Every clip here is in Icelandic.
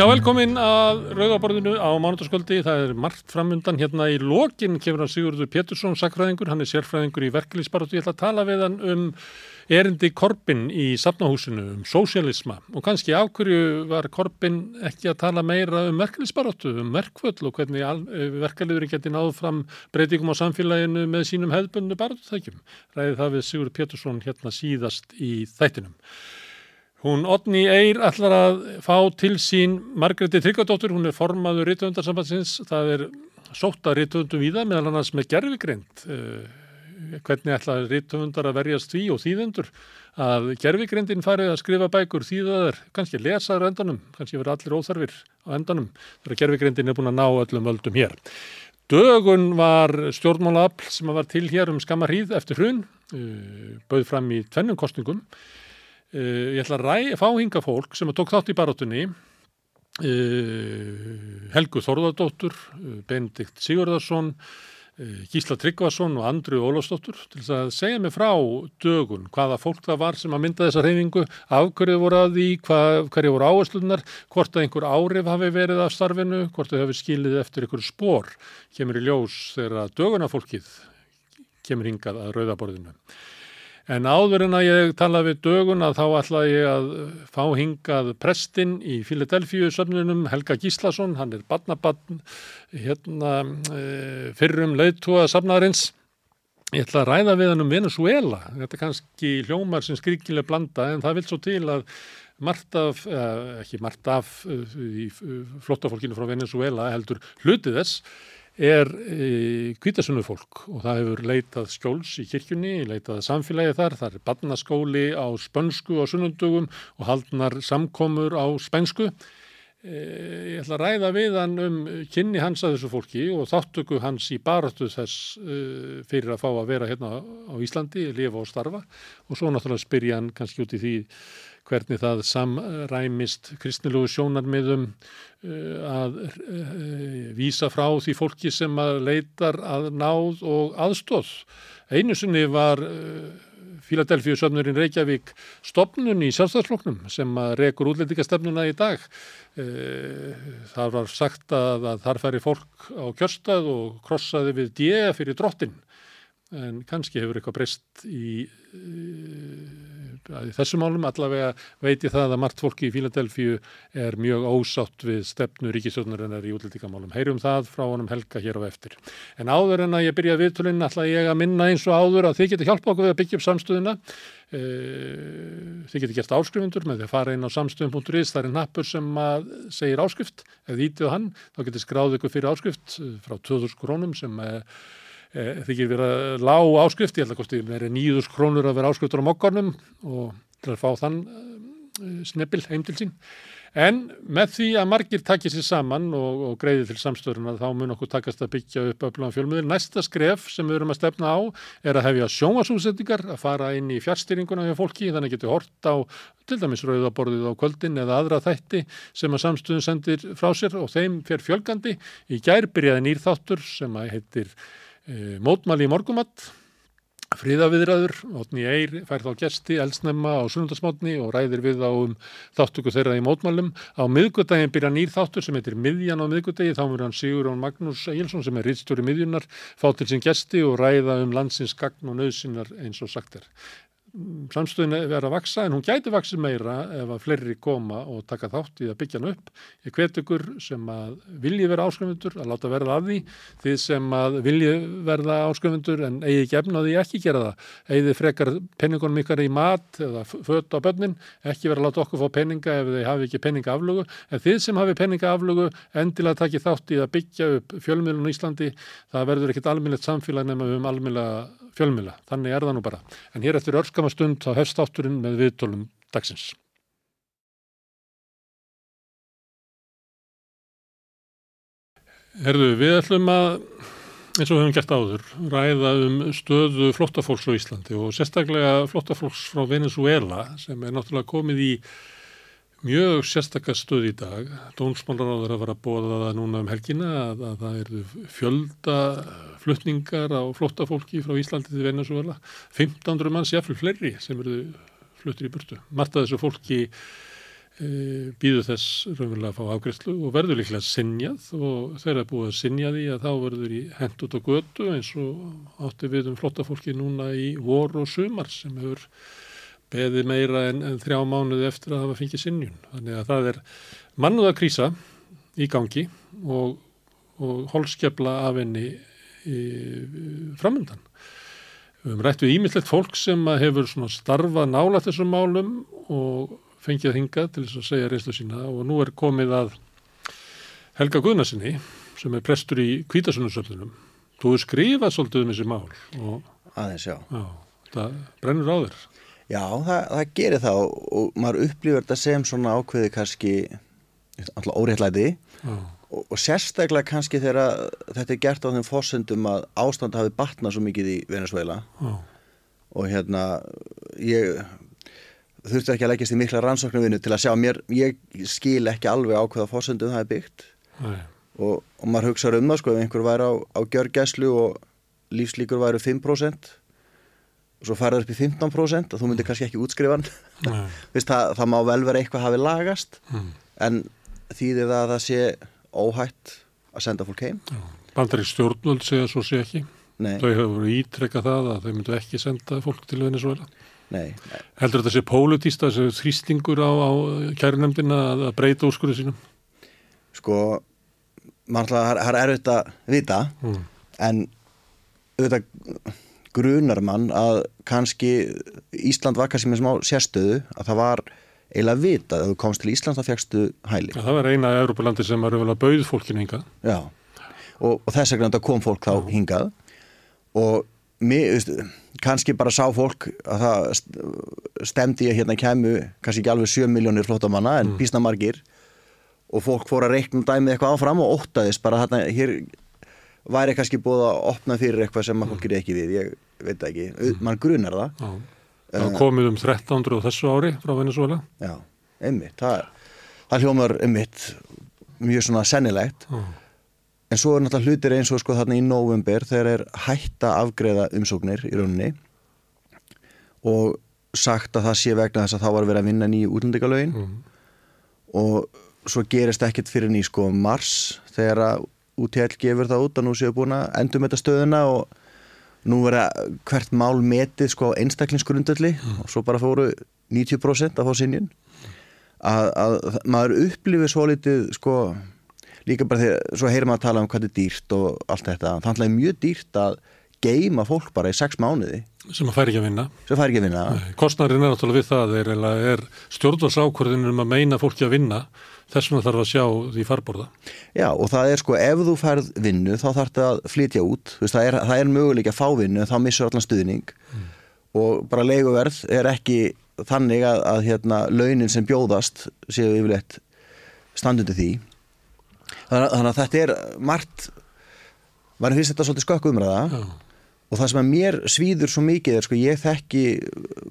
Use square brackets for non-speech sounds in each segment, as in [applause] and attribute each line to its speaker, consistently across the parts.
Speaker 1: Já, velkomin að Rauðaborðinu á mánutaskvöldi. Það er margt framundan hérna í lokin kemur hann Sigurður Pétursson, sakfræðingur. Hann er sérfræðingur í verkefliðsbaróttu. Ég ætla að tala við hann um erindi Korbin í safnahúsinu, um sósialisma. Og kannski af hverju var Korbin ekki að tala meira um verkefliðsbaróttu, um verkvöld og hvernig verkefliðurinn geti náðu fram breytingum á samfélaginu með sínum hefðbundu baróttutækjum. Ræði það við Sigurður Pétursson hérna síðast í þættinum. Hún Otni Eyr ætlar að fá til sín Margreti Tryggardóttur, hún er formaður rítuðundarsambansins, það er sóta rítuðundum í það meðal annars með gerfigreind. Eh, hvernig ætlar rítuðundar að verjast því og þýðendur að gerfigreindin farið að skrifa bækur þýðaðar, kannski lesaður endanum, kannski verið allir óþarfir á endanum, þegar gerfigreindin er búin að ná öllum völdum hér. Dögun var stjórnmálaafl sem var til hér um skammarhýð eftir hrun, eh, bauð fram í tvennum kostningum Uh, ég ætla að ræ, fá hinga fólk sem tók þátt í baróttunni uh, Helgu Þorðardóttur uh, Benedikt Sigurðarsson Gísla Tryggvason og Andru Ólafsdóttur til að segja mig frá dögun, hvaða fólk það var sem að mynda þessa reyningu, af hverju voru að því, hvað, hverju voru áherslunar, hvort að einhver árif hafi verið af starfinu, hvort þau hafi skilið eftir einhver spór, kemur í ljós þegar dögunafólkið kemur hingað að rauðaborðinu. En áður en að ég tala við dögun að þá ætla ég að fá hingað prestinn í Philadelphia sömnunum, Helga Gíslason, hann er badnabann hérna, e, fyrrum leiðtúa safnaðarins. Ég ætla að ræða við hann um Venezuela, þetta er kannski hljómar sem skrikilega blanda en það vil svo til að margt af, ekki margt af e, í flottafólkinu frá Venezuela heldur hlutið þess er kvítasunnu fólk og það hefur leitað skjóls í kirkjunni, leitað samfélagi þar, það er barnaskóli á spönsku á sunnundugum og haldnar samkomur á spensku. Ég ætla að ræða við hann um kynni hans að þessu fólki og þáttöku hans í barötu þess fyrir að fá að vera hérna á Íslandi, lifa og starfa og svo náttúrulega spyrja hann kannski út í því hvernig það samræmist kristnilugu sjónarmiðum uh, að uh, vísa frá því fólki sem að leitar að náð og aðstóð. Einu sinni var Fíladelfíu söfnurinn Reykjavík stopnun í sjálfstæðsloknum sem að rekur útlendingastefnuna í dag. Það var sagt að, að þar færi fólk á kjörstað og krossaði við djega fyrir drottin en kannski hefur eitthvað breyst í, í þessum málum allavega veit ég það að margt fólki í Fíladelfíu er mjög ósátt við stefnu ríkisjóðnarinnar í útlendingamálum. Heyrum það frá honum Helga hér á eftir. En áður en að ég byrja viðtölinn ætla ég að minna eins og áður að þið getur hjálpa okkur við að byggja upp samstöðuna. Þið getur gert áskrifundur með því að fara inn á samstöðum.is það er nappur sem segir áskrift þið ítið á hann. Þá getur skráð ykkur fyrir áskrift frá 2000 krónum sem er þykir verið lág áskrift, ég held að kosti verið nýðus krónur að vera áskriftur á mokkarnum og til að fá þann snepil heim til sín. En með því að margir takja sér saman og, og greiði til samstöðurna þá mun okkur takast að byggja upp öflugum fjölmiðil. Næsta skref sem við erum að stefna á er að hefja sjónasúsendingar, að fara inn í fjárstýringuna hjá fólki, þannig getur hort á til dæmis rauðaborðið á kvöldin eða aðra þætti sem að samstöðun sendir frá sér og þeim fer fjölgandi. Í gær byrjaði nýrþáttur sem að heitir mótmæli í morgumatt fríðaviðræður, Otni Eyr fær þá gesti eldsnemma á sunnundasmotni og ræðir við á um þáttöku þeirra í mótmælum. Á miðgutægin byrja nýr þáttur sem heitir Miðjan á miðgutægi, þá verður hann Sigurón Magnús Egilson sem er rittstjóri miðjunar fá til sín gesti og ræða um landsins gagn og nöðsinnar eins og sagt er samstöðin er að vaksa en hún gæti vaksið meira ef að fleiri koma og taka þátt í að byggja hann upp. Ég hvet ykkur sem að vilji vera áskrifundur að láta verða af því, þið sem að vilji verða áskrifundur en eigi ekki efnaði ekki gera það. Eigi frekar penningunum ykkar í mat eða fött á börnin, ekki vera að láta okkur fá penninga ef þið hafi ekki penninga aflugu, en þið sem hafi penninga aflugu endilega taki þátt í að byggja upp fjölmiðlun í Íslandi, það verður ekkit almennilegt samfélag nema við um almennilega fjölmiðla. Þannig er það nú bara. En hér eftir örskama stund þá hefst átturinn með viðtólum dagsins. Herðu, við ætlum að, eins og við höfum gert áður, ræða um stöðu flottafólks á Íslandi og sérstaklega flottafólks frá Venezuela sem er náttúrulega komið í mjög sérstakka stöð í dag. Dónsmálaráður að vera að bóða það núna um helgina að, að það eru fjölda flutningar á flottafólki frá Íslandi til Venezuela. 1500 manns jáfnvel fleiri sem eru fluttir í burtu. Marta þessu fólki e, býður þess raunverulega að fá afgriðslu og verður líklega sinjað og er búið að sinja því að þá verður í hend út á götu eins og átti við um flottafólki núna í vor og sumar sem hefur beði meira en, en þrjá mánuði eftir að hafa fengið sinjun. Þannig að það er mannuða krísa í gangi og, og holskefla af henni framöndan. Við höfum rætt við ímyndlegt fólk sem hefur starfað nála þessum málum og fengið hingað til þess að segja reynslu sína og nú er komið að Helga Guðnarsinni sem er prestur í Kvítasunnarsöfnunum. Þú er skrifað svolítið um þessi mál og
Speaker 2: aðeins, já.
Speaker 1: já, það brennur á þér.
Speaker 2: Já, það, það gerir það og maður upplifur þetta sem svona ákveði kannski alltaf óréttlæti. Og, og sérstaklega kannski þegar þetta er gert á þeim fósendum að ástand hafi batnað svo mikið í Venezuela
Speaker 1: Já.
Speaker 2: og hérna ég þurfti ekki að leggjast í mikla rannsóknarvinu til að sjá mér, ég skil ekki alveg á hvaða fósendum það er byggt. Og, og maður hugsaður um það sko ef einhver væri á, á gjörgæslu og lífslíkur væri 5% og svo færður upp í 15% og þú myndir kannski ekki útskrifa hann [laughs] það, það má vel vera eitthvað hafi lagast
Speaker 1: mm.
Speaker 2: en þýðir það að það sé óhætt að senda fólk heim
Speaker 1: Bandari stjórnvöld segja svo sé ekki
Speaker 2: Nei.
Speaker 1: þau hefur ítrekka það að þau myndu ekki senda fólk til Venezuela
Speaker 2: Nei.
Speaker 1: Heldur þetta sé pólitísta, þessi þrýstingur á, á kærunemdina að breyta úrskurðu sínum?
Speaker 2: Sko, mannlega, það er erfitt að vita,
Speaker 1: mm.
Speaker 2: en auðvitað grunar mann að kannski Ísland var kannski með smá sérstöðu að það var eiginlega vita að þú komst til Ísland þá fegstu hæli.
Speaker 1: Það var eina Europalandi sem var auðvitað bauð fólkinu hingað.
Speaker 2: Já, og, og þess vegna kom fólk þá hingað og mér, kannski bara sá fólk að það stemdi að hérna kemur kannski ekki alveg 7 miljónir flótamanna en mm. písna margir og fólk fór að reikna dæmið eitthvað áfram og óttaðist bara hérna hér væri kannski búið að opna fyrir eitthvað sem að fólk er ekki við, ég veit ekki. Mm. mann grunar það.
Speaker 1: Já. Það uh, komið um 1300 þessu ári frá Venezuela
Speaker 2: Já, einmitt. Það, það hljómar einmitt mjög svona sennilegt.
Speaker 1: Já.
Speaker 2: En svo er náttúrulega hlutir eins og sko þarna í november þegar er hætta afgreða umsóknir í rauninni og sagt að það sé vegna þess að þá var verið að vinna nýju útlendingalögin.
Speaker 1: Mm.
Speaker 2: og svo gerist ekkert fyrir ný sko mars þegar að UTL gefur það út að nú séu búin að endum þetta stöðuna og nú verða hvert mál metið sko einstaklingsgrundalli
Speaker 1: mm.
Speaker 2: og svo bara fóru 90% að fá sinjun að, að maður upplifir svo litið sko líka bara þegar, svo heyrir maður að tala um hvað er dýrt og allt þetta, þannig að það er mjög dýrt að geima fólk bara í sex mánuði.
Speaker 1: Sem að færi ekki að vinna.
Speaker 2: Vinna.
Speaker 1: Kostnarinn er náttúrulega við það er, er stjórnvalsákvörðinum um að meina fólki að vinna þess vegna þarf að sjá því farborða.
Speaker 2: Já og það er sko ef þú færð vinnu þá þarf þetta að flytja út. Veist, það, er, það er möguleik að fá vinnu þá missur allan stuðning.
Speaker 1: Mm. og
Speaker 2: bara leiguverð er ekki þannig að, að hérna, launin sem bjóðast séu yfirleitt standundi því. Þannig að þetta er margt mann finnst þetta svolítið skökk umræða.
Speaker 1: Já.
Speaker 2: og það sem að mér svíður svo mikið er sko ég þekki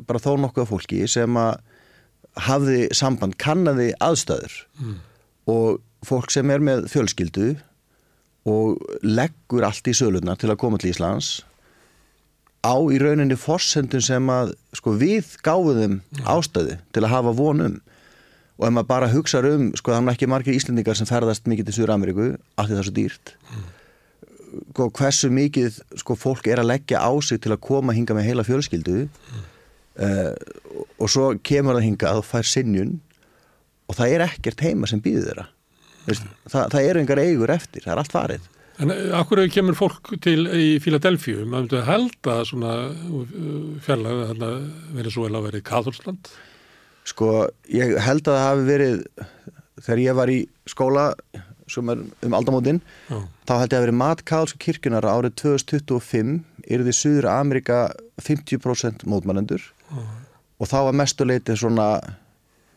Speaker 2: bara þó nokkuð fólki sem að hafði samband, kannadi aðstöður
Speaker 1: mm.
Speaker 2: og fólk sem er með fjölskyldu og leggur allt í söluna til að koma til Íslands á í rauninni forsendun sem að sko við gáðum ástöðu til að hafa vonum og ef maður bara hugsa um, sko það er ekki margir íslendingar sem ferðast mikið til Súra Ameríku af því það er svo dýrt mm. og hversu mikið sko fólk er að leggja á sig til að koma hinga með heila fjölskyldu mm. Uh, og svo kemur það hinga að fær sinnjun og það er ekkert heima sem býður þeirra. Veist, það, það eru engar eigur eftir, það er allt farið.
Speaker 1: En akkur kemur fólk til í Fíladelfíu, maður myndi að halda svona fjarlag að verið svo að verið Kathólsland
Speaker 2: Sko, ég held að það hafi verið þegar ég var í skóla sem er um aldamótin
Speaker 1: Já.
Speaker 2: þá held ég að verið matkálsku kirkunar árið 2025 eru því Suður Amerika 50% mótmælendur
Speaker 1: Já.
Speaker 2: og þá var mestuleiti svona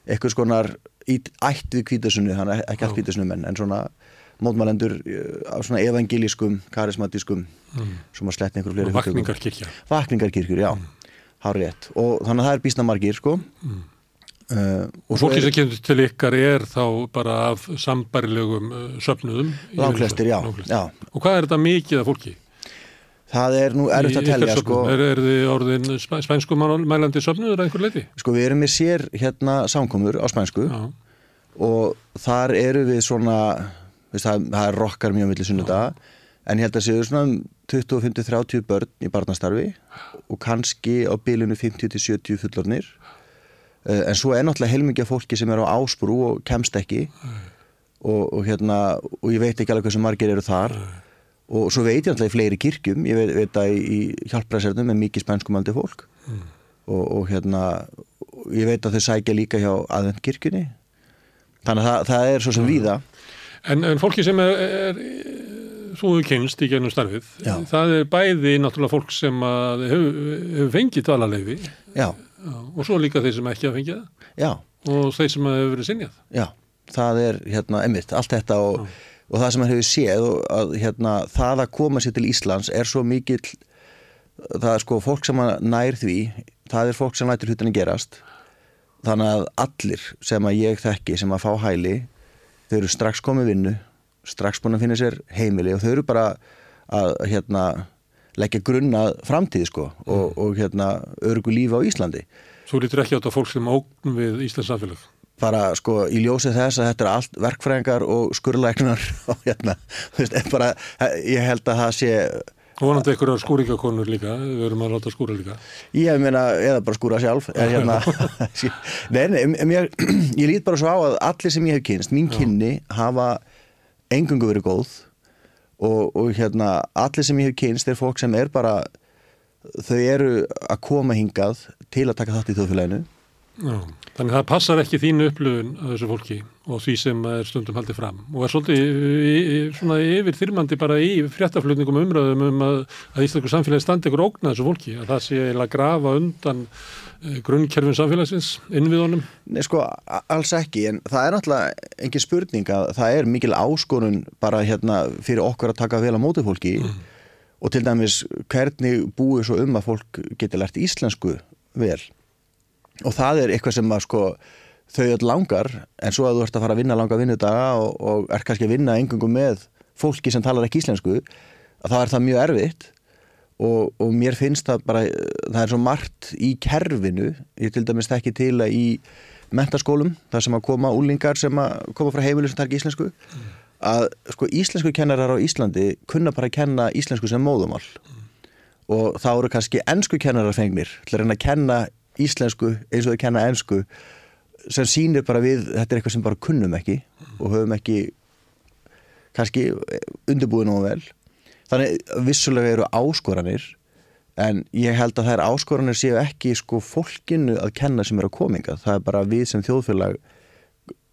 Speaker 2: eitthvað skonar ætt við kvítasunni, þannig ekki allt kvítasunni menn en svona mótmælendur af svona evangelískum, karismatískum
Speaker 1: mm.
Speaker 2: sem að slettna einhverju fleiri
Speaker 1: Vakningarkirkja
Speaker 2: Vakningarkirkjur, já,
Speaker 1: mm.
Speaker 2: hár rétt og þannig að það er bísna margir sko
Speaker 1: mm.
Speaker 2: Uh,
Speaker 1: og fólki sem kemur til ykkar er þá bara af sambarilegum uh, söfnuðum
Speaker 2: Langflestir, já, já
Speaker 1: Og hvað er þetta mikið af fólki?
Speaker 2: Það er nú erfitt að telja sko,
Speaker 1: Er, er þið orðin spæ, spænsku mælandi söfnuður að einhver leiti?
Speaker 2: sko við erum með sér hérna samkomur á spænsku
Speaker 1: Já,
Speaker 2: og þar eru við svona veist, það, það rokkar mjög milli sunnudaga en ég held að séu svona um 25-30 börn í barnastarfi og kannski á bilinu 50-70 fullornir uh, en svo er náttúrulega heilmikið fólki sem er á ásprú og kemst ekki og, og hérna og ég veit ekki alveg hversu margir eru þar og svo veit ég náttúrulega í fleiri kirkjum ég veit, veit að í hjálpræðsernum er mikið spænskumældi fólk. Og, og hérna ég veit að þau sækja líka hjá aðvend kirkjunni þannig að það, það er svo sem víða.
Speaker 1: En, en fólki sem er, er svo hefur kynst í gennum starfið,
Speaker 2: Já.
Speaker 1: það er bæði náttúrulega fólk sem hefur, hefur fengið dvalarleifi
Speaker 2: já,
Speaker 1: og svo líka þeir sem ekki hafa fengið
Speaker 2: já,
Speaker 1: og þeir sem hefur verið sinjað.
Speaker 2: já það er hérna emitt, allt þetta og, og það sem hann hefur séð og að hérna það að koma sér til Íslands er svo mikill það er sko fólk sem nær því það er fólk sem lætur hlutinni gerast. Þannig að allir sem að ég þekki sem að fá hæli þau eru strax komið vinnu strax búin að finna sér heimili og þau eru bara að hérna leggja grunna framtíð sko og, og hérna örgu lífi á Íslandi.
Speaker 1: Svo lítur ekki á þetta fólk sem ógn við Íslands samfélag.
Speaker 2: Bara sko í ljósið þess að þetta er allt verkfræðingar og skurlæknar [laughs] og hérna, þú veist, bara ég held að það sé
Speaker 1: Og vonandi einhverjar skúringakonur líka, við erum að láta skúra líka.
Speaker 2: ég meina, eða bara skúra sjálf er hérna, [laughs] [laughs] nei, nei, em- [clears throat] ég, lít bara svo á að allir sem ég hef kynst, mín kynni hafa engungu verið góð og, og hérna, allir sem ég hef kynst er fólk sem er bara þau eru að koma hingað til að taka þátt í þjóðfélaginu
Speaker 1: Já, þannig það passar ekki þínu upplöfun af þessu fólki og því sem er stundum haldið fram og er svolítið svona yfir þyrmandi bara í fréttaflutningum og umræðum um að, að Íslandsku samfélagi standi ykkur ógna þessu fólki, að það sé eiginlega að grafa undan uh, grunnkerfin samfélagsins innviðunum.
Speaker 2: Nei, sko, alls ekki, en það er náttúrulega engin spurning að það er mikil áskorun bara hérna fyrir okkur að taka vel á móti fólki og til dæmis hvernig búið svo um að fólk geti lært íslensku vel og það er eitthvað sem að sko þau öll langar, en svo að þú ert að fara að vinna langa vinnudaga og, og er kannski að vinna engungum með fólki sem talar ekki íslensku að þá er það mjög erfitt. Og, og mér finnst það bara það er svo margt í kerfinu ég til dæmis þekki til að í mentaskólum, þar sem að koma úlingar sem að koma frá heimilu sem tar ekki íslensku að sko íslensku kennarar á Íslandi kunna bara að kenna íslensku sem móðumál og þá eru kannski ennsku kennarar fengnir til að reyna að kenna íslensku eins og þau kenna ennsku sem sýnir bara við, þetta er eitthvað sem bara kunnum ekki og höfum ekki kannski undirbúið nú vel. Þannig vissulega eru áskoranir en ég held að þær áskoranir séu ekki sko fólkinu að kenna sem er að kominga, það er bara við sem þjóðfélag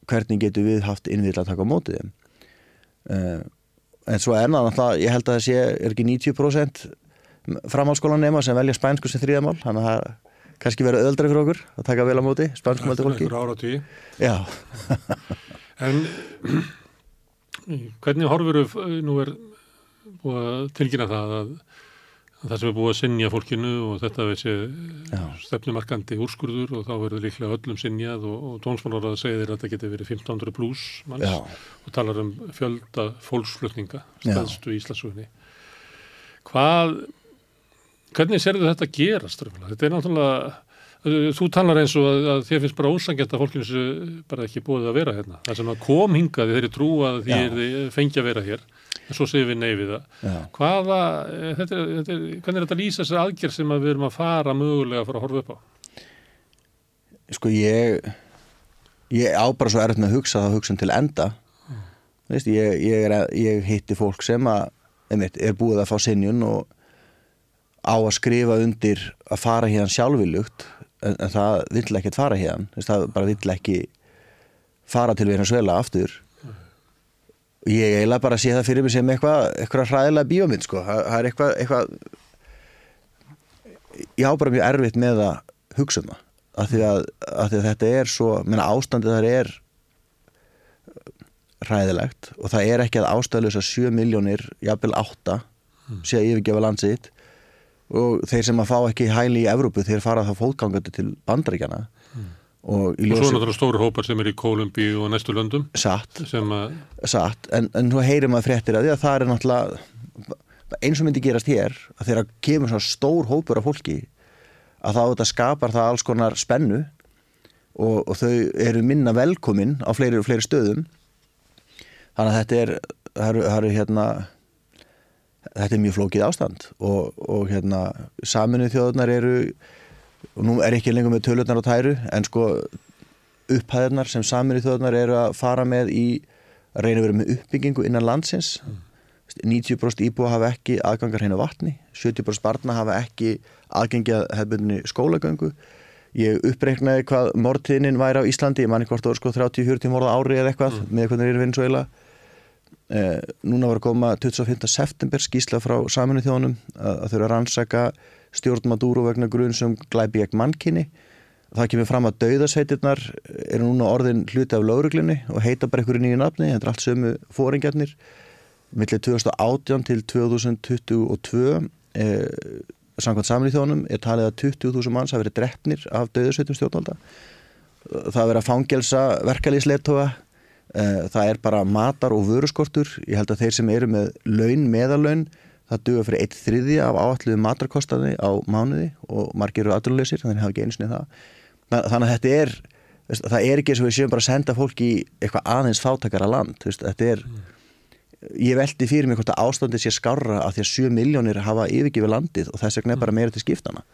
Speaker 2: hvernig getur við haft innvill að taka á mótið þeim. Uh, en svo er náttúrulega, ég held að það sé er ekki 90% framhaldsskólan nema sem velja spænsku sem þriðamál þannig að það kannski verið öðaldri fyrir okkur að taka vel á móti spænskum
Speaker 1: Eftir
Speaker 2: fólki
Speaker 1: einhver áratví.
Speaker 2: Já, [laughs]
Speaker 1: En hvernig horfur nú er búið að tilkynna það að, að það sem er búið að sinja fólkinu og þetta er
Speaker 2: Já.
Speaker 1: stefnumarkandi úrskurður og þá verður líklega öllum sinjað og, og tónsmálar að segja þér að þetta geti verið 1500 pluss manns
Speaker 2: já,
Speaker 1: og talar um fjölda fólksflutninga
Speaker 2: Já.
Speaker 1: stæðstu í Íslandsugunni. Hvað, hvernig serðu þetta gerast? raunverulega? Þetta er náttúrulega, þú talar eins og að, að þér finnst bara ósangjart að fólkinu sé bara ekki búið að vera hérna. Það sem að kom hingað þeir eru trú að því þið fengi að vera hér, en svo segir við nei við það. Hvaða, eh, þetta er, þetta er, hvernig er þetta að lýsa þessi aðgerð sem að við erum að fara mögulega að fara að horfa upp á?
Speaker 2: Sko ég ég á bara svo erfitt með að hugsa það hugsun til enda Veist, ég, ég, er, ég hitti fólk sem að einmitt, er búið að fá sinjun og á að skrifa undir að fara hérna sjálfvilugt en, en það vill ekkert fara hérna það bara vill ekki fara til Venezuela aftur. Ég eiginlega bara sé það fyrir mig sem eitthvað eitthvað hræðilega bíómynd sko. það, er eitthvað, eitthvað ég á bara mjög erfitt með að hugsa um það. Af því að, af því að þetta er svo menna, ástandið þar er hræðilegt og það er ekki að ástæðlösa 7 miljónir jafnvel 8 sé að yfirgefa landið sitt og þeir sem að fá ekki hæli í Evrópu þeir fara þá fótgangandi til bandaríkjana og í
Speaker 1: Og svo náttúrulega stóru hópar sem er í Kólumbíu og næstu löndum.
Speaker 2: Satt. Satt, en, en nú heyrir maður fréttir að því að það er náttúrulega eins og myndi gerast hér að þegar kemur svona stór hópur af fólki að þá þetta skapar það alls konar spennu. Og, og þau eru minna velkomin á fleiri og fleiri stöðum. Þannig að þetta er það það eru hérna þetta er mjög flókið ástand og, og hérna saminuð þjóðunar eru og nú er ekki lengur með tölurnar á tæru en sko upphæðunar sem saminuð þjóðunar eru að fara með í að reyna að vera með uppbyggingu innan landsins mm. 90% íbúa hafa ekki aðgangar hérna vatni 70% barna hafa ekki aðgengja hefðbundinni skólagöngu ég uppreiknaði hvað morðtíðnin væri á Íslandi, ég manni hvort það voru sko 30-40 morða ári eða eitthvað mm. með hvernig það er Venezuela eh, núna var að koma 25. september skísla frá saminu þjónum að, að þau eru að rannsaka stjórn Maduro vegna grunn sem glæpi ekki mannkinni það kemur fram að dauðasveitirnar eru núna orðin hluti af lauruglinni og heita bara einhverju nýju nafni, þetta er allt sömu fóringjarnir millir 2018 til 2022 eh, samkvæmt samlið þjónum er talið að 20.000 manns hafi verið drefnir af döðursveitum stjórnvalda það verið að fangelsa verkalýsleitoga það er bara matar og vöruskortur ég held að þeir sem eru með laun, meðalaun það duga fyrir eitt þriði af áalluðu matarkostani á mánuði og margir eru aðrunleysir þannig að það hafa ekki einsnið það þannig að þetta er það er ekki eins og við séum bara að senda fólk í eitthvað aðeins fátakara land þetta er ég veldi fyrir mig hvort að ástandi sé skarra að því að 7 miljónir hafa yfirgifið landið og þess vegna er bara meira til skiptana.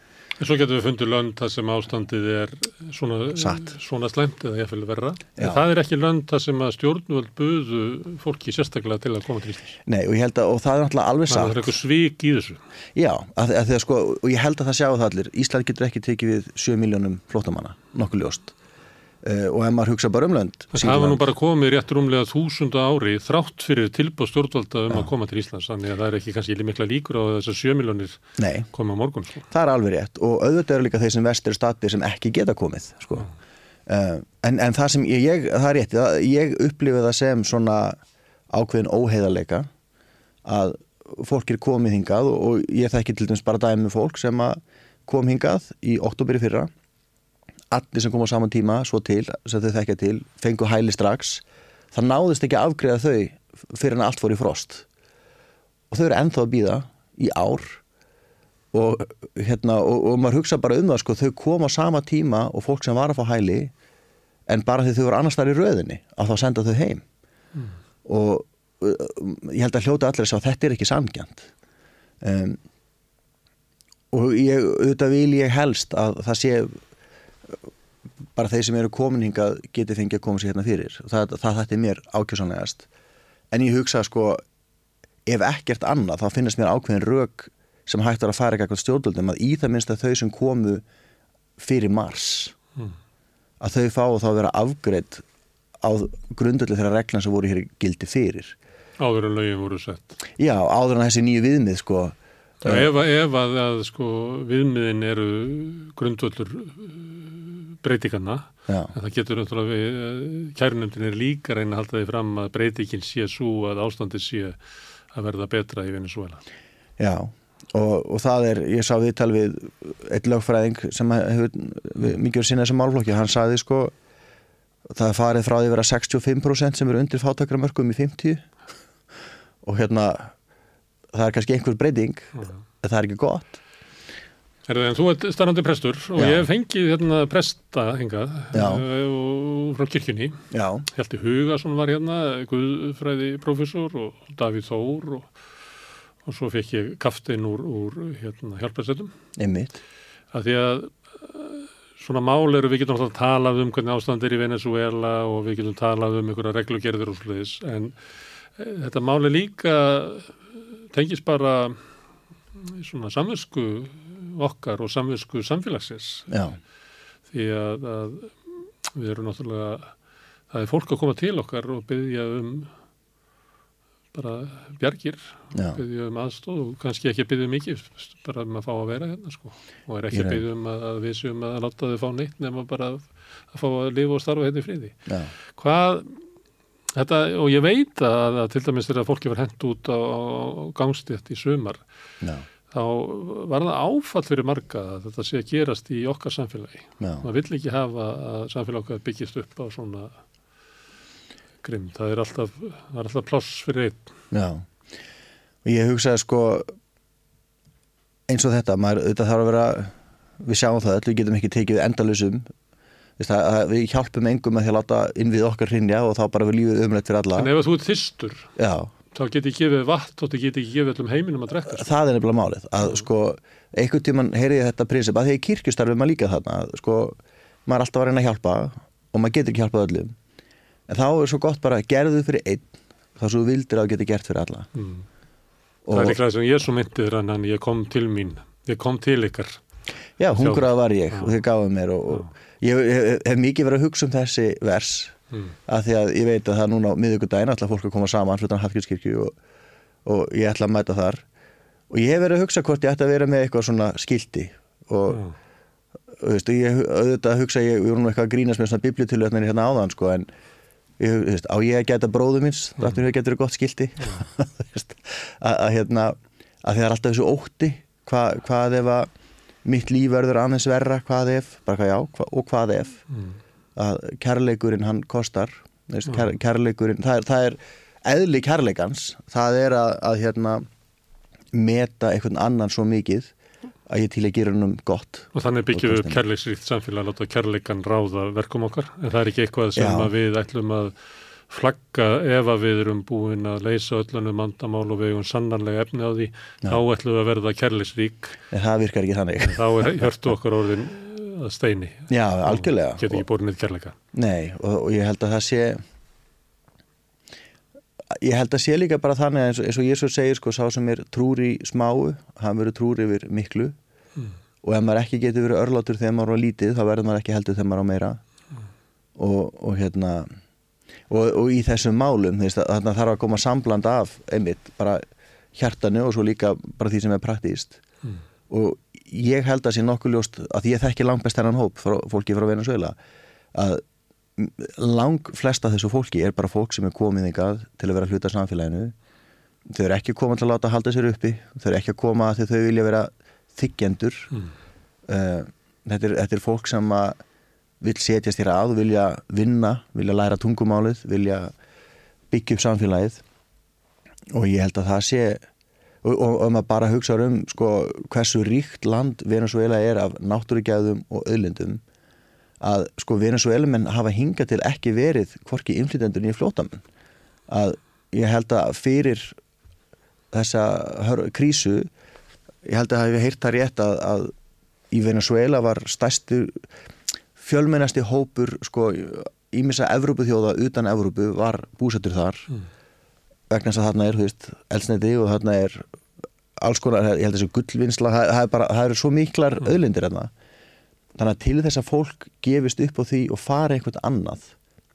Speaker 1: Svo getur við fundið lönd þar sem ástandið er svona, svona slemt eða ég fylgur verra. Það er ekki lönd þar sem að stjórnvöld buðu fólki sérstaklega til að koma til Íslands.
Speaker 2: Nei og ég held að, og það er náttúrulega alveg
Speaker 1: satt. Það er eitthvað svík í þessu.
Speaker 2: Já, að, að, sko, og ég held að það sjáu það allir. Ísland getur ekki tekið við 7 miljónum flótamanna, nokkuð ljóst. Uh, og ef maður hugsa bara um lönd
Speaker 1: Það var nú bara komið rétt rúmlega þúsunda ári þrátt fyrir tilbúð stjórnvalda um ja. að koma til Íslands þannig að það er ekki kannski mikla líkur á þessar sjömiljónir koma á morgun sko.
Speaker 2: Það er alveg rétt og auðvitað eru líka þeir sem vestur statir sem ekki geta komið sko. uh, en, en það sem ég, það er rétt, það, ég upplifi það sem svona ákveðin óheiðarleika að fólk er komið hingað og ég þekki til dæmis bara dæmi fólk sem kom hingað í oktober í fyrra allir sem kom á saman tíma svo til, sem þau þekkja til fengu hæli strax. Það náðist ekki að afgreða þau fyrir en allt fór í frost. Og þau eru ennþá að býða í ár. Og, hérna, og, og maður hugsa bara um það sko, þau kom á sama tíma og fólk sem var að fá hæli en bara því þau voru annars þar í röðinni að þá senda þau heim. Mm. og ég held að hljóta allir að þetta er ekki sangjant um, og ég, auðvitað vil ég helst að það sé bara þeir sem eru komin hingað geti fengið að koma sér hérna fyrir. Það, það þetta er mér ákjösanlegast en ég hugsa sko ef ekkert annað þá finnast mér ákveðin rauk sem hægt var að fara eitthvað stjórnvöldum að í það minnst að þau sem komu fyrir mars mm. að þau fá þá að vera afgreitt á grundöldu þeirra reglan sem voru hér gildi fyrir.
Speaker 1: Áður en lögin voru sett.
Speaker 2: Já, áður en þessi nýju viðmið sko
Speaker 1: Ef, ef að, að sko, viðmiðin eru grundvöldur breytingarna en það getur eh, kærunumdin er líka reyna að halda því fram að breytingin sé svo að ástandi sé að verða betra í Venezuela
Speaker 2: Já og, og það er, ég sá viðtal við eitt lögfræðing sem hefur mikið verið sinna þessum málflokki, hann saði sko það farið frá því að vera 65% sem eru undir fátakramörkum í 50 og hérna það er kannski einhver breyting en það er ekki gott.
Speaker 1: Herðu, en þú ert starfandi prestur og Já. ég hef fengið hérna presta hingað uh, frá kirkjunni. Hjalti Hugason var hérna Guðfræði professor og Davíð Þór og, og svo fekk ég kaftin úr, úr hérna, hjálpræðstöldum
Speaker 2: Einmitt.
Speaker 1: Að Því að uh, svona mál eru við getum alltaf talað um hvernig ástand er í Venezuela og við getum talað um einhverja reglugerðir og sluðis en uh, þetta mál er líka tengis bara svona samvösku okkar og samvinsku samfélagsins.
Speaker 2: Já.
Speaker 1: því að, að við erum náttúrulega það er fólk að koma til okkar og byggja um bara bjargir byggja um aðstóð og kannski ekki byggja um mikið bara um að fá að vera hérna sko. Og er ekki að byggja um að, að við séum að láta þau fá neitt nema bara að fá að lifa og starfa hérna í friði.
Speaker 2: Já.
Speaker 1: hvað þetta, og ég veit að til dæmis þegar fólki var hendt út á, á gangstétt í sumar
Speaker 2: Já
Speaker 1: þá var það áfall fyrir marga að þetta sé að gerast í okkar samfélagi. maður vill ekki hafa að samfélag okkar byggist upp á svona grimm. Það er alltaf, það er alltaf pláss fyrir einn.
Speaker 2: Já, og ég hugsaði sko eins og þetta, maður auðvitað þarf að vera við sjáum það, við getum ekki tekið endalusum við hjálpum engum að því að láta inn við okkar hrinja og þá bara við lífið umrætt fyrir alla.
Speaker 1: En ef þú ert þyrstur,
Speaker 2: Já,
Speaker 1: þá get ég gefið vatn og þú get ekki gefið öllum heiminum að drekka sko.
Speaker 2: það er nefnilega málið að sko, einhvern tíman heyri ég þetta prinsip að því í kirkjustarfið maður líka þarna að, sko, maður er alltaf að reyna að hjálpa og maður getur ekki hjálpað öllum. En þá er svo gott bara að gerðu fyrir einn þá svo vildir að geta gert fyrir alla.
Speaker 1: Mm. Það er líka það sem ég svo myndið en ég kom til mín, ég kom til ykkar.
Speaker 2: Já, hungrað var ég og þið gáðu mér og, og ég hef, mikið verið að hugsa um þessi vers
Speaker 1: mm.
Speaker 2: af því að ég veit að það núna á miðugudaginn ætla fólk að koma saman hlutan Hallgrímskirkju og, og ég ætla að mæta þar og ég hef verið að hugsa hvort ég ætti að vera með eitthvað svona skildi og, og veist, ég auðvitað að hugsa ég, voru nú eitthvað að grínast með svona bibliotilöfnir hérna áðan sko en ég, veist, á ég að geta bróðu minns mm. þáttur ég getur gott skildi [laughs] veist, að, að hérna að það er alltaf þessu ótti hva, hvað ef að mitt líf verður aðeins verra hvað ef, bara hvað já hva, og hvað ef?
Speaker 1: Mm.
Speaker 2: að kærleikurinn hann kostar veist, kær, kærleikurinn, það er, það er eðli kærleikans, það er að, að hérna meta einhvern annan svo mikið að ég til að gera hennum gott.
Speaker 1: Og þannig byggjum við
Speaker 2: kostum.
Speaker 1: kærleiksríkt samfélag að láta kærleikan ráða verkum okkar. En það er ekki eitthvað sem við ætlum að flagga ef að við erum búin að leysa öllunum mandamál og við eigum sannarlega efni á því
Speaker 2: Já.
Speaker 1: þá ætlum við að verða kærleiksrík
Speaker 2: en það virkar ekki þannig.
Speaker 1: Þá er hjörtu okkar orðin að steini.
Speaker 2: Já, algjörlega.
Speaker 1: Get ekki búin eitt kærleika.
Speaker 2: Nei, og, og ég held að það sé ég held að sé líka bara þannig eins, og- eins og Jésu segir sko, sá sem er trúr í smáu hann verður trúr yfir miklu.
Speaker 1: Mm.
Speaker 2: og ef maður ekki getur verið örlátur þegar maður er á lítið þá verður maður ekki heldur þegar maður er á meira. Og, og hérna og, og í þessum málum veist, að þarna þarf að koma sambland af einmitt, bara hjartanu og svo líka bara því sem er praktíst
Speaker 1: Mm.
Speaker 2: og ég held að sé nokkuð ljóst að ég þekki langt best hennan hóp frá, fólki frá Venezuela að lang flesta þessu fólki er bara fólk sem er komið yngað til að vera hluta samfélaginu þau eru ekki komað til að láta halda sér uppi þau eru ekki að koma að þau vilja vera þykjendur
Speaker 1: Mm.
Speaker 2: uh, þetta, er, þetta er fólk sem að vil setjast hér að og vilja vinna, vilja læra tungumálið vilja byggja upp samfélagið. Og ég held að það sé og, og, og maður bara hugsa um sko, hversu ríkt land Venezuela er af náttúrugjæðum og öðlindum að sko Venezuelamenn hafa hingað til ekki verið hvorki innflytendur í flótamenn að ég held að fyrir þessa krísu ég held að hafi heyrt það rétt að, að í Venezuela var stærstu fjölmennasti hópur sko ímissa Evrópuþjóða utan Evrópu var búsettur þar.
Speaker 1: Mm.
Speaker 2: vegna þess að þarna er, þú veist, elsneiti og þarna er alls konar, ég held þessu gullvinnsla, það, það er bara, það eru svo miklar
Speaker 1: Mm.
Speaker 2: auðlindir þarna. Þannig að til þess að fólk gefist upp á því og fari eitthvað annað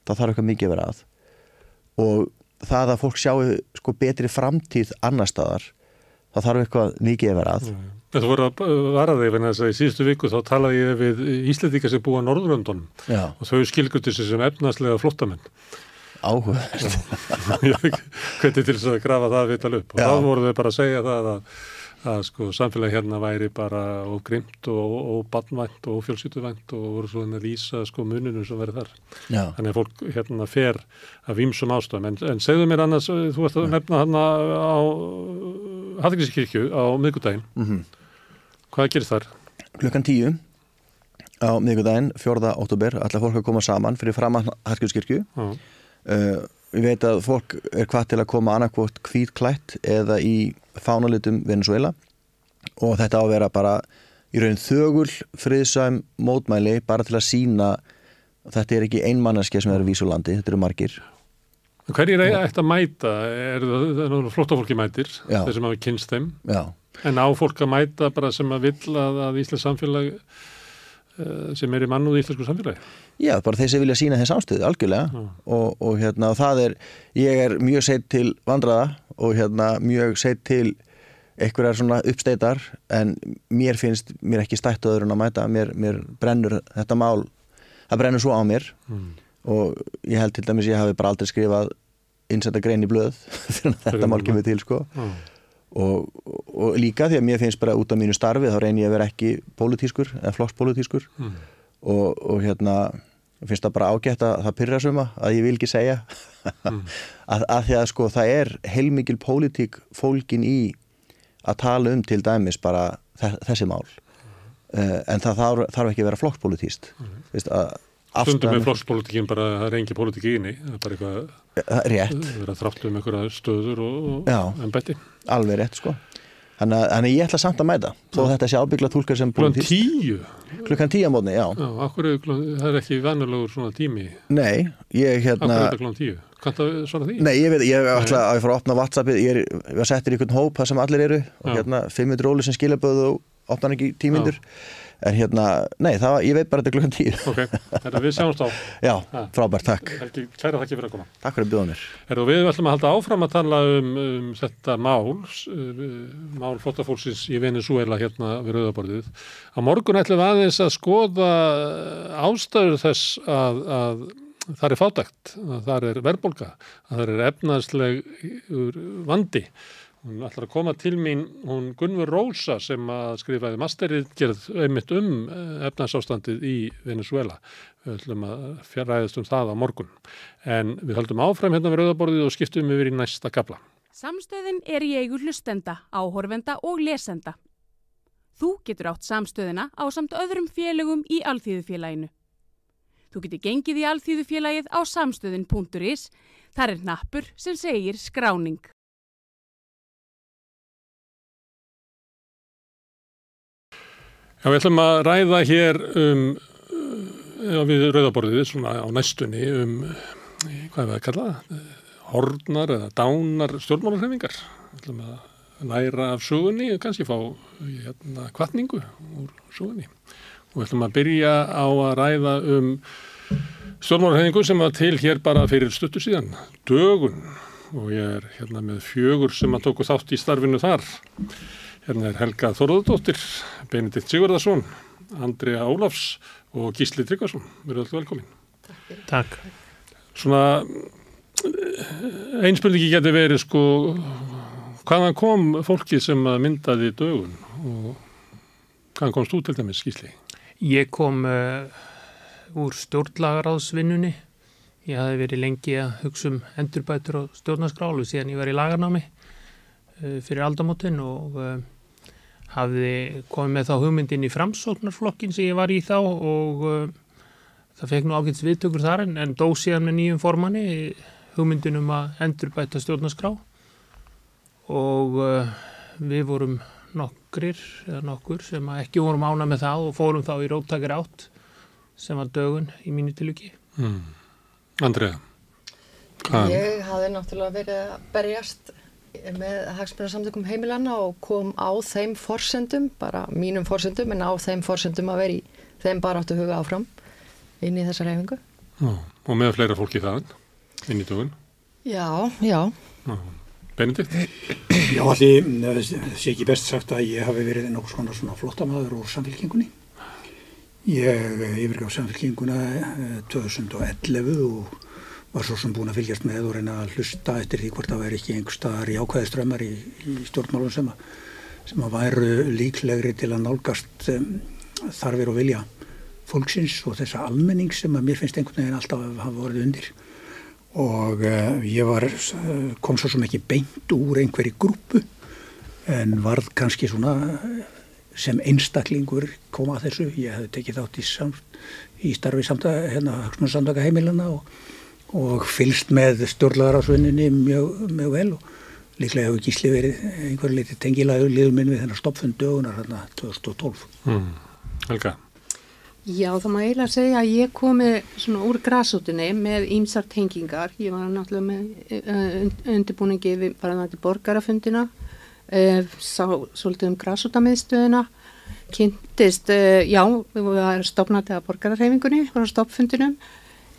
Speaker 2: þá þarf eitthvað mikið að vera að. Og það að fólk sjáu sko betri framtíð annar staðar þá þarf eitthvað mikið að vera að
Speaker 1: Þetta voru að vara þig vegna þess að í síðustu viku þá talaði ég við Íslendinga sem búa
Speaker 2: Já,
Speaker 1: og þau skilgjötu sér sem efnaslega flottamenn.
Speaker 2: áhuga [laughs]
Speaker 1: Hvernig til þess að grafa það viðtal upp. Og
Speaker 2: Já.
Speaker 1: þá voru þau bara að segja það að, að sko, samfélagi hérna væri bara ógrimt og, og bannvænt og fjölsýtuvænt og voru svona að lýsa sko muninu sem verið þar.
Speaker 2: Já,
Speaker 1: Þannig að fólk hérna fer af vímsum ástöðum. En, en segðu mér annars, þú ert að nefna hann á Hallgrímskirkju á miðgudaginn.
Speaker 2: mhm
Speaker 1: Hvað gerist þar?
Speaker 2: klukkan tíu á miðgudaginn, 4. óttúber ætla fólk að koma saman fyrir framann Harkjörnskirkju
Speaker 1: Já.
Speaker 2: uh, ég veit að fólk er hvað til að koma annarkvort kvítklætt eða í fánalitum Venezuela og þetta á að vera bara í raun þögul, friðsæm mótmæli bara til að sína þetta er ekki einmannaskja sem er í vísulandi þetta eru margir
Speaker 1: Hverjir er ætti að mæta? Er það, það er flóttafólki mætir,
Speaker 2: Já.
Speaker 1: þeir sem hafa kynst þeim,
Speaker 2: já,
Speaker 1: en á fólk að mæta bara sem að vill að, að Íslands samfélag uh, sem er í mannúð í íslensku samfélagi?
Speaker 2: já, bara þeir sem vilja sína þeim samstöðu algjörlega og, og hérna, og það er ég er mjög seitt til vandraða og hérna mjög seitt til einhverjar svona uppsteitar en mér finnst, mér ekki stætt öðru en að mæta, mér, mér brennur þetta mál, það brennur svo á mér
Speaker 1: Mm.
Speaker 2: og ég held til dæmis ég hafi bara aldrei skrifað innsetta grein í blöð [laughs] að þetta mál kemur til sko
Speaker 1: Já.
Speaker 2: Og, og líka því að mér finnst bara út af mínu starfi þá reynir ég að vera ekki pólitískur eða flokkspólitískur
Speaker 1: Mm.
Speaker 2: og, og hérna finnst það bara ágætt að það pyrra suma að ég vil ekki segja mm. [laughs] að, að því að sko það er heilmikil pólitík fólkin í að tala um til dæmis bara þessi mál uh, en það þarf, þarf ekki að vera flokkspolítíst mm.
Speaker 1: Stundum er flokkspolítikin bara það er engi pólitík í inni það er bara eitthvað
Speaker 2: rétt
Speaker 1: það er að þráttu um einhverja stöður og, ennbætti
Speaker 2: Alveg rétt sko Þannig að ég ætla samt að mæta þó þetta sé ábyggla tólkar sem
Speaker 1: Klukkan tíu?
Speaker 2: Klukkan tíu á mótni, já.
Speaker 1: Já, akkur það er ekki vennulegur svona tími?
Speaker 2: Nei, ég hérna...
Speaker 1: Akkur er þetta klukkan tíu? Kannst það svara því?
Speaker 2: Nei, ég veit, ég ætla að ég fara að opna Whatsappið, ég er, var settir í einhvern hóp það sem allir eru og já. hérna 500 róli sem skilaböðu og opna ekki tímindur. Já en hérna, nei, það, ég veit bara þetta klukkan tíu.
Speaker 1: Ok, þetta við sjáumst á. [laughs]
Speaker 2: Já, frábært, takk.
Speaker 1: Helgi, Kæra þakki fyrir að koma.
Speaker 2: Takk fyrir að bjóða mér.
Speaker 1: Heru, Við ætlum að halda áfram að tala um, um þetta mál uh, mál flottafólksins í Venezuela hérna við Rauðaborðið. Á morgun ætlum við aðeins að skoða ástæður þess að, að það er fátækt, að það er verðbólka að það er efnaðsleg vandi Hún ætlar að koma til mín, hún Gunvur Rósa sem að skrifaði masterið gerð einmitt um eh, efnarsástandið í Venezuela. Við höllum að fjaraðist um það á morgun. En við höldum áfram hérna við rauðaborðið og skiptum yfir í næsta gabla.
Speaker 3: Samstöðin er í eigu hlustenda, áhorfenda og lesenda. Þú getur átt samstöðina á samt öðrum félögum í Alþýðufélaginu. Þú getur gengið í Alþýðufélagið á samstöðin.is. Þar er nappur sem segir skráning.
Speaker 1: Já, við ætlum að ræða hér um, já, við rauðaborðið svona á næstunni um, hvað er það að kalla það, hornar eða dánar stjórnmálarhefingar. Við ætlum að læra af sugunni og kannski fá hérna kvartningu úr sugunni. Og við ætlum að byrja á að ræða um stjórnmálarhefingu sem var til hér bara fyrir stuttu síðan, dögun og ég er hérna með fjögur sem að tóku þátt í starfinu þar. Hérna er Helga Þorðardóttir, Benedikt Sigurðarsson, Andrea Ólafs og Gísli Tryggvarsson. Erum alltaf velkomin.
Speaker 4: Takk.
Speaker 1: Svona einspurningi getur verið sko hvaðan kom fólki sem myndaði dögun og hvaðan komst þú til dæmis Gísli?
Speaker 4: Ég kom uh, úr stjórnlagaráðsvinnunni. Ég hafi verið lengi að hugsa um endurbætur og stjórnarskrálu síðan ég var í lagarnámi fyrir aldamotinn og uh, hafði komið með þá hugmyndin í framsóknarflokkin sem ég var í þá og uh, það fekk nú ákveðs viðtökur þar en, en dó síðan með nýjum formanni hugmyndin um að endur bæta stjórnarskrá og uh, við vorum nokkrir eða nokkur sem ekki vorum ána með það og fórum þá í róttakar átt sem var dögun í mínu tiluki.
Speaker 1: Mm. Andrea?
Speaker 5: Ég hafði náttúrulega verið að berjast með hagsmunarsamtökum heimilanna og kom á þeim forsendum, bara mínum forsendum en á þeim forsendum að vera í þeim bara áttu huga áfram inn í þessa reyfingu.
Speaker 1: Já, og með fleira fólki þaðan, inn í tugun?
Speaker 5: Já, já.
Speaker 1: Benedikt?
Speaker 6: Já, allir sé ekki best sagt að ég hafi verið nokkuð svona, svona flottamæður úr samfélkingunni. Ég yfirgaf samfélkinguna 2011 eh, og var svo sem búin að fylgjast með og reyna að hlusta eftir því hvort það væri ekki einhver staðar í ákvæðiströmmar í, í stjórnmálun sem, sem að væru líklegri til að nálgast um, þarfir og vilja fólksins og þessa almenning sem að mér finnst einhvern veginn alltaf að hafa vorið undir. Og uh, ég var, kom svo sem ekki beint úr einhverju grúpu en varð kannski svona sem einstaklingur koma að þessu, ég hef tekið þátt í, samt, í starfi samtaka, hérna, samtaka heimilana og og fylst með stjórnlagarásvinninni mjög, mjög vel og líklega hefur gísli verið einhverju litið tengilagur liður minn við þennar stoppfund dögunar hérna 2012.
Speaker 1: Mm. Helga?
Speaker 7: Já, það má eiginlega segja að ég komi svona úr grásútinni með ímsar tengingar. Ég var náttúrulega með uh, undirbúningi við bara náttúrulega borgarafundina, uh, sá svolítið um grásútamiðstöðina, kynntist, uh, já, við varum stopnatið að borgararhefingunni, var á stoppfundinum.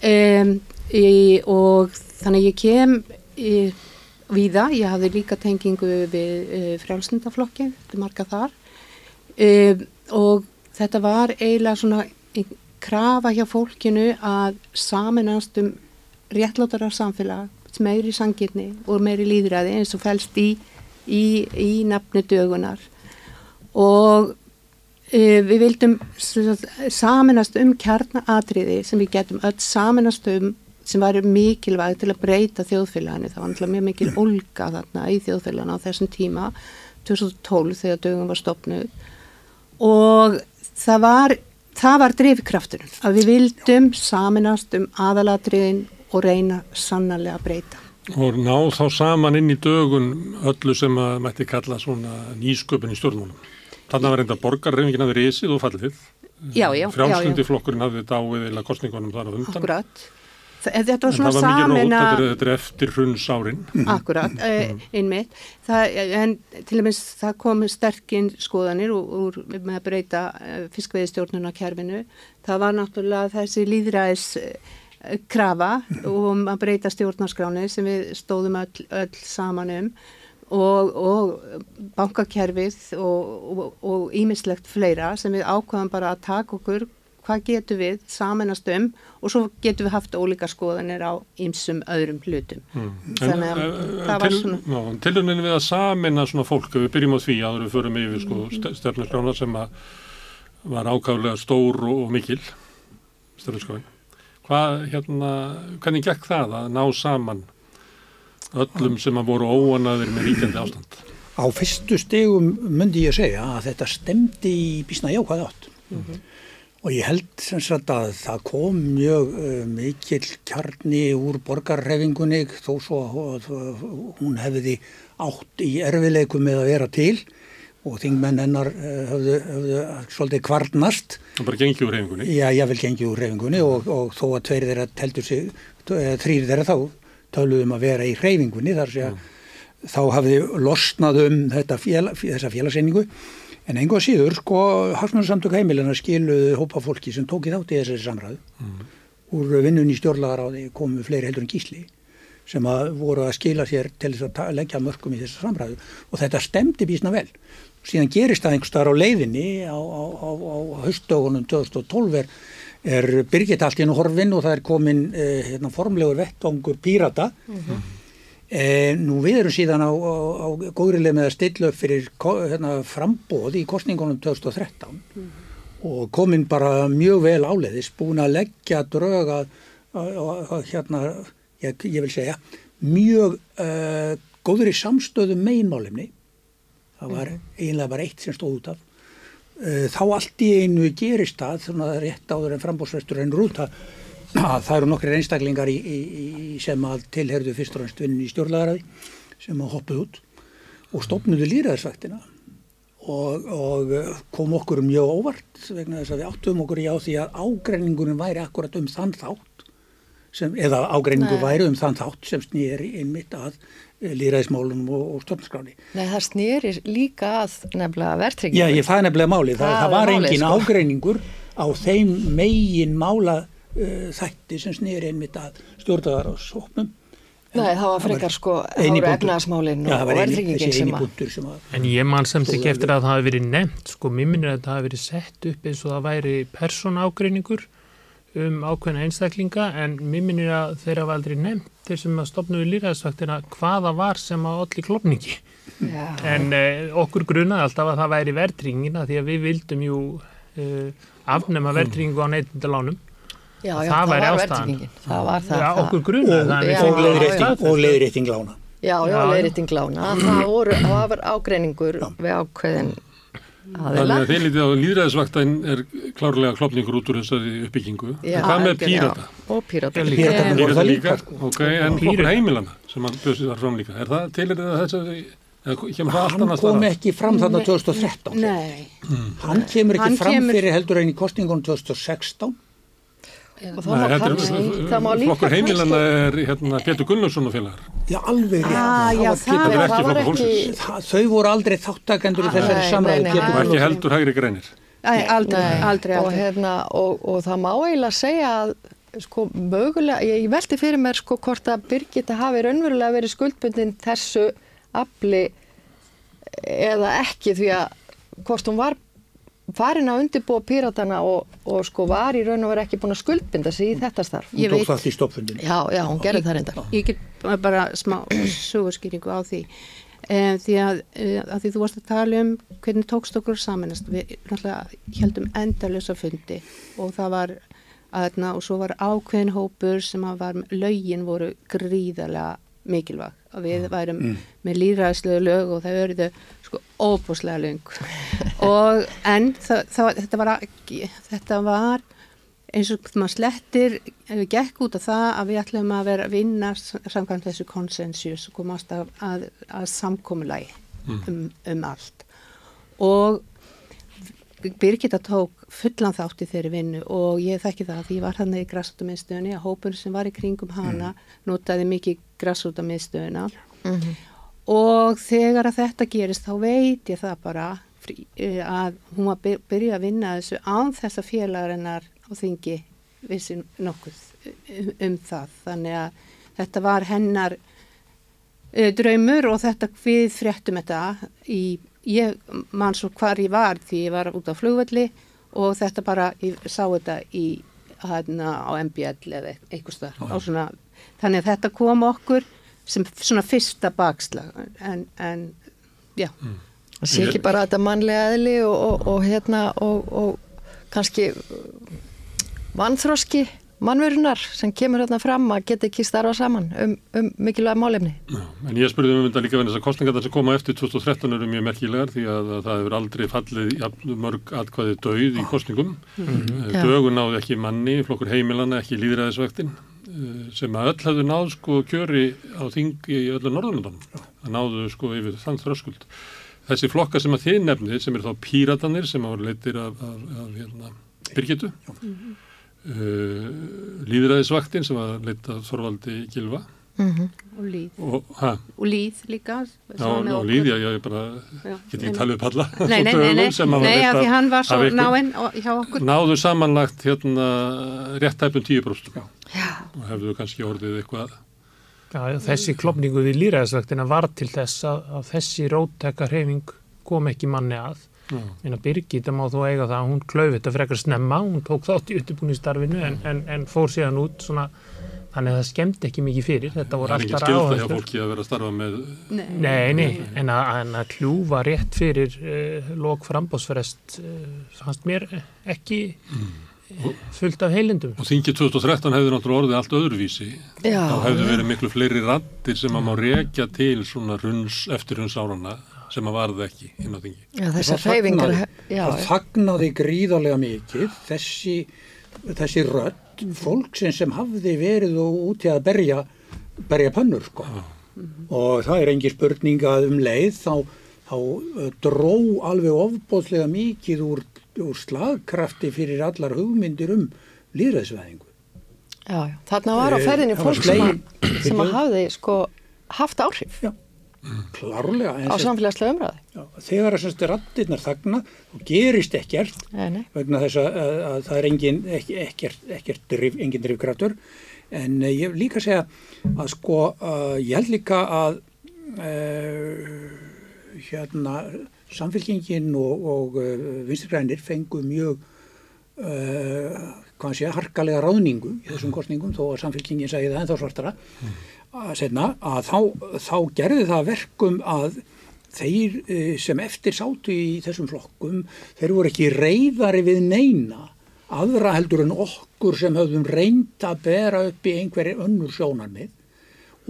Speaker 7: Um, Í, og þannig ég kem í, víða, ég hafði líka tengingu við e, frjálsnindaflokki, þetta er marga þar. E, og þetta var eiginlega svona krafa hjá fólkinu að saminast um réttlátara samfélag, meiri sangirni og meiri líðræði eins og fælst í, í, í nafni dögunar og Uh, við vildum saminast um kjarnaatriði sem við getum öll saminast um sem væri mikilvæg til að breyta þjóðfélaginu. Það var náttúrulega mjög mikil olga þarna í þjóðfélaginu á þessum tíma 2012 þegar dögum var stopnuð og það var, það var drifkrafturinn að við vildum saminast um aðalatriðin og reyna sannarlega að breyta.
Speaker 1: Og ná þá saman inn í dögun öllu sem að mætti kalla svona nýsköpun í stjórnmálum. Þannig var reynda borgarreifingin að við reysið og fallið.
Speaker 7: Já, já.
Speaker 1: Frjálslundi flokkurinn hafði dáið eða kostningunum þar á undan.
Speaker 7: Akkurat. Þetta var svona
Speaker 1: samin að... Það var mikið rót,
Speaker 7: að...
Speaker 1: þetta er eftir hrunsárin.
Speaker 7: Akkurat, eh, einmitt. Það, en til og meins það kom sterkinn skoðanir úr, úr með að breyta eh, fiskveiðstjórnuna kerfinu. Það var náttúrulega þessi líðræðis krafa um að breyta stjórnarskráni sem við stóðum öll, öll saman um og, og bankakerfið og ímislegt fleira sem við ákvæðum bara að taka okkur hvað getur við samanast um og svo getur við haft ólíka skoðanir á ýmsum öðrum hlutum mm. þannig að en, eh, það var svona
Speaker 1: Tiluninu við að samina svona fólk við byrjum á því að við förum yfir sko, mm. stefnarskrána sem var ákvæðlega stór og, og mikil stefnarskráin hvað hérna, hvernig gekk það að ná saman öllum sem að voru óanaður með ríkjandi ástand.
Speaker 6: Á fyrstu stegum myndi ég segja að þetta stemdi í bísna jákvæði átt mm -hmm. og ég held sem sagt að það kom mjög uh, mikil kjarni úr borgarrefingunni þó svo að hún hefði átt í erfileikum með að vera til og þingmenn hennar uh, höfðu, höfðu svolítið kvarnast.
Speaker 1: Það bara gengið úr refingunni?
Speaker 6: Já, ég vil gengið úr refingunni og, og þó að tveir þeirra teltur sig, þrýr þeirra þá töluðum að vera í hreyfingunni þar sé að mm. þá hafði losnað um félag, þessa félagseiningu en einhvað síður sko Hagsmannarsamtök heimilina skiluðu hópa fólki sem tóki þátt í þessari samræðu mm. úr vinnunni stjórnlagaráði komu fleiri heldur en gísli sem að voru að skila sér til þess að leggja mörgum í þessar samræðu og þetta stemdi bísna vel síðan gerist það einhver starf á leiðinni á, á, á, á höstögunum 2012 er er Birgit allt í hennu horfin og það er komin eh, hérna, formlegur vettvangur pírata mm -hmm. eh, nú við erum síðan á, á, á góðrileg með að stilla upp fyrir hérna, frambóð í kostningunum 2013 mm -hmm. og komin bara mjög vel áleiðis búin að leggja dröga hérna, ég, ég vil segja mjög uh, góður í samstöðu meginmálimni það var mm -hmm. eiginlega bara eitt sem stóð út af Eh, þá allt í einu gerist það svona rétt áður en frambóðsvestur en rúta að það eru nokkri einstaklingar í, í, sem að tilherðu fyrst og ennst vinnin í stjórnlagaraði sem að hoppuð út og stopnuðu líraðarsvæktina og, og eh, kom okkur mjög óvart vegna þess að við áttum okkur í á því að ágreiningunum væri akkurat um þann þátt sem, eða ágreiningu væri um þann þátt sem snýri einmitt að líðræðismálunum og, og stofnskráni.
Speaker 5: Nei, það snýrir líka að nefnilega verðtryggjum.
Speaker 6: Já, ég fæði nefnilega máli. Það, það, var máli, engin sko. ágreiningur á þeim megin mála uh, þætti sem snýri einmitt að stjórnaðar á sóknum.
Speaker 5: Nei, það var frekar sko ára efnaðasmálinn og verðtryggingin sem
Speaker 4: að... En ég mann samt ekki eftir að það hafi verið nefnt, sko, mér minnir að það hafi verið sett upp eins og það væri persónágreiningur um ákveðna einstaklinga en mér minnir að þeirra var aldrei nefnt þeir sem að stopnuðu líraðsvaktina hvaða var sem að allir klopningi Já. en uh, okkur grunaði alltaf að það væri verðringina því að við vildum jú uh, afnema verðringu á neittundalánum
Speaker 5: Já, já, það, það var verðringin það var það,
Speaker 4: já, okkur grunaði
Speaker 6: og, og leiðrétting lána.
Speaker 5: Já, já, leiðrétting lána. Það voru, ágreiningur við ákveðin
Speaker 1: Þannig að þeir lítið á líðræðisvaktain er klárlega klopningur út úr þessari uppbyggingu. Já, Hvað með pírata?
Speaker 5: Og pírata
Speaker 6: líka. Pírata líka,
Speaker 1: líka, líka. Ok, en flokkur heimilana sem hann bjöðsið þar fram líka. Er það til er það þessari,
Speaker 6: hann kom ekki fram þarna 2013.
Speaker 7: Nei.
Speaker 6: Mm. Hann kemur ekki fram kemur... fyrir heldur einn í kostingunum 2016
Speaker 1: flokkur heimilana er hérna Petur Gunnarsson og félagar.
Speaker 6: Já alveg rétt.
Speaker 7: Ah,
Speaker 6: þau voru aldrei þáttakendur í þessari samræði
Speaker 1: og ekki heldur hægri greinir
Speaker 7: Nei, aldrei, Nei. aldrei,
Speaker 5: aldrei. Og, hérna, og, og það má eiginlega segja að sko mögulega, ég veldi fyrir mér sko hvort að Birgitta hafi raunverulega verið skuldbundin þessu afli eða ekki því að hvort hún var farin að undirbúa píratana og, og sko var í raun og verið ekki búin að skuldbinda sig í þetta starf.
Speaker 6: Hún tók það í stoppfundinu.
Speaker 5: Já, já, hún gerði það reynda.
Speaker 7: Ég get bara smá sögurskýringu á því. e, því að, e, að því þú varst að tala um hvernig tókst okkur samanast við náttúrulega heldum endalösa fundi og það var aðna og svo var ákveðin hópur sem að var, lögin voru gríðarlega mikilvæg að við værum mm. með líðræðslegu lög og það verður sko óbúslega löng og en það, það, þetta var ekki, þetta var eins og maður slettir við gekk út af það að við ætlum að vera að vinna samkvæmt þessu konsensus og komast að, að, að samkommulagi mm. um, um allt og Birgitta tók fullan þátt í þeirri vinnu og ég þekki það að ég var hann í græsútamiðstöðunni að hópur sem var í kringum hana mm. notaði mikið græsútamiðstöðuna mm -hmm. Og þegar að þetta gerist þá veit ég það bara eh, að hún var byrjuð að vinna þessu án þess að félagarinnar og þingi vissi nokkuð um, um það. Þannig að þetta var hennar uh, draumur og þetta við fréttum þetta í ég man svo hvar ég var því ég var út á flugvelli og þetta bara, ég sá þetta í hérna á MBL eða eitthvað stað þannig að þetta kom okkur sem svona fyrsta bakslag en, en já
Speaker 5: mm. það sé ekki bara þetta mannlega eðli og, og, og hérna og, og kannski vanþróski mannverunar sem kemur hérna fram að geta ekki starfa saman um, um mikilvæg málefni.
Speaker 1: Já, en ég spurði um þetta líka venni þess að kostningar sem koma eftir 2013 eru mjög merkilegar því að, að það hefur aldrei fallið ja, mörg atkvæði döið í kostningum. Mm -hmm. Dögun náðu ekki manni, flokkur heimilana, ekki líðræðisvektin eh, sem að öll hefðu náðu sko kjöri á þingi í öllu Norðurlandunum. Það náðu sko yfir þann þröskuld. Þessi flokka sem að þið nefnið sem er þá píratanir sem ára leitir af, af, af hérna, Birgitu. Uh, líðræðisvaktin sem var leita Þorvaldi Gilva
Speaker 7: mm -hmm. og líð. Og, og líð líka
Speaker 1: já, og líð, já, ég bara get ekki talið upp alla
Speaker 7: nei, nei, nei, nei, af því hann var svo náinn hjá okkur.
Speaker 1: Náðu samanlagt hérna réttæpun 10% og hefðu kannski orðið eitthvað
Speaker 4: Já, þessi klopningu við líðræðisvaktina var til þess að, að þessi róttækka hreyfing kom ekki manni að. En að Birgitta má þú eiga það hún klauði þetta frekar snemma, hún tók þátt í utibúnistarfinu en, en, en fór síðan út svona, þannig að það skemmt ekki mikið fyrir, þetta voru alltaf
Speaker 1: áherslu Það er ekki skilta hjá fólki að vera að starfa með
Speaker 4: Nei, nei, nei. En, að, en að kljúfa rétt fyrir uh, lok frambásferest uh, fannst mér ekki mm. fullt af heilindum.
Speaker 1: Og þingið 2013 hefði náttúrulega orðið allt öðruvísi. Já, þá hefði verið miklu fleiri rattir sem að má rekja til svona runs, eftir runs árana sem að varða ekki inn á þingi.
Speaker 5: Já.
Speaker 6: Það fagnaði gríðarlega mikið þessi, þessi rödd fólksinn sem hafði verið og úti að berja, berja pannur sko. Já. Og það er engi spurning að um leið þá, þá dró alveg ofbóðslega mikið úr, úr slagkrafti fyrir allar hugmyndir um líðræðsvæðingu.
Speaker 5: Já, já. Þarna var á eh, ferðinni fólk sem, að, sem að hafði sko haft áhrif. Já
Speaker 6: klárlega
Speaker 5: á samfélagslega umræði
Speaker 6: já, þegar þessast rattirnar þagna og gerist ekkert
Speaker 5: nei,
Speaker 6: vegna þess að, að, að það er engin, ekki, ekkert, ekkert drif, engin drifkratur en uh, ég vil líka segja að sko uh, ég held líka að uh, hérna samfélkingin og, og vinstirgrænir fengu mjög hvað sé að harkalega ráðningu í þessum kostningum þó að samfélkingin segi það en þá svartara. Mm setna að þá, þá gerði það verkum að þeir eh, sem eftir sátu í þessum flokkum, þeir voru ekki reyðari við neina aðra heldur en okkur sem höfðum reynd að bera upp í einhverju önnur sjónarmið.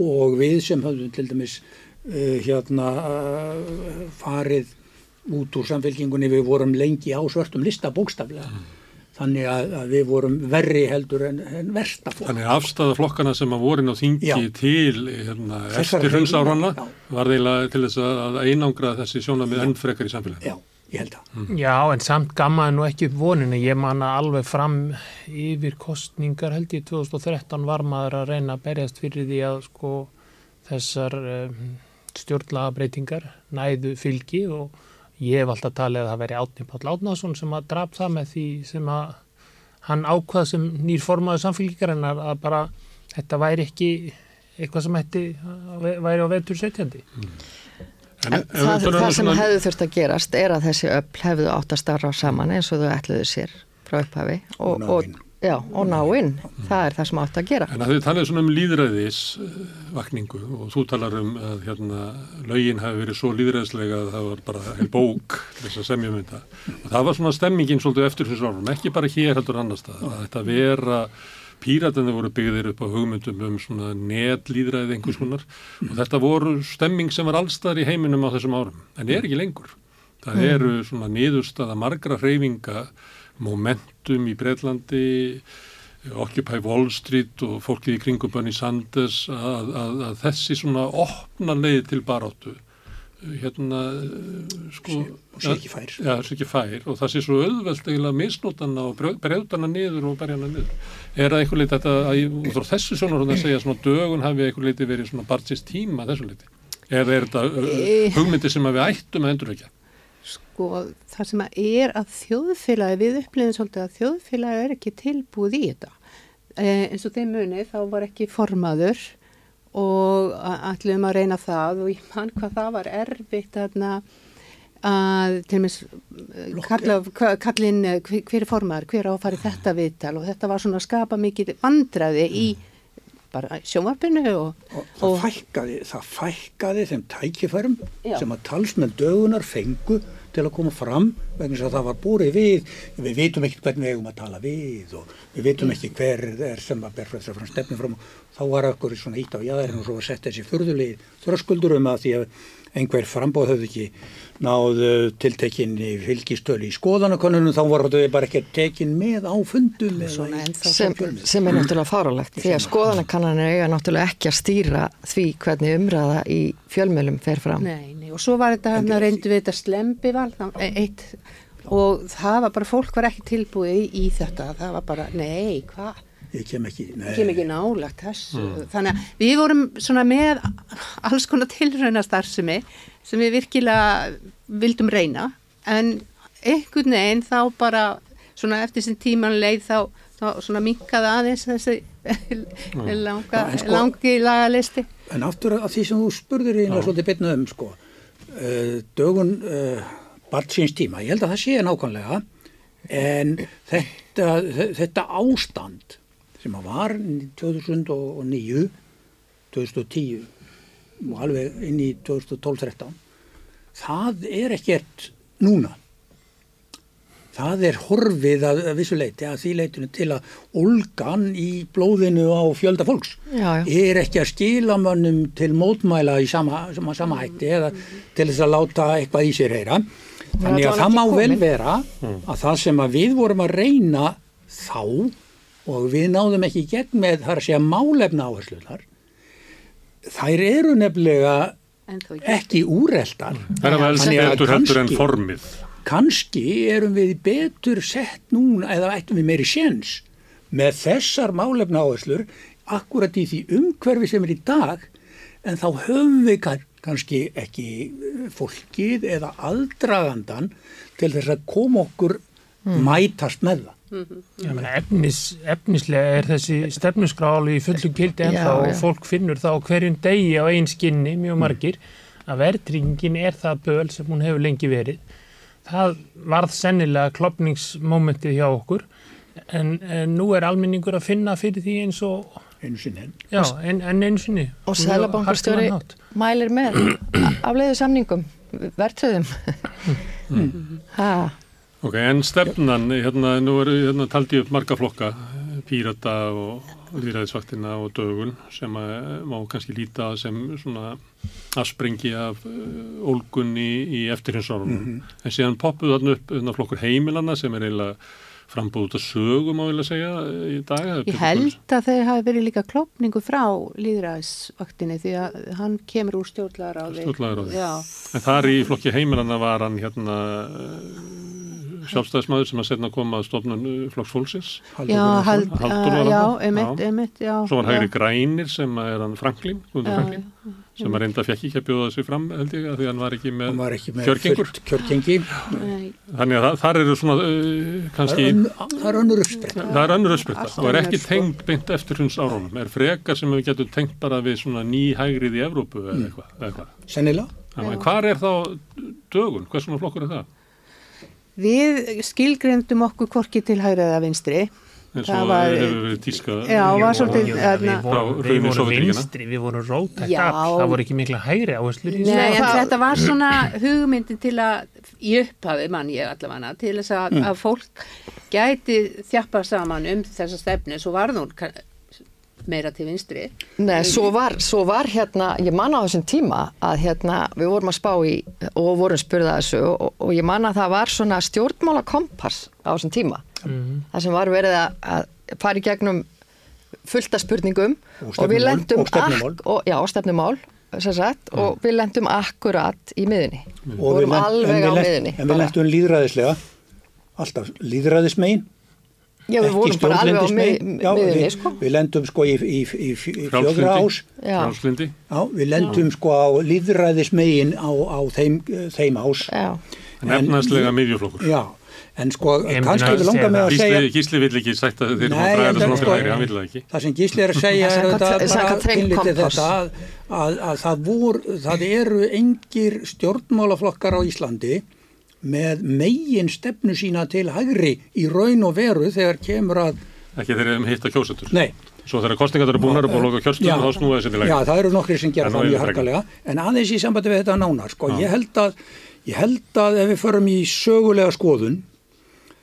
Speaker 6: Og við sem höfðum til dæmis uh, hérna uh, farið út úr samfélkingunni við vorum lengi á svörtum lista bókstaflega. mm þannig að, að við vorum verri heldur en, en versta fólk.
Speaker 1: Þannig afstæða flokkana sem að vorin á þingi já. til hérna, eftir hrunsáranna var þeila til þess að einangra þessi sjónamið enn frekar í samfélaginu.
Speaker 6: Já, ég held að.
Speaker 4: Mm. Já, en samt gammaði nú ekki upp voninu. Ég manna alveg fram yfir kostningar held ég 2013 var maður að reyna að berjast fyrir því að sko þessar um, stjórnlagabreitingar næðu fylgi og Ég hef alltaf talið að það veri Átni Páll Átnason sem að draf það með því sem að hann ákvað sem nýr formaður samfélgíkar en að bara þetta væri ekki eitthvað sem hætti væri á vetur setjandi. Mm.
Speaker 5: En, en það, það sem svona... hefðu þurft að gerast er að þessi öll hefðu átt að starra saman eins og þau ætluðu sér frá upphafi og, og Já, og ná inn, það er það sem átt að gera.
Speaker 1: En að þið talið svona um líðræðisvakningu og þú talar um að hérna lögin hafi verið svo líðræðislega að það var bara heil bók þess að semja um þetta. Og það var svona stemmingin svolítið eftir þessu árum, ekki bara hér heldur annar stað, að þetta vera píratinni voru byggðir upp á hugmyndum um svona netlýðræði einhvers konar og þetta voru stemming sem var allstaðar í heiminum á þessum árum, en er ekki lengur. Það eru svona niðurstaða margra hreyfinga momentum í Breitlandi, Occupy Wall Street og fólkið í kringum Bernie Sanders að, að, að þessi svona opna leið til baráttu hérna sko
Speaker 6: og sé ekki fær.
Speaker 1: Sé ekki fær og það sé svo auðvelt eiginlega misnótana og breyðdana niður og berjana niður. Er það einhver leiti þetta að út frá þessu svona að segja svona dögun hafi einhver leiti verið svona barnsins tíma þessu leiti? Er, er þetta hugmyndi sem við ættum að endurvekja?
Speaker 7: Sko það sem að er að þjóðfélagi, við upplifum svolítið að þjóðfélagi er ekki tilbúið í þetta. Eh, eins og þeim muni þá var ekki formaður og allir um að reyna það og ég mann hvað það var erfitt aðna að til og meins kallin hver er formaður, hver á að fara í þetta viðtal og þetta var svona að skapa mikið vandraði í bara sjónvarpinu og,
Speaker 6: og, og það fækkaði, það fækkaði þeim tækifærum Já. sem að talsmenn dögunar fengu til að koma fram vegna þess að það var búrið við. Við veitum ekki hvernig við eigum að tala við og við veitum ekki hver er sem að berða þess að fram og þá var okkur svona hýtt á jæðarinn og svo var sett þessi fyrðulegi þröskuldur um að því að einhver frambóð höfðu ekki náðu tiltekinni fylgistölu í skoðanakonunum þá voru þau bara ekki tekin með á fundum
Speaker 5: sem, sem er náttúrulega fáralegt því að skoðanakannanir eiga náttúrulega ekki að stýra því hvernig umræða í fjölmjölum fer fram.
Speaker 7: Nei, nei, og svo var þetta hann að reyndu við þetta slembival eitt og það var bara, fólk var ekki tilbúið í, í þetta, það var bara, nei, hvað
Speaker 6: ég kem ekki,
Speaker 7: kem ekki nálagt þessu. Mm. þannig að við vorum svona með alls konar tilraunastarfsemi sem við virkilega vildum reyna. En einhvern veginn þá bara svona eftir sem tíman leið þá, þá svona minkaði aðeins þessi mm. [laughs] langa, sko, langi lagalisti.
Speaker 6: En aftur að því sem þú spurður í svolítið betna um sko uh, dögun uh, barnsins tíma, ég held að það sé nákvæmlega en þetta, þetta ástand sem að var 2009 2010 og alveg inn í 2012-13 það er ekkert núna. Það er horfið að, að vissuleiti að því leitinu til að olgan í blóðinu á fjölda fólks já, já. er ekki að skila mönnum til mótmæla í sama, sama, sama hætti eða til þess að láta eitthvað í sér heyra. Þannig að það má vel vera að það sem að við vorum að reyna þá og við náðum ekki gegn með þar að segja málefna áhersluðar þær eru nefnilega ekki. úreldar
Speaker 1: Það er að betur heldur en formið.
Speaker 6: Kanski erum við betur sett núna eða ættum við meiri séns með þessar málefna áherslur akkurat í því umhverfi sem er í dag en þá höfum við kannski ekki fólkið eða aldragandan til þess að koma okkur mm. mætast með það
Speaker 4: Mm -hmm. efnis, efnislega er þessi stefnuskráli í fullu kildi en þá fólk finnur þá hverjum degi á einn skinni, mjög mm. margir að verðringin er það böl sem hún hefur lengi verið. Það varð sennilega klopningsmomentið hjá okkur en, en nú er almenningur að finna fyrir því eins og
Speaker 6: einu sinni.
Speaker 4: Já, en, en einu sinni.
Speaker 5: Og Sælabankastjóri mælir með [clears throat] afleiðu samningum verðtröðum mm.
Speaker 1: hæ Ok, en stefnan, hérna, nú er hérna, taldi upp marga flokka, pírata og líðræðisvaktina og dögun sem að, má kannski líta sem svona afsprengi af uh, ólgunni í eftirhinsárunum. Mm -hmm. En síðan poppuð þarna upp hérna, flokkur heimilana sem er eiginlega frambúð út af sögum á vilja segja í dag.
Speaker 7: Ég held að þeir hafi verið líka klopningu frá líðræðisvaktinni því að hann kemur úr á því.
Speaker 1: En þar í flokki heimilana var hann hérna sjálfstæðismæður sem að setna koma að stofnun uh, Flokks Fólksins.
Speaker 7: Já, hald, uh, já, emitt, emitt
Speaker 1: Svo var Hægri Grænir sem er hann Franklin, Franklin. Já, sem að reynda fekk ekki að bjóða þessu fram held ég að því hann var ekki með,
Speaker 6: með
Speaker 1: kjörgengur.
Speaker 6: kjörgengi.
Speaker 1: Þannig að það, þar eru svona uh, kannski
Speaker 6: Það er önnur uppspretta.
Speaker 1: Það er önnur uppspretta og er ekki tengt beint eftir hunds árónum er frekar sem við getum tengt bara við svona ný hægrið í Evrópu eða mm. eitthvað
Speaker 6: Sennilega.
Speaker 1: Hvar er þá dögun? Hvers svona flokkur er það?
Speaker 7: Við skilgreyndum okkur korki til hægraða vinstri Það
Speaker 1: og
Speaker 7: var-
Speaker 1: hefur verið tíska
Speaker 7: Já, var svolítið-
Speaker 4: Jú,
Speaker 7: þarna-
Speaker 4: við vorum, við
Speaker 1: hruni
Speaker 4: vorum vinstri, við vorum rótækt
Speaker 7: Já.
Speaker 4: afl, það voru ekki mikla hægri áherslur í
Speaker 7: Nei, en
Speaker 5: það-
Speaker 7: þetta var svona hugmyndin til að, í upphafi mann ég allavega, til þess að,
Speaker 6: Mm.
Speaker 7: að fólk gæti þjappa saman um þessa stefnu, svo var ka- meira til vinstri.
Speaker 5: Nei, svo var, svo var hérna, ég man á þessum tíma að hérna, við vorum að spá í og vorum spurða þessu og, og ég man að það var svona stjórnmála kompass á þessum tíma.
Speaker 4: Mhm.
Speaker 5: Það sem var verið að, að fara í gegnum fullta spurningum
Speaker 6: Og
Speaker 5: og við lendum
Speaker 6: og stefnumál.
Speaker 5: ak- og, já, og stefnumál sem sagt, og við lendum akkurat í miðunni. Við
Speaker 6: Og við
Speaker 5: vorum alveg á miðunni.
Speaker 6: En við
Speaker 5: bara.
Speaker 6: lentum líðræðislega, alltaf líðræðismegin,
Speaker 5: Já, við vorum bara alveg á.
Speaker 6: Já,
Speaker 5: miðunni,
Speaker 6: við,
Speaker 5: sko.
Speaker 6: við lendum sko í, í, í, í fjögra ás,
Speaker 5: Já.
Speaker 1: frálslindi
Speaker 6: já, við lendum sko á líðræðismegin á, á þeim, þeim ás.
Speaker 5: Já,
Speaker 1: en efnaðslega miðjuflokkur
Speaker 6: Já, en sko
Speaker 4: Ég
Speaker 6: kannski við langar með að segja
Speaker 1: Gísli, Gísli vill ekki sagt að þeir eru að draga
Speaker 6: en
Speaker 1: til
Speaker 6: sko-
Speaker 1: hægri, hann vill það ekki.
Speaker 6: Það sem Gísli er að segja
Speaker 5: er
Speaker 6: bara
Speaker 5: kompass.
Speaker 6: þetta að, að, að það, vor, það eru engir stjórnmálaflokkar á Íslandi með megin stefnu sína til hægri í raun og veru þegar kemur að
Speaker 1: ekki þeir eru hitta kjósendur?
Speaker 6: Nei,
Speaker 1: svo þegar kostningar eru búnar og búið að loka kjörstunum þá snúa þessi til
Speaker 6: já,
Speaker 1: hægri
Speaker 6: það eru nokkri sem gera
Speaker 1: En
Speaker 6: það mjög harkalega. En aðeins í sambandi við þetta nánar sko, ég, held að, ég held að ef við förum í sögulega skoðun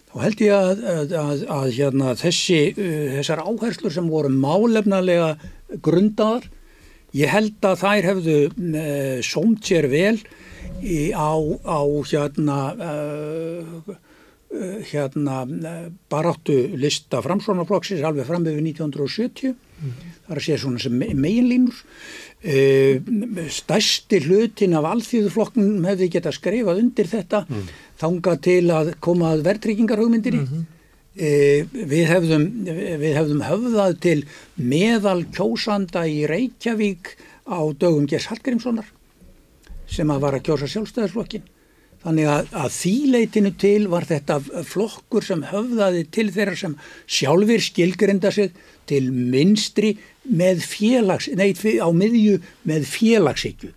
Speaker 6: þá held ég að, að, að, að hérna, þessi, uh, þessar áherslur sem voru málefnalega grundaðar ég held að þær hefðu uh, sómt sér vel í, á, á hérna uh, uh, hérna baráttu lista framsvonarflokksins alveg fram yfir 1970 það er að segja svona sem me- meginlínur. Uh, stærsti hlutin af alþýðuflokknum hefði geta skrifað undir þetta þanga til að koma að verðtryggingarhugmyndir í Uh, við, hefðum, við hefðum höfðað til meðal kjósanda í Reykjavík á dögum Gers Hallgrímssonar sem að var að kjósa sjálfstæðisflokkin. Þannig að, að þýleitinu til var þetta flokkur sem höfðaði til þeirra sem sjálfur skilgrinda sig til minstri með félags, nei, á miðju með félagsíkju.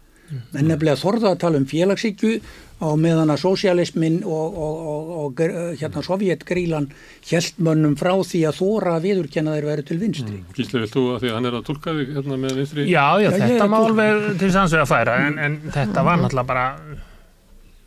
Speaker 6: Menn nefnilega þorða að tala um félagsíkju á meðan að sósialismin og, og, og, og gr- hérna sovjetgrílan hjælt mönnum frá því að þóra viðurkenna þeir veru til vinstri.
Speaker 1: Gísli, vilt þú að því að hann er að tólka þig hérna með vinstri
Speaker 4: Já, já,
Speaker 6: Já,
Speaker 4: þetta má alveg til sanns við að færa en, en þetta var náttúrulega bara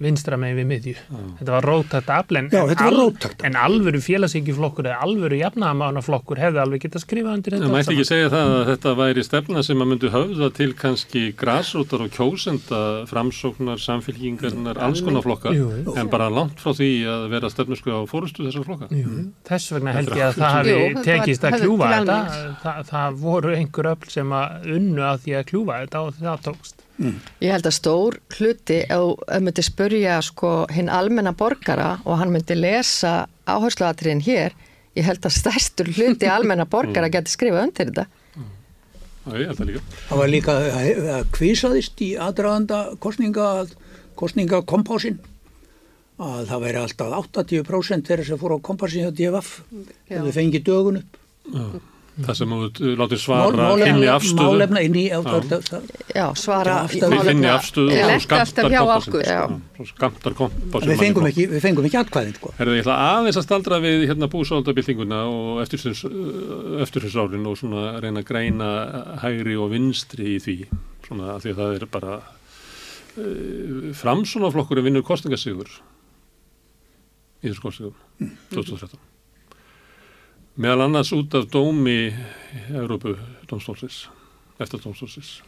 Speaker 4: vinstra megin við miðju. Þetta var rótækt afl en,
Speaker 6: Já,
Speaker 4: en,
Speaker 6: þetta var róttækt afl.
Speaker 4: en alvöru félagsíkjuflokkur eða alvöru jafnaðamánaflokkur hefði alveg getað skrifað undir
Speaker 1: Það
Speaker 4: þetta.
Speaker 1: mætti
Speaker 4: allt
Speaker 1: ekki segja það að þetta væri stefna sem að myndu höfða til kannski grásrótar og kjósenda framsóknar, samfélkingarnar, alls konar flokka
Speaker 4: Jú, jú.
Speaker 1: en bara langt frá því að vera stefnusku á fórustu þessar flokka.
Speaker 4: Jú, þess vegna held ég að það hafi tekist að kljúfa þetta það, það voru einhver öll sem að unnu að því að kljúfa þetta og það tókst
Speaker 5: Ég held að stór hluti ef myndi spurja sko hinn almenna borgara og hann myndi lesa áhersluatriðin hér ég held að stærstur hluti almenna borgara [laughs] geti skrifað undir þetta.
Speaker 1: Já, ég held það líka.
Speaker 6: Það var líka að, að kvísaðist í aðdraganda kostninga, kostningakompásin að það væri alltaf 80% þeirra sem fór á kompásin hjá DFF
Speaker 7: Já.
Speaker 6: þegar þau fengið dögun upp.
Speaker 1: Það sem þú látið svara
Speaker 6: Mál-
Speaker 1: finni
Speaker 6: málefna-
Speaker 1: afstöðu.
Speaker 6: Málefna inn í,
Speaker 1: Já.
Speaker 5: svara málefna-
Speaker 1: finni afstöðu og skamtar kompásinn.
Speaker 6: við, fengum ekki, við fengum ekki atkvæðin sko.
Speaker 1: Herðu, ég ætla aðeins að staldra við hérna búsáldabildinguna og eftirhundsárin og svona reyna að greina hægri og vinstri í því svona af því að það er bara uh, framsunaflokkurinn vinnur kostningasíður í þessu kostningum 2013 meðal annars út af dómi Európu domstólsins eftir domstólsins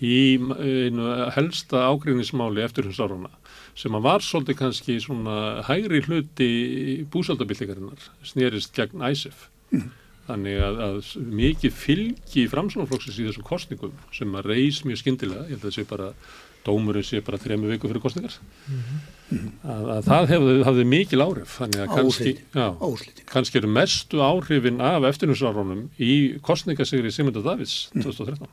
Speaker 1: í einu helsta ágreinismáli eftirhundsárana sem að var svolítið kannski svona hægri hluti búsaldabildingarinnar snerist gegn æsif þannig að, að mikið fylgi framsónaflokksins í þessum kostningum sem að reys mjög skyndilega ég held að það sé bara dómurinn sé bara þremu viku fyrir kostningar að, að það hefði, hafði mikil áhrif þannig að kannski, já, kannski eru mestu áhrifin af eftirhundsárunum í kostningasigri Sigmundar Davids 2013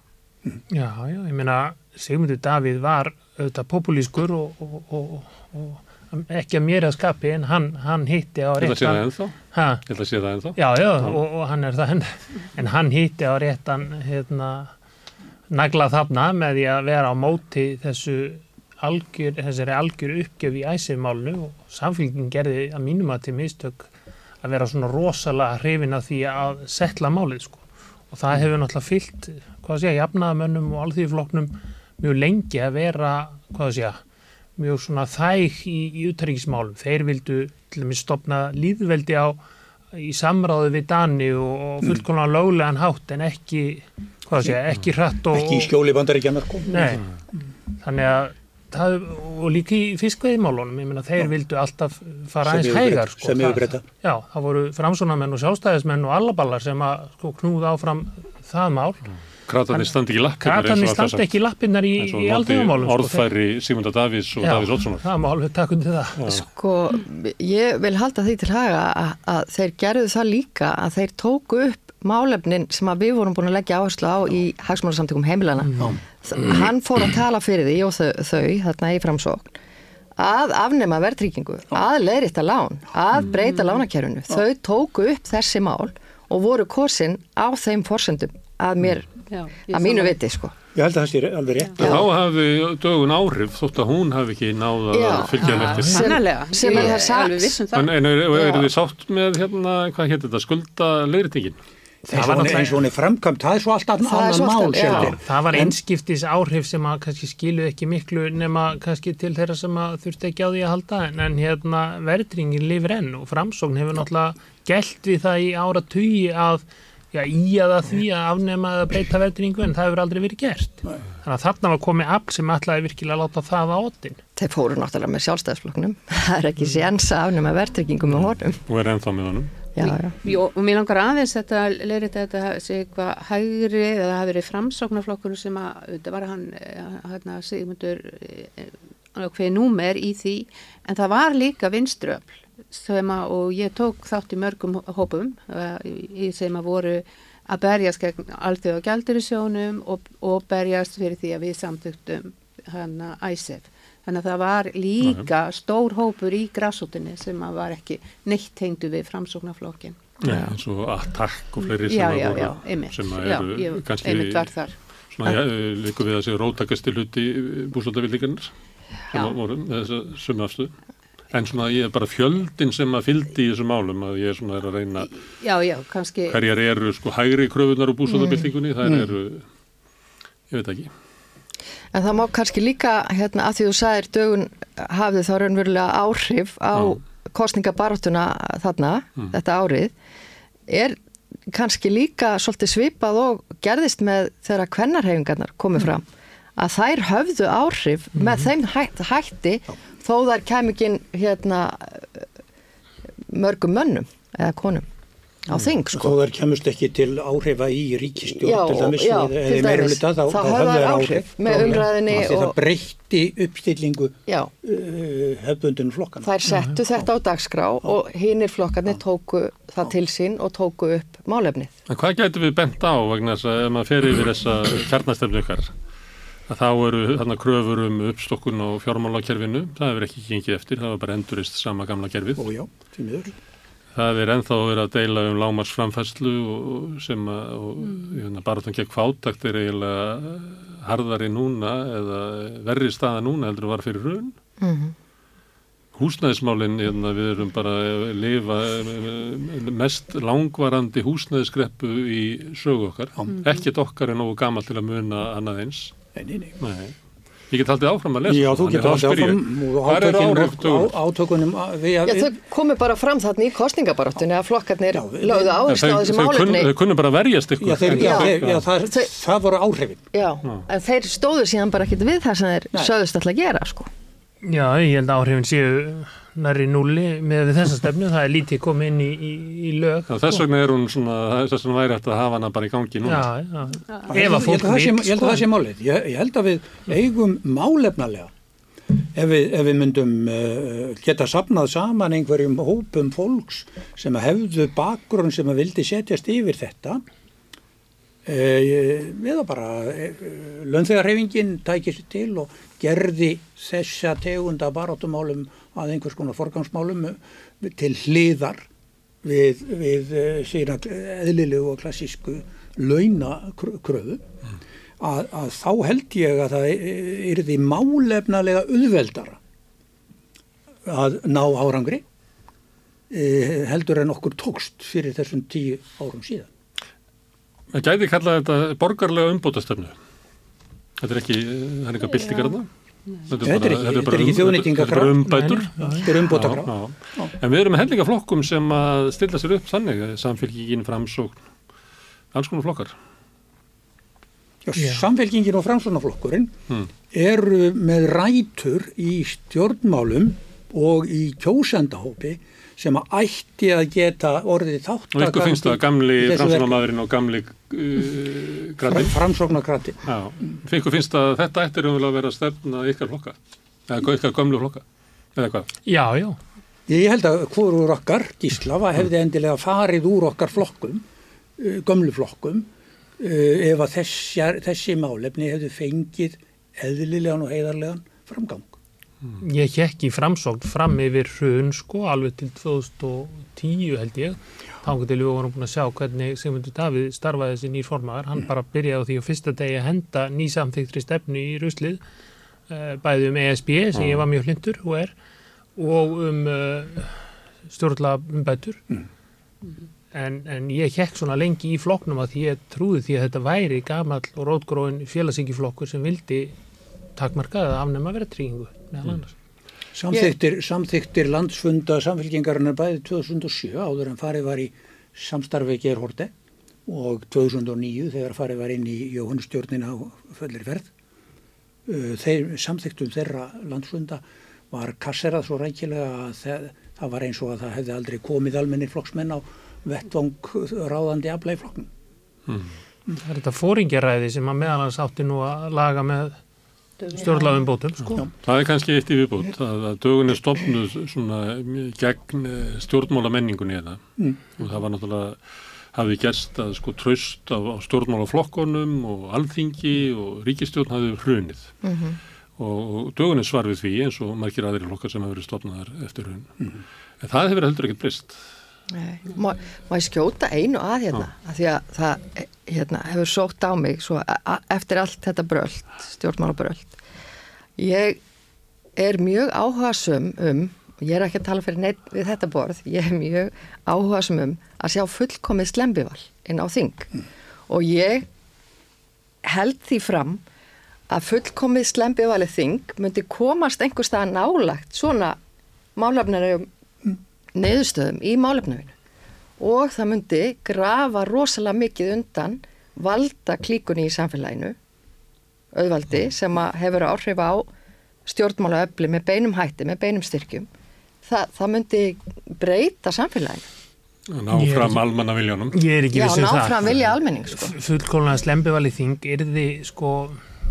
Speaker 4: Já, já, ég meina Sigmundur Davíð var auðvitað populískur og, og, og, og ekki að mér að skapi en hann, hann hitti á réttan
Speaker 1: að sé það ennþá.
Speaker 4: Já, já, og, og hann er það en, en hann hitti á réttan hérna, nagla þarna með því að vera á móti þessu algjör, þessari algjör uppgjöf í æsirmálnu og samfélgin gerði að mínum að til mistök að vera svona rosalega hrifin að því að setla málið sko og það hefur náttúrulega fyllt, hvað sé ég, jafnaðamönnum og alþýðifloknum mjög lengi að vera, hvað sé ég, mjög svona þæg í, í utryggismálum. Þeir vildu til dæmis stopna líðveldi á í samráðu við Dani og, og
Speaker 6: Mm.
Speaker 4: fullkomlega löglegan hátt en ekki, hvað sé ekki hratt og...
Speaker 6: ekki í skjóli bandaríkjanar sko.
Speaker 4: Nei, þannig að það, og líka í fiskveiðmálunum, ég meina þeir vildu alltaf fara
Speaker 6: yfirbreyta-
Speaker 4: hægar sko.
Speaker 6: sem yfirbreyta.
Speaker 4: Já, það voru framsónamenn og sjálfstæðismenn og allaballar sem að sko, knúða áfram það mál.
Speaker 1: Kratarnir standi ekki í lappirnar
Speaker 4: Kratarnir standi ekki í lappirnar í,
Speaker 1: eins
Speaker 4: í
Speaker 1: noti
Speaker 4: alþjóðamálum.
Speaker 1: orðfæri Sigmunda Davís og
Speaker 4: Já,
Speaker 1: Davís Ótssonar.
Speaker 4: það má alveg taka undir það.
Speaker 5: Sko, ég vil halda því til haga að, að þeir gerðu það líka að þeir tóku upp málefnin sem að við vorum búin að leggja áherslu á í hagsmálasamtökum heimilana. Mm. Hann fór að tala fyrir því og þau, þau þarna í framsókn að afnema verðtryggingu, að leiðrita lán, að breyta lánakerfinu. Þau tóku upp þessi mál og voru kosin á þeim forsendum að mér,
Speaker 7: Já, ég
Speaker 5: að mínu viti sko.
Speaker 6: ég held að það sé alveg rétt
Speaker 1: Þá hafi dögun áhrif þótt að hún hafi ekki náða
Speaker 5: Já.
Speaker 1: að fylgja henni eftir.
Speaker 7: Sannlega,
Speaker 5: sem er það
Speaker 7: er um það.
Speaker 1: En, en eru
Speaker 5: Já.
Speaker 1: er þið sátt með hérna, hvað hétt þetta, skulda leiðritingin?
Speaker 6: Eins og hún- eins og hún er framkvæmt, það er svo allt
Speaker 5: er svo
Speaker 6: mál sjálfur.
Speaker 4: Það var einskiptis áhrif sem að kannski skilu ekki miklu nema kannski til þeirra sem að þurfti ekki á því að halda en, en hérna verðringin lifir enn og framsókn hefur náttúrulega gælt við það í ára tugi að já, í að því að afnema eða breyta verðringu en það hefur aldrei verið gert. Þannig að þarna var komið afl sem ætlaði virkilega að láta það á otin.
Speaker 5: Þeir fóru náttúrulega með sjálfstæðisflokknum. [laughs] Það er ekki séns að afnema verðtryggingu Já, já.
Speaker 7: Jó, og mér langar aðeins þetta, leirið þetta sé eitthvað hægri eða það hafi verið framsóknarflokkur sem að, þetta var hann, hérna, Sigmundur, hvað númer í því, en það var líka vinströfl að, og ég tók þátt í mörgum hópum í, sem að voru að berjast gegn alþjóða gældurisjónum og, og berjast fyrir því að við samtöktum hann að ISEF. Þannig að það var líka stór hópur í grassútinni sem að var ekki neitt tengdu við framsóknarflokkin.
Speaker 1: Nei, eins og Attack og fleiri sem
Speaker 7: Já,
Speaker 1: að
Speaker 7: já,
Speaker 1: voru,
Speaker 7: já, einmitt.
Speaker 1: sem að eru kannski svona, líku við að segja rótakasti hluti búsaldavildingarnir sem voru sumu afstöð. En svona ég er bara fjöldin sem að fyldi í þessum málum að ég er svona er að reyna
Speaker 7: kannski,
Speaker 1: hverjar eru sko hægri kröfunar úr búsaldabildingunni,
Speaker 7: Mm.
Speaker 1: þær eru, ég veit ekki.
Speaker 5: En það má kannski líka, hérna, að því þú sagðir dögun hafði þá raunverulega áhrif á kostningabaráttuna þarna, þetta árið, er kannski líka svolítið svipað og gerðist með þegar kvennarhefingarnar komið fram, að þær höfðu áhrif með þeim hætt, hætti þó þær kem ekki hérna mörgum mönnum eða konum á þing,
Speaker 6: Þó
Speaker 5: sko.
Speaker 6: þær kemust ekki til áhrifa í ríkistjórn
Speaker 5: Já,
Speaker 6: til dæmis,
Speaker 5: já,
Speaker 6: eða
Speaker 5: dæmis.
Speaker 6: hluta, þá,
Speaker 5: höfðu þær áhrif
Speaker 6: áhrif.
Speaker 5: með
Speaker 6: Já, því
Speaker 5: og-
Speaker 6: Það breytti uppstillingu
Speaker 5: Já,
Speaker 6: uh, hefbundinu flokkana.
Speaker 5: Þær settu þetta á dagskrá og hinnir flokkarnir tóku það til sín og tóku upp málefnið.
Speaker 1: En hvað getur við bent á vegna þess að ef maður fer yfir þessa kjarnastefnu ykkar að þá eru þarna kröfur um uppstokkun á fjármálakerfinu, það hefur ekki gengið eftir, það var bara endurist sama gamla kerfið.
Speaker 6: Ó já, því miður.
Speaker 1: Það er ennþá verið að deila um lámars framfæslu og sem að mm. baráttan gegn fátakt er eiginlega harðari núna eða verri staða núna heldur en var fyrir raun.
Speaker 5: Mm
Speaker 1: Húsnæðismálinn, hérna, við erum bara að lifa eh, mest langvarandi húsnæðiskreppu í sögu okkar. Ekkert okkar er nógu gamal til að muna annað eins.
Speaker 6: Nei, nei, nei.
Speaker 1: Nei. Ég get haldið áfram að lesa.
Speaker 6: Já, þú
Speaker 1: spyr ég,
Speaker 6: áfram og átökunum, við
Speaker 5: Já, þau komu bara fram þarna í kostningabaráttunni að flokkarnir lögðu áherslu á
Speaker 1: Þeir,
Speaker 5: þessi
Speaker 1: þeir,
Speaker 5: málefni.
Speaker 1: þeir kunnu bara verjast ykkur.
Speaker 6: Já, þeir, já, þeir, já það,
Speaker 5: Þau-
Speaker 6: það voru áhrifin.
Speaker 5: Já, en þeir stóðu síðan bara ekkit við það sem þeir sögðust alltaf að gera, sko.
Speaker 4: Já, ég held að áhrifin séu næri núli með þessa stefnu, það er lítið komið inn í, í, í lög.
Speaker 1: Já, þess vegna er hún svona, þess vegna væri hægt að hafa hana bara í gangi núna.
Speaker 4: Já, já.
Speaker 6: Ég
Speaker 4: Ef
Speaker 6: held
Speaker 4: að fólk
Speaker 6: að það sé-
Speaker 4: vil,
Speaker 6: Ég held að það sé málið. Ég, ég held að við eigum málefnalega ef við, ef við myndum uh, geta sapnað saman einhverjum hópum fólks sem hefðu bakgrunn sem að vildi setjast yfir þetta uh, eða bara uh, launþegarhefingin tæki sér til og gerði þessa tegunda barátumálum að einhvers konar forgangsmálum eh, til hliðar við, við sína eðlilegu og klassísku launakröfu að, að þá held ég að það er því málefnalega auðveldara að ná árangri heldur en okkur tókst fyrir þessum tíu árum síðan.
Speaker 1: Það gæti kallað þetta borgarlega umbótastöfnu. Þetta er ekki, það er eitthvað byltingar þarna.
Speaker 6: Þetta er ekki, þetta er ekki þjóðnýtingakraf.
Speaker 1: Þetta er umbætur.
Speaker 6: Þetta er umbótakraf.
Speaker 1: En við erum með hellinga sem að stilla sér upp þannig, samfélgíkin, framsókn, alls konar flokkar.
Speaker 6: Já, samfélgingin og framsóknarflokkurinn hmm. eru með rætur í stjórnmálum og í kjósendahópi sem að ætti að geta orðið þátt
Speaker 1: og ykkur finnst það gamli framsóknarmadurinn og gamli uh,
Speaker 6: grætin framsóknargrætin
Speaker 1: ykkur finnst það þetta ættir að vera stefna ykkar flokka? Eða ykkar gamlu flokka? Eða hvað?
Speaker 4: Já, já.
Speaker 6: Ég held að hvorur okkar, Gíslafa, hefði endilega farið úr okkar flokkum uh, gömlu flokkum uh, ef að þessi, þessi málefni hefði fengið eðlilegan og heiðarlegan framgang.
Speaker 4: Mm. Ég hekk í framsókn fram yfir hrun sko alveg til 2010 held ég. Þá til við vorum búin að sjá hvernig Sigmundur Davíð starfaði þessi nýr formaður. Hann bara byrjaði á því á fyrsta degi að henda nýsamþygtri stefnu í ruslið uh, bæði um ESB sem ég var mjög hlindur og er og um uh, stjórnla umbætur mm. en, en ég hekk svona lengi í floknum að ég trúði því að þetta væri gamal og rótgróin félagsíkiflokkur sem vildi takmarka eða afnema verið trýingu meðal annars.
Speaker 6: Samþyktir, samþyktir landsfunda samfélkingarinnar bæði 2007 áður en farið var í samstarfi gerhorte og 2009 þegar farið var inn í Jóhannstjórnina á föllir ferð. Uh, þeir, samþyktum þeirra landsfunda var kasserað svo rækilega að það, var eins og að það hefði aldrei komið almennir flokksmenn á vettvang ráðandi afla í flokknum.
Speaker 4: Hmm. Það er þetta fóringjaræði sem að meðalans átti nú að laga með stjórnlaðum bótum sko.
Speaker 1: Það er kannski eitt í viðbót að, að dögun er stopnuð svona gegn eh, stjórnmála menningunni eða mm. og það var náttúrulega hafið gerst að sko tröst á, á stjórnmálaflokkonum og alþingi og ríkistjórn hafið hrunið mm -hmm. og, og dögun er svar við því eins og margir aðri flokkar sem hefur verið stopnaðar eftir hrun mm -hmm. en það hefur heldur ekkert brist
Speaker 5: Má, má ég skjóta einu að hérna? Að því að það hérna, hefur sótt á mig svo, eftir allt þetta bröld, stjórnmálabröld ég er mjög áhugasum um ég er ekki að tala fyrir neitt við þetta borð ég er mjög áhugasum um að sjá fullkomið slembival inn á þing. Mm. og ég held því fram að fullkomið slembivalið þing myndi komast einhver stað nálagt svona málefnarum neyðustöðum í málefnavinu. Og það myndi grafa rosalega mikið undan valda klíkunni í samfélaginu auðvaldi sem hefur áhrif á stjórnmála öfli með beinum hætti, með beinum styrkjum. Það, það myndi breyta samfélaginu.
Speaker 1: Ná fram almanna viljónum
Speaker 4: Ég er ekki
Speaker 5: vissið
Speaker 4: um
Speaker 5: það. Ná fram vilja almenning sko.
Speaker 4: Fullkólunar slembivalið þing er þið sko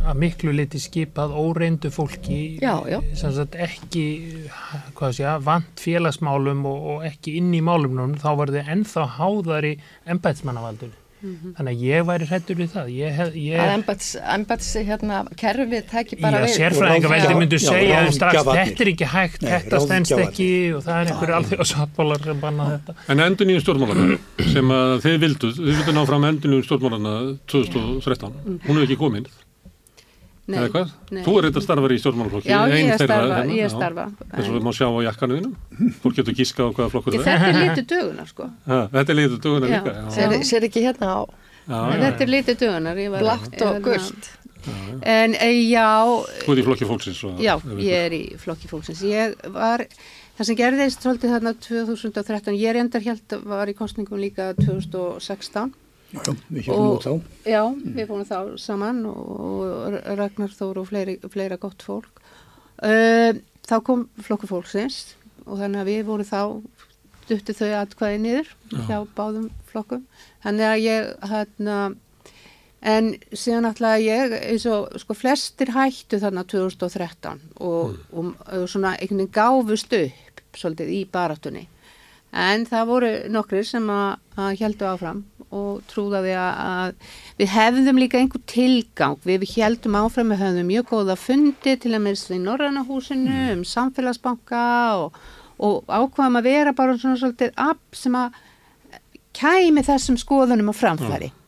Speaker 4: að miklu liti skipað óreindu fólki
Speaker 5: já, já.
Speaker 4: ekki sé, vant félagsmálum og, og ekki inn í málumnum þá var þið ennþá háðar í ennbætsmannavaldun mm -hmm. þannig að ég væri hrettur við það. Ég, ég...
Speaker 5: að ennbæts hérna, kerfið tæki bara
Speaker 4: já,
Speaker 5: við
Speaker 4: sérfræðingaveldi myndu segja strax þetta er ekki hægt, Nei, þetta stendst ekki og það er einhverju alþjóð sáttbólar sem banna þetta.
Speaker 1: En endur nýjum stjórnmálarna sem að þið vildu, þið vildu ná fram endur nýjum stjórnmálarna 2013, hún hefur ekki komið
Speaker 7: Nei?
Speaker 1: Nei. Þú er eitthvað starfar í stjórnmálflokki
Speaker 7: Já, ég er starfa, hérna, ég er starfa
Speaker 1: Þess að við má sjá á jakkanuðinu [laughs] Fólk getur gíska á hvaða flokkur
Speaker 7: það er. Þetta [laughs] er lítið dögunar sko.
Speaker 1: Ha, Þetta er lítið dögunar líka
Speaker 5: Sér, sér ekki hérna á.
Speaker 7: Já, Þetta er lítið dögunar
Speaker 5: Blátt og gullt
Speaker 7: En eh, já
Speaker 1: Þú er í flokki fólksins
Speaker 7: Já, ég er í flokki fólksins. Ég var, það sem gerðist svolítið þarna 2013 Ég er endar helt var í kostningum líka 2016
Speaker 6: Já, við nú þá.
Speaker 7: Já, við fórum þá saman og Ragnar Þóru og fleiri, fleira gott fólk. Þá kom flokku fólksins og þannig að við vorum þá, dutti þau atkvæði niður Já. hjá báðum flokkum. Þannig að ég, hérna, en síðan alltaf ég, eins og sko flestir hættu þarna 2013 og, mm. og, og svona einhvern veginn gáfust upp svolítið í barátunni. En það voru nokkrir sem að, að heldu áfram og trúðaði að við hefðum líka einhver tilgang, við heldum áfram, við hefðum mjög góða fundi til að minnst í Norrannahúsinu mm. um samfélagsbanka og, og ákvaðum að vera bara svona svolítið app sem að kæmi þessum skoðunum á framfæri. Mm.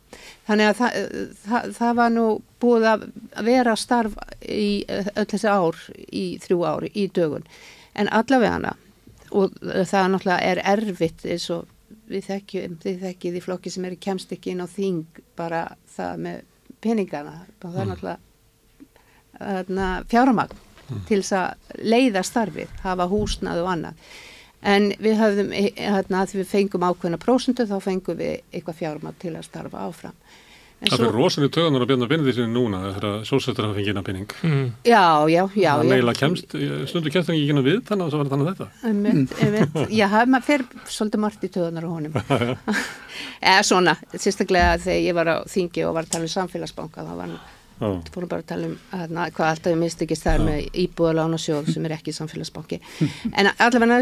Speaker 7: Þannig að það, það, það var nú búið að vera starf í öll þessi ár, í þrjú ári, í dögun. En allavega hana, og það er náttúrulega er erfitt eins og við þekkjum, þið þekkið í flokki sem eru kemst ekki inn á þing bara það með peningana. Og það er náttúrulega fjáramagn til þess að leiða starfið, hafa húsnað og annað. En við höfðum, hérna, að við fengum ákveðna prósundu þá fengum við eitthvað fjármagn til að starfa áfram
Speaker 1: En það fyrir rosalega tögunar að byrja að byrja því sinni núna þegar sólsættur hafa fengið inn að pinning.
Speaker 7: Mm. Já, já, já.
Speaker 1: Það meila kemst, stundu kemst ekki inn á við þannig að það var þannig þetta.
Speaker 7: Einmitt, einmitt. [laughs] Já, maður fer svolítið margt í tögunar á honum. [laughs] [laughs] Eða svona, sérstaklega þegar ég var á þingi og var að tala um samfélagsbanka, þá var hann, fórum bara að tala um að, hvað alltaf ég mistikist þar með íbúðalána sjóð sem er ekki samfélagsbanki. En allavega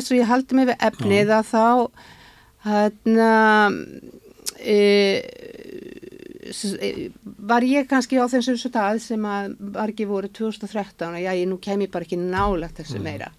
Speaker 7: var ég kannski á þessum stað sem að var ekki voru 2013 og já, ég nú kem ég bara ekki nálagt þessu meira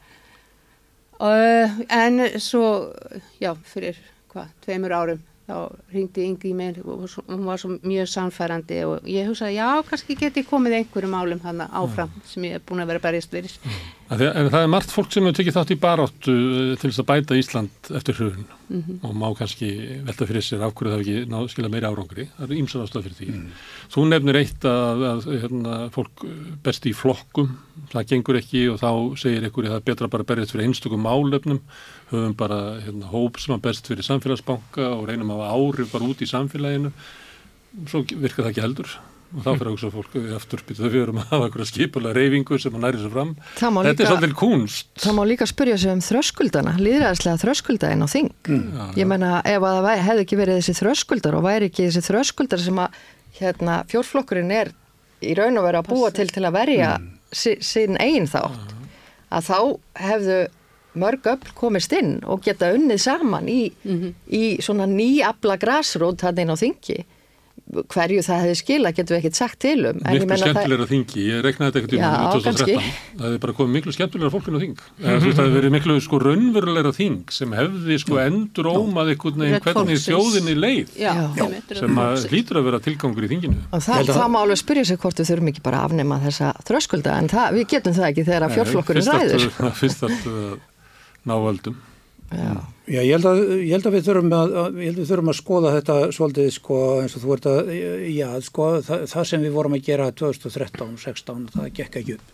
Speaker 7: uh, en svo já, fyrir hvað, tveimur árum þá ringdi Ingi í mig og hún var svo mjög samfærandi og ég hugsaði já, kannski get ég komið einhverju málum hann áfram mm. sem ég er búin að vera berjast
Speaker 1: mm. En það er margt fólk sem hefur tekið þátt í baráttu til þess að bæta Ísland eftir hrjúðun mm -hmm. og má kannski velta fyrir sér af hverju það ekki náðu skila meiri árangri. Það er ímsan ástæð fyrir því. Mm. Þú nefnir eitt að, að hérna, fólk best í flokkum. Það gengur ekki og þá segir ykkur að það er betra bara að berjast fyrir einstökum málefnum. Höfum bara hérna, hóp sem að best fyrir samfélagsbanka og reynum að árið bara út í samfélaginu. Svo virkar það ekki heldur þá fyrir auðvitað fólk eftir þau við erum að hafa eitthvað skipulega reyfingu sem að næri sér fram. Þetta líka, er svolítið kunst
Speaker 5: Það má líka spyrja sig um þröskuldana líðræðslega þröskuldaðin á þing. Mm. ég menna ef að það hefði ekki verið þessi þröskuldar og væri ekki þessi þröskuldar sem að hérna, fjórflokkurinn er í raun og vera að búa til til að verja mm. sín einn þátt að þá hefðu mörg öll komist inn og geta unnið saman í, mm -hmm. í svona nýabla græsrót hann inn á þingi hverju það hefði skila getur við ekkert sagt til um.
Speaker 1: Miklu skemmtilegra það... þingi, ég reknaði þetta ekkert í 2013 það hefði bara komið miklu skemmtilegra fólkinu á þing. [laughs] Mm -hmm. það hefði verið miklu sko raunverulegra þing sem hefði sko endur ómað einhvern veginn hvernig þjóðinni leið. Já, já, sem að hlýtur að vera tilgangur í þinginu.
Speaker 5: Það, það má alveg spyrja sig hvort við þurfum ekki bara að afnema þessa þröskulda en það, við getum það ekki þegar fjórflokkurinn ræður. [laughs]
Speaker 1: Fyrst að ná völdum
Speaker 6: Já. Já, ég held að, ég held að við þurfum að, að, við þurfum að skoða þetta svolítið sko eins og þú ert að, já sko það, það sem við vorum að gera 2013-16 það gekk ekki upp.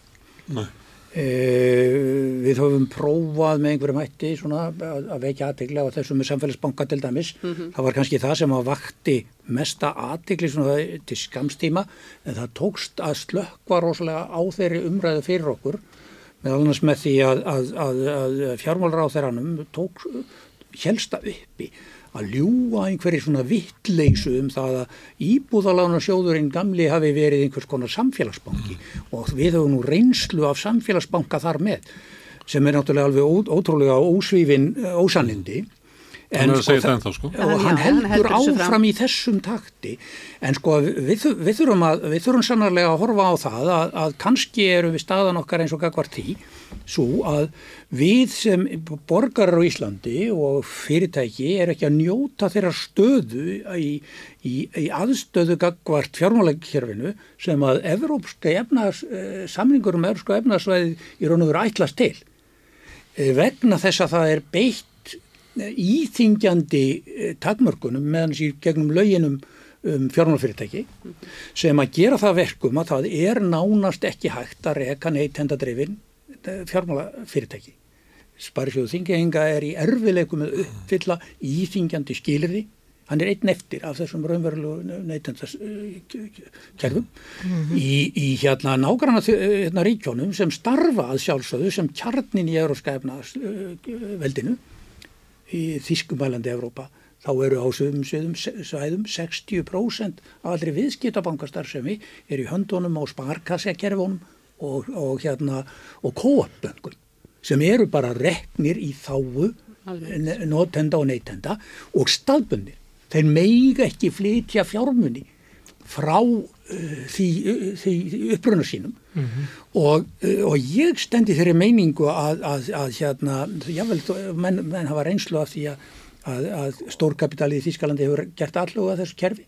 Speaker 6: Nei. E, við höfum prófað með einhverjum hætti svona að vekja aðtegla á þessum með samfélagsbanka til dæmis. Mm -hmm. Það var kannski það sem að vakti mesta aðtegli svona til skamstíma en það tókst að slökka rosalega á þeirri umræðu fyrir okkur með alveg með því að, að, að, að þeirranum tók helsta uppi að ljúa einhverjir svona vittleysu um það að íbúðalána sjóðurinn gamli hafi verið einhvers konar samfélagsbanki. Og við höfum nú reynslu af samfélagsbanka þar með sem er náttúrulega alveg ótrúlega ósvífin ósanlindi
Speaker 1: En, hann, sko, það, sko.
Speaker 6: og hann heldur, heldur áfram í þessum takti. En sko við, við þurfum að við þurfum sannarlega að horfa á það að, að kannski eru við staðan okkar eins og gagvart því svo að við sem borgarar á Íslandi og fyrirtæki er ekki að njóta þeirra stöðu í, í, í aðstöðu gagvart fjármálækjörfinu sem að evrópska efnas, eh, samlingur um evrópska efnarsvæði í raun og veru ætlast til. Eh, vegna þess að það er beitt íþingjandi eh, takmörkunum meðan sér gegnum lauginum um fjármálafyrirtæki sem að gera það verkum að það er nánast ekki hægt að reka neytendadrifin eh, fjármálafyrirtæki. Sparisjóðu þingjahinga er í erfileikum með uppfylla íþingjandi skilirði hann er einn eftir af þessum raunverulegu neytendaskerfum mm -hmm. í, í hérna nágranna hérna, ríkjónum sem starfa að sjálfsögðu sem kjarnin í euróska efnaveldinu í Þískumælandi Evrópa þá eru á sögum svæðum 60% af allri viðskiptabankastarfsemi er í höndunum á sparkassakerfunum og, og hérna og kóapböngum sem eru bara reknir í þáu notenda og neytenda og staðbundir. Þeir meiga ekki flytja fjármunni frá uh, því, uh, því uppröðnar sínum mm -hmm. og, og ég stendi þeirri meiningu að, að, að hérna, jável, menn, menn hafa reynslu af því að, að stórkapitalið í Þískalandi hefur gert alluga þessu kerfi.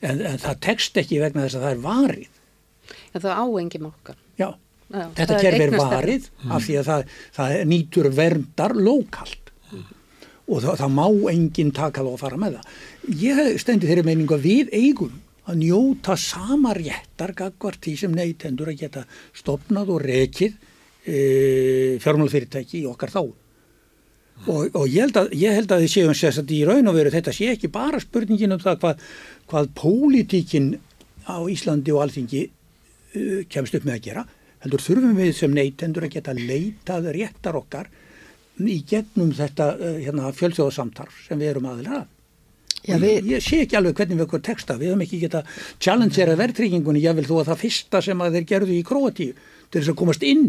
Speaker 6: En, en það tekst ekki vegna þess að það er varið.
Speaker 7: En það áengi mokkar
Speaker 6: Já.
Speaker 7: Já,
Speaker 6: þetta
Speaker 7: er
Speaker 6: kerfi er varið af því að það, það nýtur verndar lokalt og það, það má enginn taka það og fara með það. Ég stendi þeirri meiningu að við eigum að njóta sama réttar gagvart því sem neytendur að geta stopnað og rekið e, fjármálafyrirtæki í okkar þá og, og ég, held að, ég held að þið séum sérst að í raun og veru þetta sé ekki bara spurningin um það hvað, hvað pólitíkin á Íslandi og Alþingi uh, kemst upp með að gera heldur þurfum við sem neytendur að geta leitað réttar okkar í gegnum þetta uh, hérna, fjölsjóðasamtarf sem við erum aðeins að
Speaker 5: Já, við-
Speaker 6: ég, sé ekki alveg hvernig við okkur texta við höfum ekki geta challengerað verðtryggingunni. Ég vil þó að það fyrsta sem að þeir gerðu í Króatíu til þess að komast inn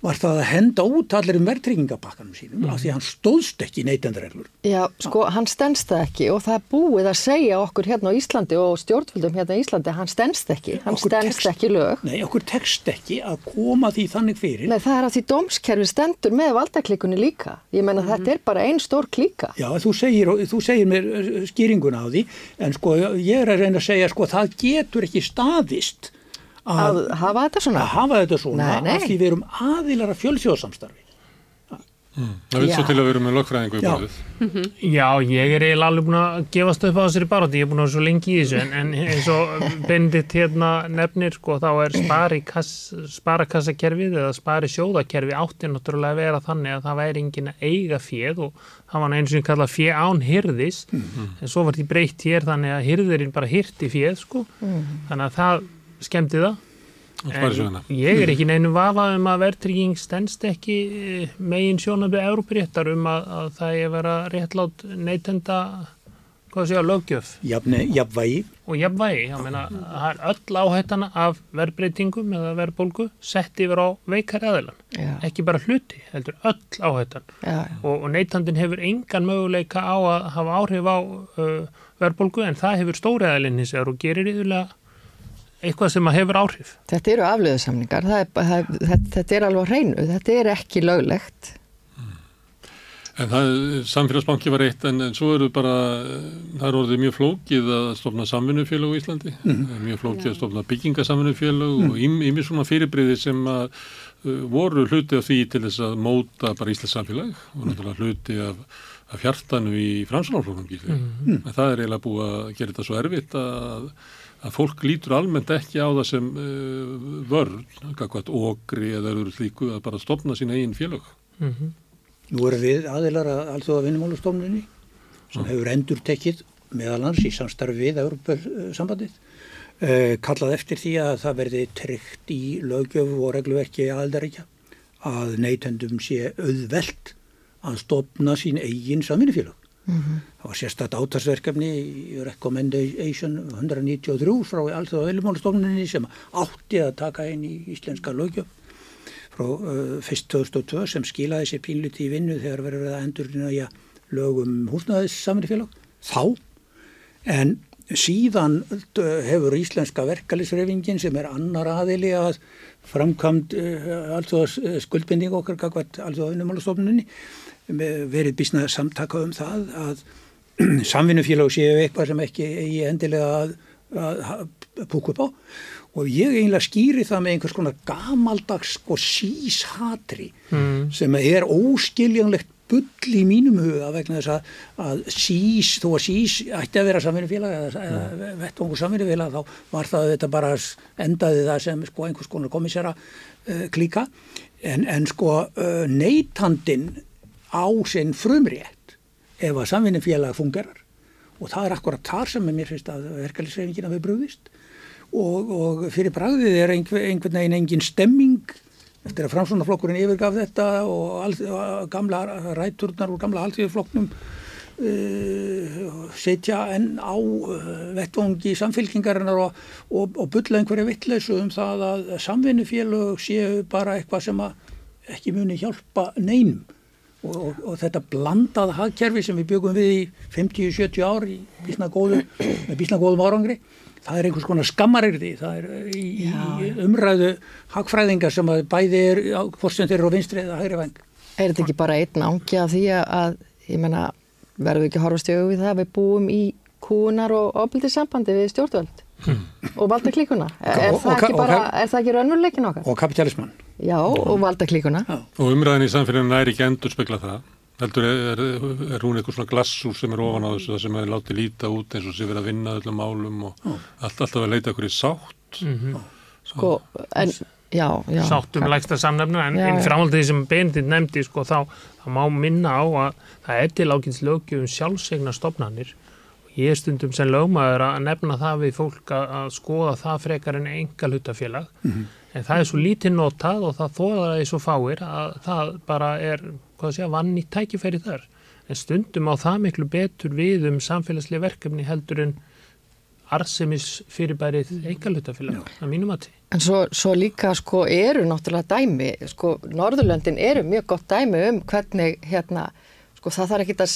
Speaker 6: var það að henda út allir um verðtryggingapakkanum sínum af því að hann stóðst ekki neytendarreglur
Speaker 5: Já, sko, hann stendst það ekki og það er búið að segja okkur hérna á Íslandi og stjórnvöldum hérna á Íslandi, hann stendst ekki, hann
Speaker 6: tekst-
Speaker 5: ekki lög.
Speaker 6: Nei, okkur tekst ekki að koma því þannig fyrir
Speaker 5: Nei, það er að því dómskerfi stendur með valdaklikunni líka. Ég menna þetta er bara ein stór klíka.
Speaker 6: Já, þú segir, þú segir mér uh, skýringuna á því, en sko ég er að reyna að segja sko
Speaker 5: Að
Speaker 6: að,
Speaker 5: hafa þetta svona.
Speaker 6: að hafa þetta svona
Speaker 5: Nei, nei.
Speaker 6: af því við erum aðilar að fjölsjóðsamstarfi.
Speaker 1: Það vil svo til að vera með lögfræðingu í
Speaker 6: Já.
Speaker 1: borðið.
Speaker 4: Já, ég er eiginlega alveg búin að gefast upp á þessari baróti, ég er búin að vera svo lengi í þessu en, en eins og Bendit hérna nefnir, sko, þá er sparakassakerfið eða spari sjóðakerfi átti náttúrulega að vera þannig að það væri engin að eiga féð og það var eins og kallað fjö án hirðis en svo var því breytt hér þannig að hirðirinn bara hirti féð, sko þannig að það skemmti það. Ég er ekki neinu vafa um að verðtrygging stendst ekki eh, megin sjónabið Európréttar um að, að það er vera réttlátt neytenda hvað sé að löggjöf.
Speaker 6: Jafni, jafnvægi,
Speaker 4: og jafnvægi, ég meina það er öll áhættana af verðbreytingum eða verðbólgu sett yfir á veikar aðilan
Speaker 5: Já.
Speaker 4: ekki bara hluti, heldur öll áhættan.
Speaker 5: Já, já.
Speaker 4: og, og neytandin hefur engan möguleika á að hafa áhrif á uh, verðbólgu en það hefur stóri aðilinn hins vegar og gerir yfirlega eitthvað sem að hefur áhrif
Speaker 5: Þetta eru aflöðusamningar, það það, þetta, þetta er alveg hreinu, þetta er ekki löglegt.
Speaker 1: En það, samfélagsbanki var eitt en, en svo eru bara, það er orðið mjög flókið að stofna samvinnufélög í Íslandi, mm. mjög flókið að stofna byggingasamvinnufélög mm. og ými svona fyrirbriði sem að uh, voru hluti af því til þess að móta bara Íslands samfélag og náttúrulega hluti af, af hjartanu í framsvonarflóknum gísli. Mm. En það er eiginlega búið að gera þetta svo erfitt að, að fólk lítur almennt ekki á það sem uh, vörn, kakvært okri eða eru slíku að bara stofna sína eigin félög.
Speaker 4: mm
Speaker 6: nú erum við aðilar að allþjóða vinnumálastofnunni sem hefur endur tekið meðalans í samstarfi við Európa-sambandið eh, kallað eftir því að það verði tryggt í lögjöf og regluverki aðaldaríkja að neytendum sé auðvelt að stopna sín eigin samvinnufélög. Það var sérstætt átarsverkefni í Recommendation 193 frá allþjóða vinnumálastofnunni sem átti að taka inn í íslenska lögjöf frá uh, fyrst 2002 sem skilaði sér pínluti í vinnu þegar verður að endurina í lögum húsnaðis samanfélag þá en síðan uh, hefur íslenska verkalisreifingin sem er annar aðili að framkvæmt uh, alltaf skuldbinding okkar gagvart alltaf vinnumálastofnunni verið bísnað samtaka um það að [clears throat] samvinnufélag séu eitthvað sem ekki eigi endilega að, að, að púka upp á. Og ég eiginlega skýri það með einhvers konar gamaldags sko síshatri
Speaker 4: Mm.
Speaker 6: sem er óskiljanlegt bull í mínum huga vegna þess að, að sís, þó að sís ætti að vera samvinnufélag eða, eða vettvangur samvinnufélag þá var það þetta bara endaði það sem sko einhvers konar komissera uh, klíka. En, en sko uh, neytandin á sinn frumrétt ef að samvinnufélag fungerar. Og það er akkurat þar sem mér finnst að verkefliðsreifingina við brúðist og, og fyrir bragðið er einhver, einhvern veginn engin stemming eftir að framsvonarflokkurinn yfirgaf þetta og, all, og gamla ræturnar úr gamla alltíðuflokknum uh, setja enn á uh, vettvangi samfélkingarinnar og, og, og bulla einhverja vittleysu um það að samvinnufélög séu bara eitthvað sem að ekki muni hjálpa neinum og, og, og þetta blandað hagkerfi sem við byggum við í 50-70 ár í bísna góðu, með bísna góðum árangri það er einhvers konar skammarirði það er í, í umræðu hagfræðinga sem að bæði er fórstum þeirra og vinstri eða hægri veng
Speaker 5: Er þetta ekki bara einn ángi af því að, ég menna, verðum við ekki að horfast í auðvið það að við búum í kúnar og ofbildið sambandi við stjórnvöld? Og valda klíkuna er,
Speaker 6: Og-
Speaker 5: það
Speaker 6: og-
Speaker 5: ekki bara,
Speaker 6: og-
Speaker 5: er það ekki raunveruleikin okkar?
Speaker 6: og kapitalisman.
Speaker 5: Já, og valda klíkuna
Speaker 1: Og umræðin í samfélaginu er ekki endur spekla það. Heldur er, er, er hún eitthvað svona glassúr sem er ofan á þessu, það sem er látið líta út eins og sé verið að vinna öllum málum og allt, alltaf að leita okkur í sátt.
Speaker 4: Mhm.
Speaker 5: sko, en, já, já
Speaker 4: sátt um lægsta samnefna en
Speaker 5: Já, já.
Speaker 4: framhaldið sem Benedikt nefndi sko, þá, þá má minna á að það er til ákynns lögjöfum sjálfsegna stopnarnir ég er stundum sem lögmaður að nefna það við fólk að, að skoða það frekar en enga hlutafélag en það er svo lítið notað og það þóðar að því svo fáir að það bara er hvað sé, vann í tækifæri þar. En stundum á það miklu betur við um samfélagslega verkefni heldur en arsemis fyrirbærið enga hlutafélag að mínum að
Speaker 5: En svo, svo líka sko eru náttúrulega dæmi, sko Norðurlöndin eru mjög gott dæmi um hvernig hérna, sko það þarf ekki að,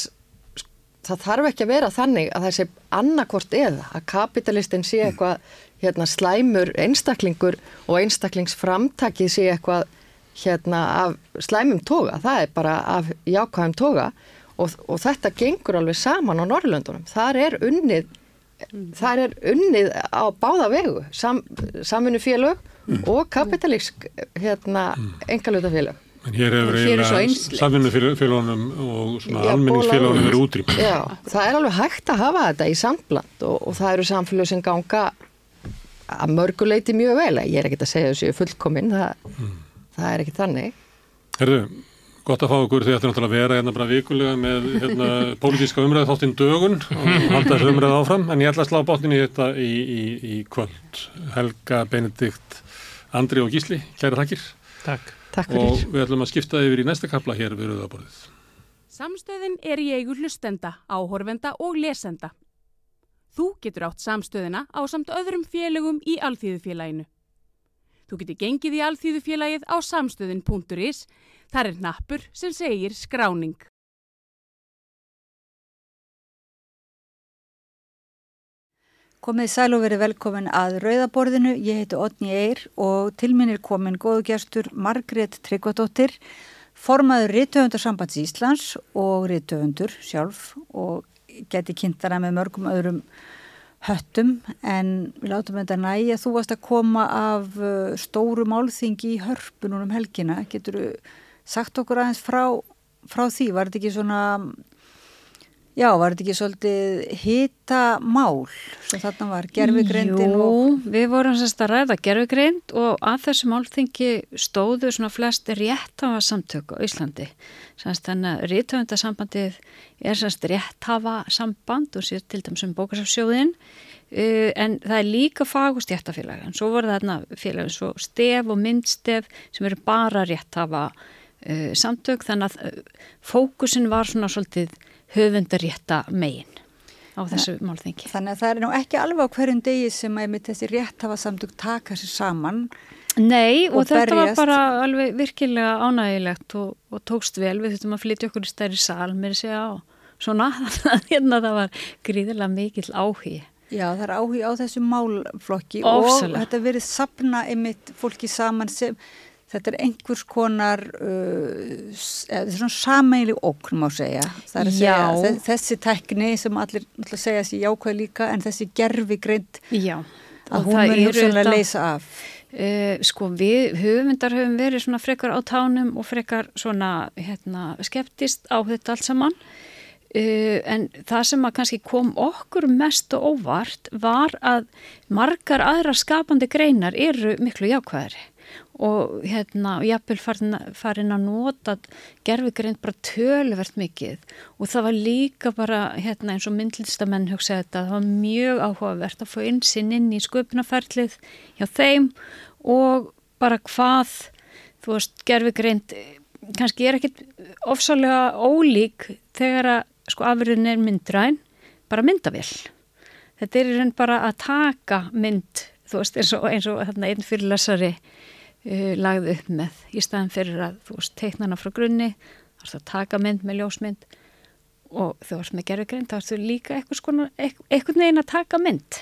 Speaker 5: það þarf ekki að vera þannig að það sé annarkvort eða að kapitalistin sé eitthvað hérna slæmur einstaklingur og einstaklingsframtakið sé eitthvað hérna af slæmum toga, það er bara af jákvæðum toga og, og þetta gengur alveg saman á Norðurlöndunum, þar er unnið það er unnið á báða vegu Sam, samvinnufélög og kapitalísk hérna, engalutafélög
Speaker 1: En hér hefur
Speaker 7: er
Speaker 1: eiginlega samvinnufélagunum og almenningsfélagunum verið útrýmt.
Speaker 5: Já, það er alveg hægt að hafa þetta í sambland og, og það eru samfélög sem ganga að mörguleiti mjög vel ég er ekki að segja þessu fullkominn það, það er ekki þannig
Speaker 1: Herðu, gott að fá okkur því að þetta er náttúrulega að vera hérna bara vikulega með hérna, pólitíska umræðu þáttinn dögun og [laughs] halda þessu umræðu áfram en ég ætla að slá botnin í þetta í, í, í kvöld. Helga, Benedikt, Andri og Gísli, kæra þakkir
Speaker 4: Takk.
Speaker 5: Takk
Speaker 1: og við ætlum að skipta yfir í næsta kapla hér við rauðaborðið.
Speaker 3: Samstöðin er í eigu hlustenda, áhorfenda og lesenda. Þú getur átt samstöðina á samt öðrum félögum í Alþýðufélaginu. Þú getur gengið í Alþýðufélagið á samstöðin.is. Þar er nappur sem segir skráning.
Speaker 8: Komið sæl og verið velkomin að Rauðaborðinu. Ég heiti Otni Eir og til minn er komin góðu gestur Margrét Tryggvadóttir, formaður Rittöfundarsambands Íslands og Rittöfundur sjálf og geti kynntara með mörgum öðrum höttum en við látum þetta næja. Þú varst að koma af uh, stóru málþingi í hörpunum um helgina. Getur þú sagt okkur aðeins frá, frá því? Var þetta ekki svona Já, var þetta ekki svolítið hita mál sem þarna var, gerfigreindin
Speaker 9: Jú,
Speaker 8: og...
Speaker 9: við vorum sérst að ræða gerfigreind og að þessu málþingi stóðu svona flest rétthafa samtök á Íslandi. Sérst þannig að rítöfundasambandið er sérst rétthafa samband og sér til dæmis um bókarsafsjóðin uh, en það er líka fag og stjættafélag en svo voru þarna félag eins og stef og myndstef sem eru bara rétthafa samtök þannig að uh, fókusin var svona svolítið höfundarétta megin á þessu málþingi.
Speaker 8: Þannig að það er nú ekki alveg á hverjum degi sem að þessi rétthafa samtök taka sér saman.
Speaker 9: Nei og,
Speaker 8: og
Speaker 9: þetta var
Speaker 8: berjast.
Speaker 9: bara alveg virkilega ánægilegt og, og tókst vel, við þurftum að flytja okkur í stærri sal með þessi á svona, [laughs] hérna það var gríðilega mikill áhugi.
Speaker 8: Já, það er áhugi á þessu málflokki
Speaker 9: Ofsalega.
Speaker 8: og þetta verið sapna einmitt fólki saman sem þetta er einhvers konar uh, svona sameilig ókn má segja. Segja þessi tekni sem allir segja sér jákvæð líka en þessi gerfigreind
Speaker 9: Já.
Speaker 8: að hún verður hugsanlega að leysa af.
Speaker 9: Uh, sko við höfumyndar höfum verið svona frekar á tánum og frekar svona hérna skeptist á þetta allt saman uh, en það sem að kannski kom okkur mest og óvart var að margar aðra skapandi greinar eru miklu jákvæðari og hérna jafnvel farin, farin að nota gerfigreind bara töluvert mikið og það var líka bara hérna eins og myndlistamenn hugsaði þetta, það var mjög áhugavert að fá einsinn inn í sköpunarferlið hjá þeim og bara hvað, þú veist, gerfigreind kannski er ekkit ofsálega ólík þegar að sko afurðin er myndræn, bara myndavél. Þetta er í raun bara að taka mynd, þú veist, eins og, eins og hérna, einn fyrirlesari uh, lagði upp með í staðin fyrir að þú veist, teikna hana frá grunni, þá ertu að taka mynd með ljósmynd og þú veist með gerfigreind, þá ertu líka eitthvað, skona, eitthvað neginn að taka mynd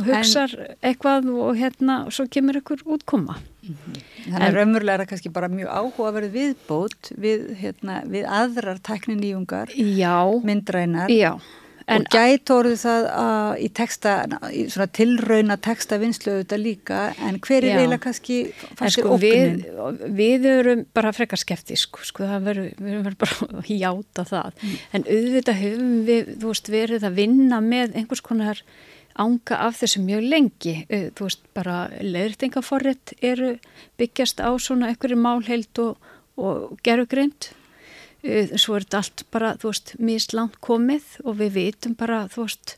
Speaker 9: og hugsar eitthvað og hérna, og svo kemur ykkur útkoma.
Speaker 8: Þannig að raunverulega er það kannski bara mjög áhuga að vera viðbót við, hérna, við aðrar tekniníungar,
Speaker 9: Já,
Speaker 8: myndrænar.
Speaker 9: já,
Speaker 8: En, og gæti orðu það í texta, í svona tilrauna textavinslu auðvitað líka, en hver er eiginlega kannski
Speaker 9: fannst sko, þér ókunin? Við, við erum bara frekar skeptísk, sko, verður, við erum bara [laughs] að hjáta það, mm. en auðvitað höfum við, þú veist, verið að vinna með einhvers konar ánga af þessu mjög lengi, þú veist, bara leirtingaforrið eru byggjast á svona einhverju málheild og, og gerugrind Eh, svo er þetta allt bara, þú veist, mislant komið og við vitum bara, þú veist,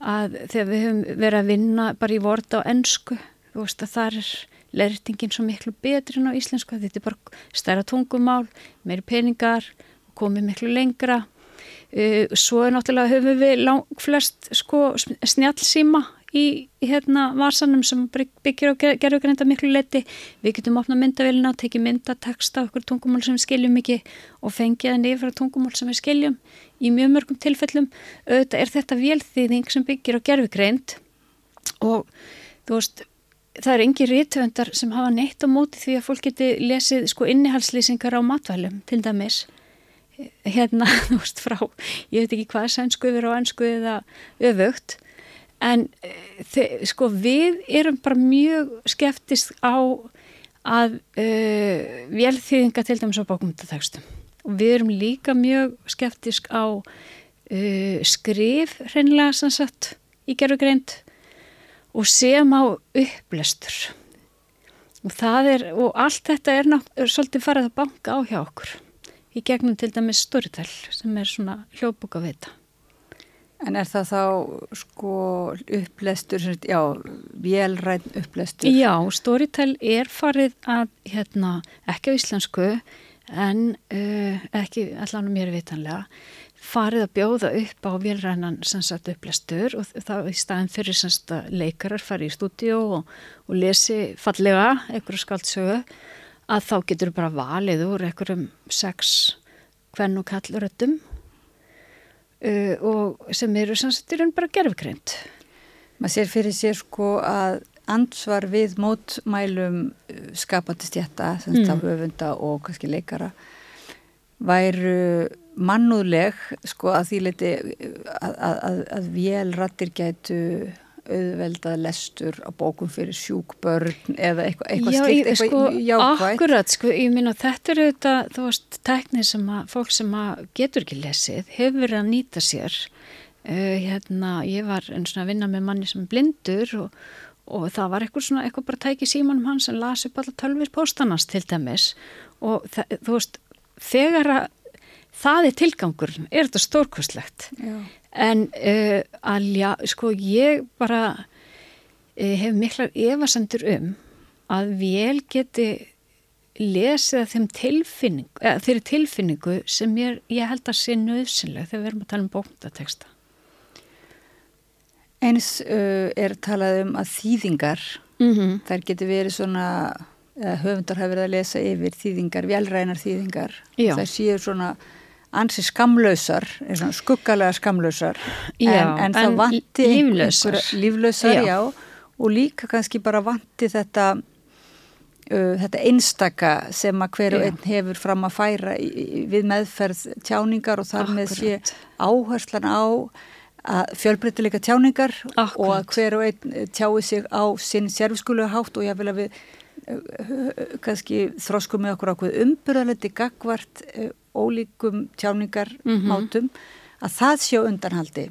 Speaker 9: að þegar við höfum verið að vinna bara í vort á ennsku, þú veist, að það er lertingin svo miklu betri en á íslensku, þetta er bara stærra tungumál, meiri peningar, komið miklu lengra. Eh, svo er náttúrulega höfum við lang, flest sko snjálfsíma í, hérna varsanum sem byggir og gerur greinda miklu leti. Við getum opnað myndavélina tekið myndatekst á okkur tungumál sem við skiljum ekki og fengið henni yfir tungumál sem við skiljum í mjög mörgum tilfellum. Auðvitað er þetta vélþýðing sem byggir og gerur greind og þú veist það er engi rítvöndar sem hafa neitt á móti því að fólk geti lesið sko innihalslýsingar á matvælum til dæmis hérna, [laughs] þú veist, frá ég veit ekki hvað sænsku yfir á ennsku eða öfugt en sko við erum bara mjög skeptist á að uh, velþýðinga til dæmis á bókumtatekstum og við erum líka mjög skeptisk á uh, skrif hreinlega sannsagt í gerðugreind og sem á upplestur. Og það er, og allt þetta er, er svolítið farið að banka á hjá okkur í gegnum til dæmis Storytel sem er svona hljóðbúka við þetta
Speaker 8: En er það þá sko upplestur, já, velræn upplestur?
Speaker 9: Já, Storytel er farið að, hérna, ekki á íslensku, en uh, ekki allan mér vitanlega, farið að bjóða upp á velrænan sannsagt upplestur og það í staðin fyrir sannsagt leikarar farið í stúdíu og, og lesi fallega einhverju skaldsögu að þá getur bara valið úr einhverjum sex hvern og kalluröttum uh, og sem eru sannsættirinn bara gerfgreint.
Speaker 8: Maður sér fyrir sér sko að ansvar við mótmælum uh, skapandi stjætta, sem mm. höfunda og kannski leikara væru mannúðleg sko að því leti að, að, að, að vélrattir gætu auðveldað lestur á bókum fyrir sjúkbörn eða eitthvað, eitthvað
Speaker 9: Já,
Speaker 8: slikt, eitthvað
Speaker 9: sko,
Speaker 8: jákvægt.
Speaker 9: Akkurat, sko, ég minna þetta eru þetta, þú veist, tæknið sem að fólk sem að getur ekki lesið hefur verið að nýta sér. Uh, hérna, ég var einn svona að vinna með manni sem er blindur og, og það var eitthvað svona, eitthvað bara tækið símanum hans sem las upp alla tölvir póstanast til dæmis. Og það, þú veist, þegar að það er tilgangur, er þetta stórkostlegt. Já en uh, alja, sko ég bara uh, hef miklar evasendur um að vel geti lesið þeim tilfinningu, eða þeirri tilfinningu sem ég, ég held að sé nöðsynlega þegar við erum að tala um bókndateksta.
Speaker 8: Eins uh, er talað um að þýðingar, mm -hmm. þær geti verið svona, höfundar hafa verið að lesa yfir þýðingar, velrænar þýðingar, Já. þær séu svona ansi skamlausar, skuggalega skamlausar.
Speaker 9: Já,
Speaker 8: en, en það vanti
Speaker 9: líflausar,
Speaker 8: líflausar já. Já, og líka kannski bara vanti þetta uh, þetta einstaka sem að hverju einn hefur fram að færa í, við meðferð tjáningar og þar með sé áherslan á fjölbreytileika tjáningar Akkurat. og að hverju einn tjái sig á sinn sérfskulega hátt og ég vil að við kannski þróskum með okkur ákveð umbyrðaleti gagvart ólíkum tjáningarmátum mm -hmm. að það sjá undanhaldi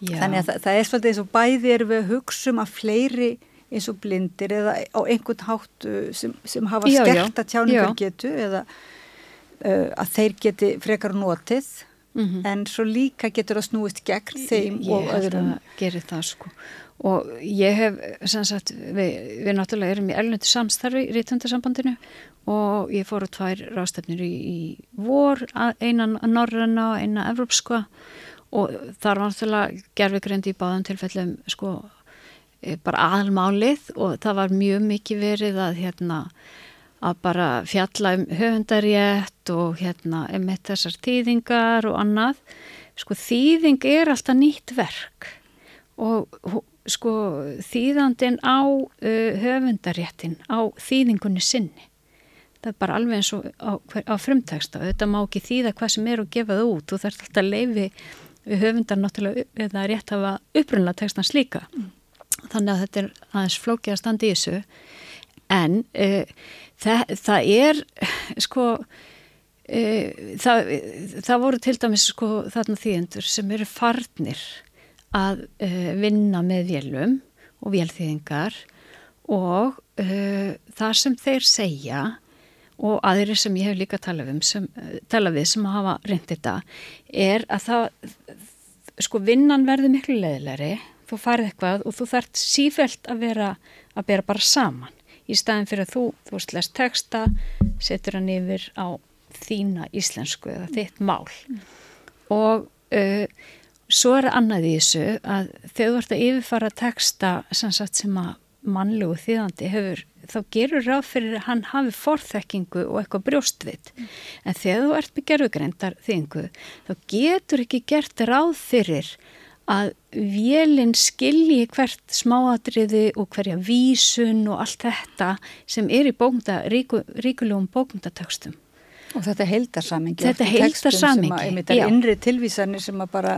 Speaker 8: Já. þannig að það, það er svolítið eins og bæði er við hugsum að fleiri eins og blindir eða á einhvern hátt uh, sem, sem hafa skerta tjáningar getu eða uh, að þeir geti frekar notið mm -hmm. en svo líka getur það snúist gegn þeim
Speaker 9: ég, og öðrum. Ég gerir það sko og ég hef, sem sagt, við, við náttúrulega erum í elnöndu samstarfi í rítundarsambandinu og ég fór á tvær rástefnir í, í vor, einan norranna og eina evrópska. Og þar var náttúrulega gerfegrendi í báðan tilfellum sko eh, bara aðalmálið. Og það var mjög mikið verið að hérna að bara fjalla um höfundarétt og hérna um þessar þýðingar og annað. Sko þýðing er alltaf nýtt verk. Og sko þýðandin á uh, höfundaréttin á þýðingunni sinni. Það er bara alveg eins og á, á frumteksta þetta má ekki þýða hvað sem er og gefa það út. Þú þarf alltaf að leifi höfundar náttúrulega eða rétt hafa upprunlega textans líka mm. þannig að þetta er aðeins flókið að standa í þessu. En uh, það, það er sko uh, það, það voru til dæmis sko þarna þýjendur sem eru farnir að uh, vinna með vélum og vélþýðingar og það sem þeir segja og aðri sem ég hef líka talað, um, sem, talað við sem hafa reynd þetta er að það sko vinnan verður miklu leðilegri þú farið eitthvað og þú þart sífælt að vera að bera bara saman. Í staðin fyrir að þú, þú veist, lest texta, setur hann yfir á þína íslensku eða þitt mál. Mm. og uh, svo er annað í þessu að þegar þú ert að yfirfara texta sem, sem að mannlegu þýðandi hefur, þá gerur ráð fyrir að hann hafi forþekkingu og eitthvað brjóstvit mm. en þegar þú ert með gerðugreindar þýðingu þá getur ekki gert ráð fyrir að vélinn skilji hvert smáatriði og hverja vísun og allt þetta sem er í bókunda, ríku, ríkulegum bókundatökstum.
Speaker 8: Og þetta heildar samingi.
Speaker 9: Þetta heildar samingi,
Speaker 8: já. Þetta er innri tilvísanir sem að bara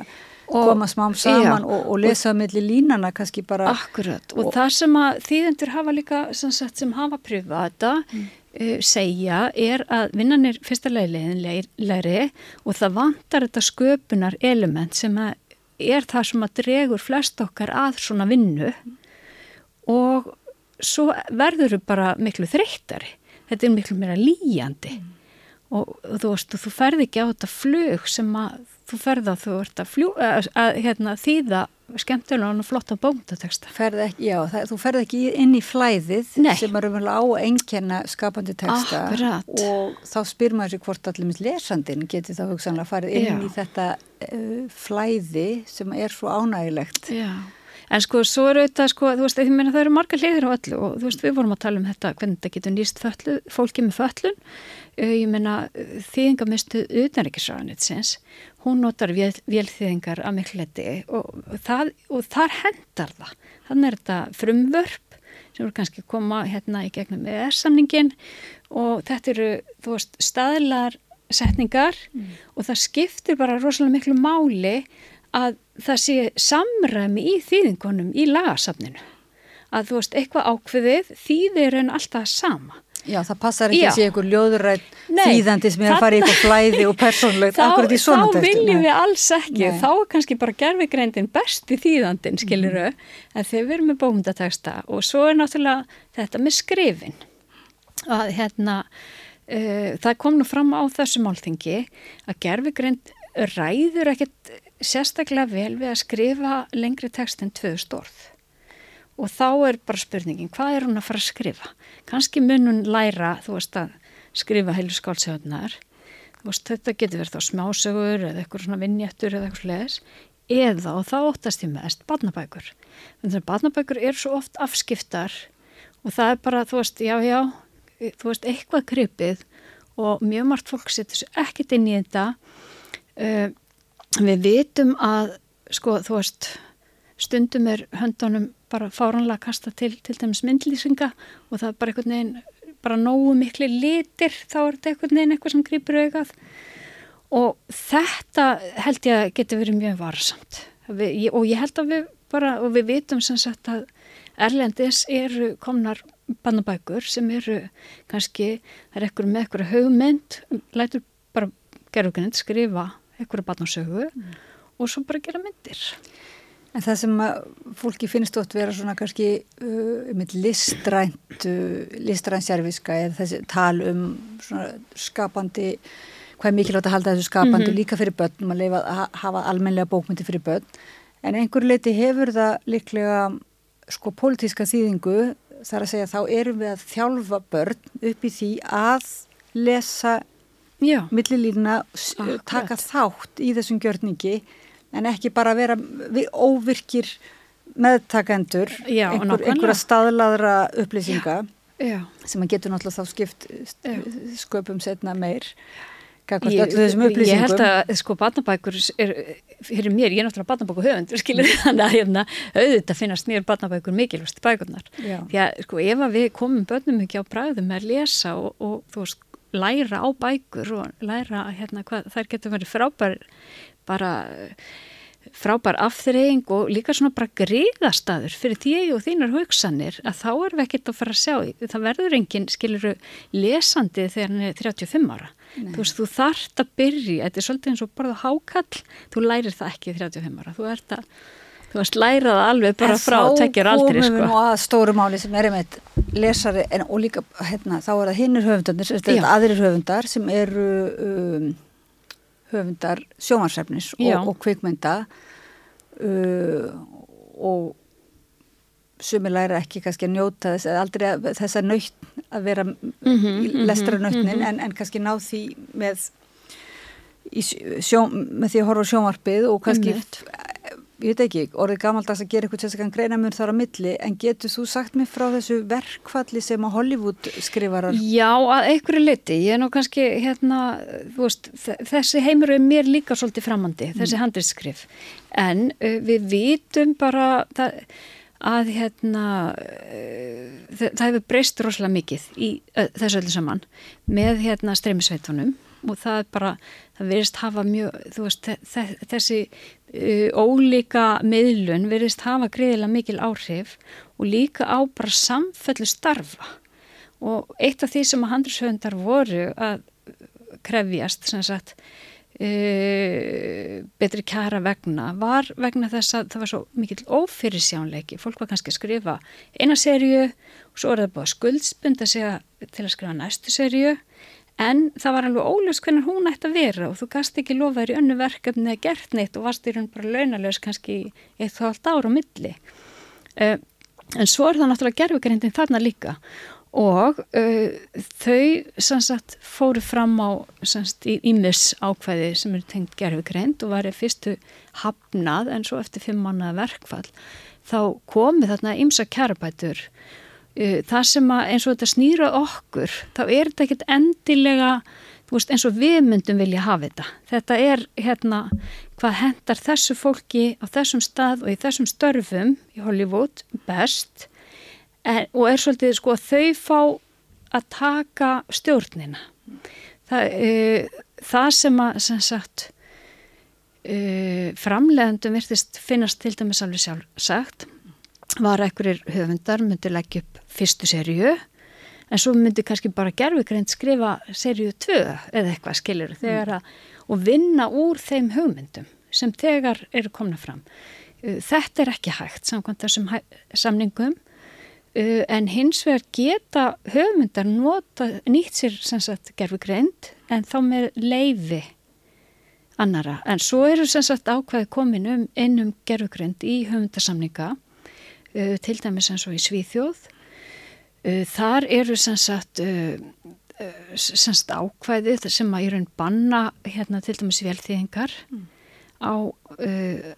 Speaker 8: koma smám saman og, og lesa mellir línana kannski bara.
Speaker 9: Akkurat og, og það sem að þýðendur hafa líka sem, sagt, sem hafa þetta mm. uh, segja er að vinnan er fyrsta leiðin læri og það vantar þetta sköpunar element sem er það sem að dregur flest okkar að svona vinnu og svo verður þau bara miklu þreyttari þetta er miklu meira líjandi mm. Og, og þú veist, þú ferði ekki á þetta flug sem að þú ferði að þú ert að, fljú, að, að hérna, þýða skemmtilega og flotta bóndateksta
Speaker 8: Já, það, þú ferði ekki inn í flæðið Nei. sem er umvel á engjana skapandi teksta
Speaker 9: Akkurat.
Speaker 8: og þá spyr maður sér hvort allir mis lesandin geti þá hugsanlega farið inn Já. í þetta uh, flæði sem er svo ánægilegt
Speaker 9: Já En sko, svo eru þetta, sko, þú veist, ég meina það eru marga hliðir á öllu og þú veist, við vorum að tala um þetta, hvernig þetta getur nýst föllu, fólki með föllun, ég meina þýðingamistu utanrikisraðanitsins, hún notar vélþýðingar að miklu leti og, það, og þar hendar það. Þannig er þetta frumvörp sem eru kannski koma hérna í gegnum ES-samningin og þetta eru, þú veist, staðlar setningar mm. og það skiptir bara rosalega miklu máli að það sé samræmi í þýðingunum í lagasafninu að þú veist eitthvað ákveðið þýðir en alltaf sama
Speaker 8: Já, það passar ekki Já. að sé einhver ljóðurætt þýðandi sem er að fara í eitthvað flæði og persónlegt [laughs] akkurat í svona
Speaker 9: textu. Þá viljum við alls ekki, Nei. þá er kannski bara gerfigreindin besti þýðandin, skiluru, mm. en þegar við erum með bómundateksta og svo er náttúrulega þetta með skrifin að hérna, uh, það kom nú fram á þessu málþingi að gerfigreind ræður ekkert sérstaklega vel við að skrifa lengri text en tvö stórð og þá er bara spurningin hvað er hún að fara að skrifa? Kannski mun hún læra þú veist að skrifa heilu skálsögnar þú veist þetta getur verið þá smásögur eða eitthvað svona vinnjættur eða eitthvað sliðis eða og þá óttast ég mest badnabækur þannig að badnabækur er svo oft afskiptar og það er bara þú veist já já þú veist eitthvað krypið og mjög margt fólk setur sér ekkit inn í þetta uh, við vitum að sko þú veist stundum er höndunum bara fáranlega að kasta til til dæmis myndlýsinga og það er bara einhvern veginn bara nógu miklu litir þá er þetta einhvern veginn eitthvað sem grýpur aukað og þetta held ég að geti verið mjög varsamt. Við, og ég held að við bara og við vitum sem sagt að Erlendis eru komnar bannabækur sem eru kannski, það er ekkur með ekkur haugmynd, lætur bara gerðugrinn skrifa einhverju barnasögu mm. og svo bara gera myndir.
Speaker 8: En það sem fólki finnst ótt vera svona kannski uh, listrænt, uh, listrænt sérfiska eða þessi tal um skapandi, hvað mikilvægt að halda þessu skapandi mm -hmm. líka fyrir börn, maður leifa að hafa almenlega bókmyndi fyrir börn, en einhver leiti hefur það líklega sko pólitíska þýðingu, þar að segja þá erum við að þjálfa börn upp í því að lesa millilína taka þátt í þessum gjörningi en ekki bara vera óvirkir meðtakendur
Speaker 9: já,
Speaker 8: einhver, einhverja staðlaðra upplýsinga já, já. sem að getur náttúrulega þá skipt sköpum setna meir
Speaker 9: Ég, ég held að sko barnabækur er, fyrir mér, ég er náttúrulega barnabækur höfundur skilur [laughs] þannig að hérna, auðvitað finnast mér barnabækur mikilvægst bækurnar. Því að sko ef að við komum börnum ekki á bræðum að lesa og, og þú veist læra á bækur og læra hérna hvað þær getur verið frábær bara frábær afþreying og líka svona bara greiðastadur fyrir því og þínar hugsanir að þá erum við ekkert að fara að sjá það verður enginn, skiluru, lesandi þegar hann er 35 ára Nei. þú veist, þú þart að byrja þetta er svolítið eins og bara hákall þú lærir það ekki 35 ára þú ert að, þú veist, læra það alveg bara en frá tekjur aldrei,
Speaker 8: sko En þá komum við nú að stóru máli sem er einmitt lesari, en, líka, hérna, þá er það hinnir höfundarnir, þetta aðrir höfundar sem eru um, höfundar sjómansefnis og, og kvikmynda uh, og sumi læra ekki kannski að njóta þess eða aldrei að, þess að nöyt að vera mm -hmm, lestra nöytnin mm -hmm. en, en kannski ná því með, sjó, með því að horfa sjómarpið og kannski ég veit ekki, orðið gamaldags að gera eitthvað sérstaklega greinamun þar á milli, en getur þú sagt mér frá þessu verkfalli sem að Hollywood skrifarar?
Speaker 9: Já, að einhverju liti, ég er nú kannski hérna, veist, þessi heimur er mér líka svolítið framandi, mm. þessi handilskrif, en uh, við vitum bara það, að hérna uh, það hefur breyst rosalega mikið í uh, þessu öllu saman með hérna streymisveitunum og það er bara, það verist hafa mjög, þú veist, þessi ólíka miðlun verist hafa greiðilega mikil áhrif og líka á bara samfellu starfa. Og eitt af því sem að handlisöfundar voru að krefjast, sagt, Uh, betri kæra vegna var vegna þess að það var svo mikil ófyrirsjánleiki, fólk var kannski að skrifa eina sériu og svo er það búið að skuldspunda sig til að skrifa næstu sériu en það var alveg óljós hvernig hún ætti að vera og þú gast ekki lofaður í önnu verkefni eða gert neitt og varst í raun bara launalös kannski eitt og allt ára á milli. Uh, en svo er það náttúrulega gerfugrindin þarna líka. Og uh, þau sannsagt fóru fram á sannsagt í ímis ákvæði sem eru tengt gerfugrind og var fyrstu hafnað en svo eftir fimm mannaða verkfall þá komi þarna ímsa kærabætur Uh, það sem að eins og þetta snýra okkur þá er þetta ekkert endilega veist, eins og við myndum vilja hafa þetta. Þetta er hérna hvað hendar þessu fólki á þessum stað og í þessum störfum í Hollywood best en, og er svolítið sko að þau fá að taka stjórnina. Það, uh, það sem að sem sagt uh, framlegandum virtist finnast til dæmis alveg sjálfsagt var ekkurir höfundar myndi leggja upp fyrstu serju en svo myndi kannski bara gerfugreint skrifa serju 2 eða eitthvað skilir þegar að og vinna úr þeim hugmyndum sem þegar eru komna fram. Uh, þetta er ekki hægt samkvæmt þessum samningum uh, en hins vegar geta höfmyndar nota, nýtt sér sagt, gerfugreint en þá með leifi annara. En svo eru sagt, ákveði komin um innum gerfugreint í höfmyndarsamninga til dæmis eins og í Svíþjóð. Uh, þar eru sem sagt, uh, uh, sem sagt ákvæðið sem að í raun banna hérna til dæmis velþýðingar mm. á uh,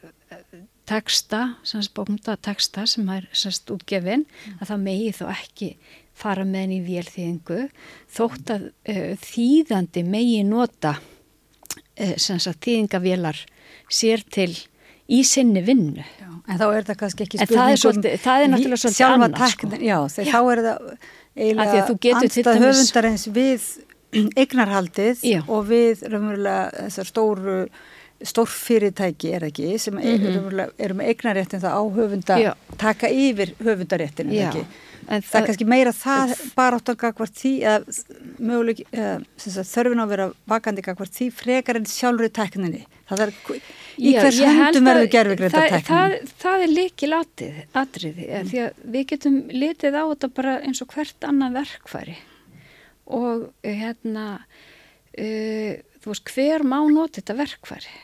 Speaker 9: texta, sem sagt bókmynda texta sem er sem sagt útgefin mm. að það megi þó ekki fara með henni í velþýðingu þótt að uh, þýðandi megi nota sagt þýðingavélar sér til í sinni vinnu.
Speaker 8: Já, en þá er það kannski ekki spurningum
Speaker 9: sjálfa takna.
Speaker 8: Sko. Já, þegar þá er það eiginlega andstað höfundarins við [clears throat] eignarhaldið Já. og við raunverulega þessar stóru stórfyrirtæki er ekki sem mm -hmm. eru með eignaréttin það á höfunda Já. taka yfir höfundaréttin er ekki En það, það er kannski meira það bara átt að gagvart því að möguleik þörfin á að vera vakandi gagvart því frekar en sjálfur í tekninni það er í hvers hendum verður gerðvigrið þetta tekninni
Speaker 9: það, það er líkil atriði mm. því að við getum litið á þetta bara eins og hvert annað verkfæri. Og hérna uh, þú veist hver má nota þetta verkfæri?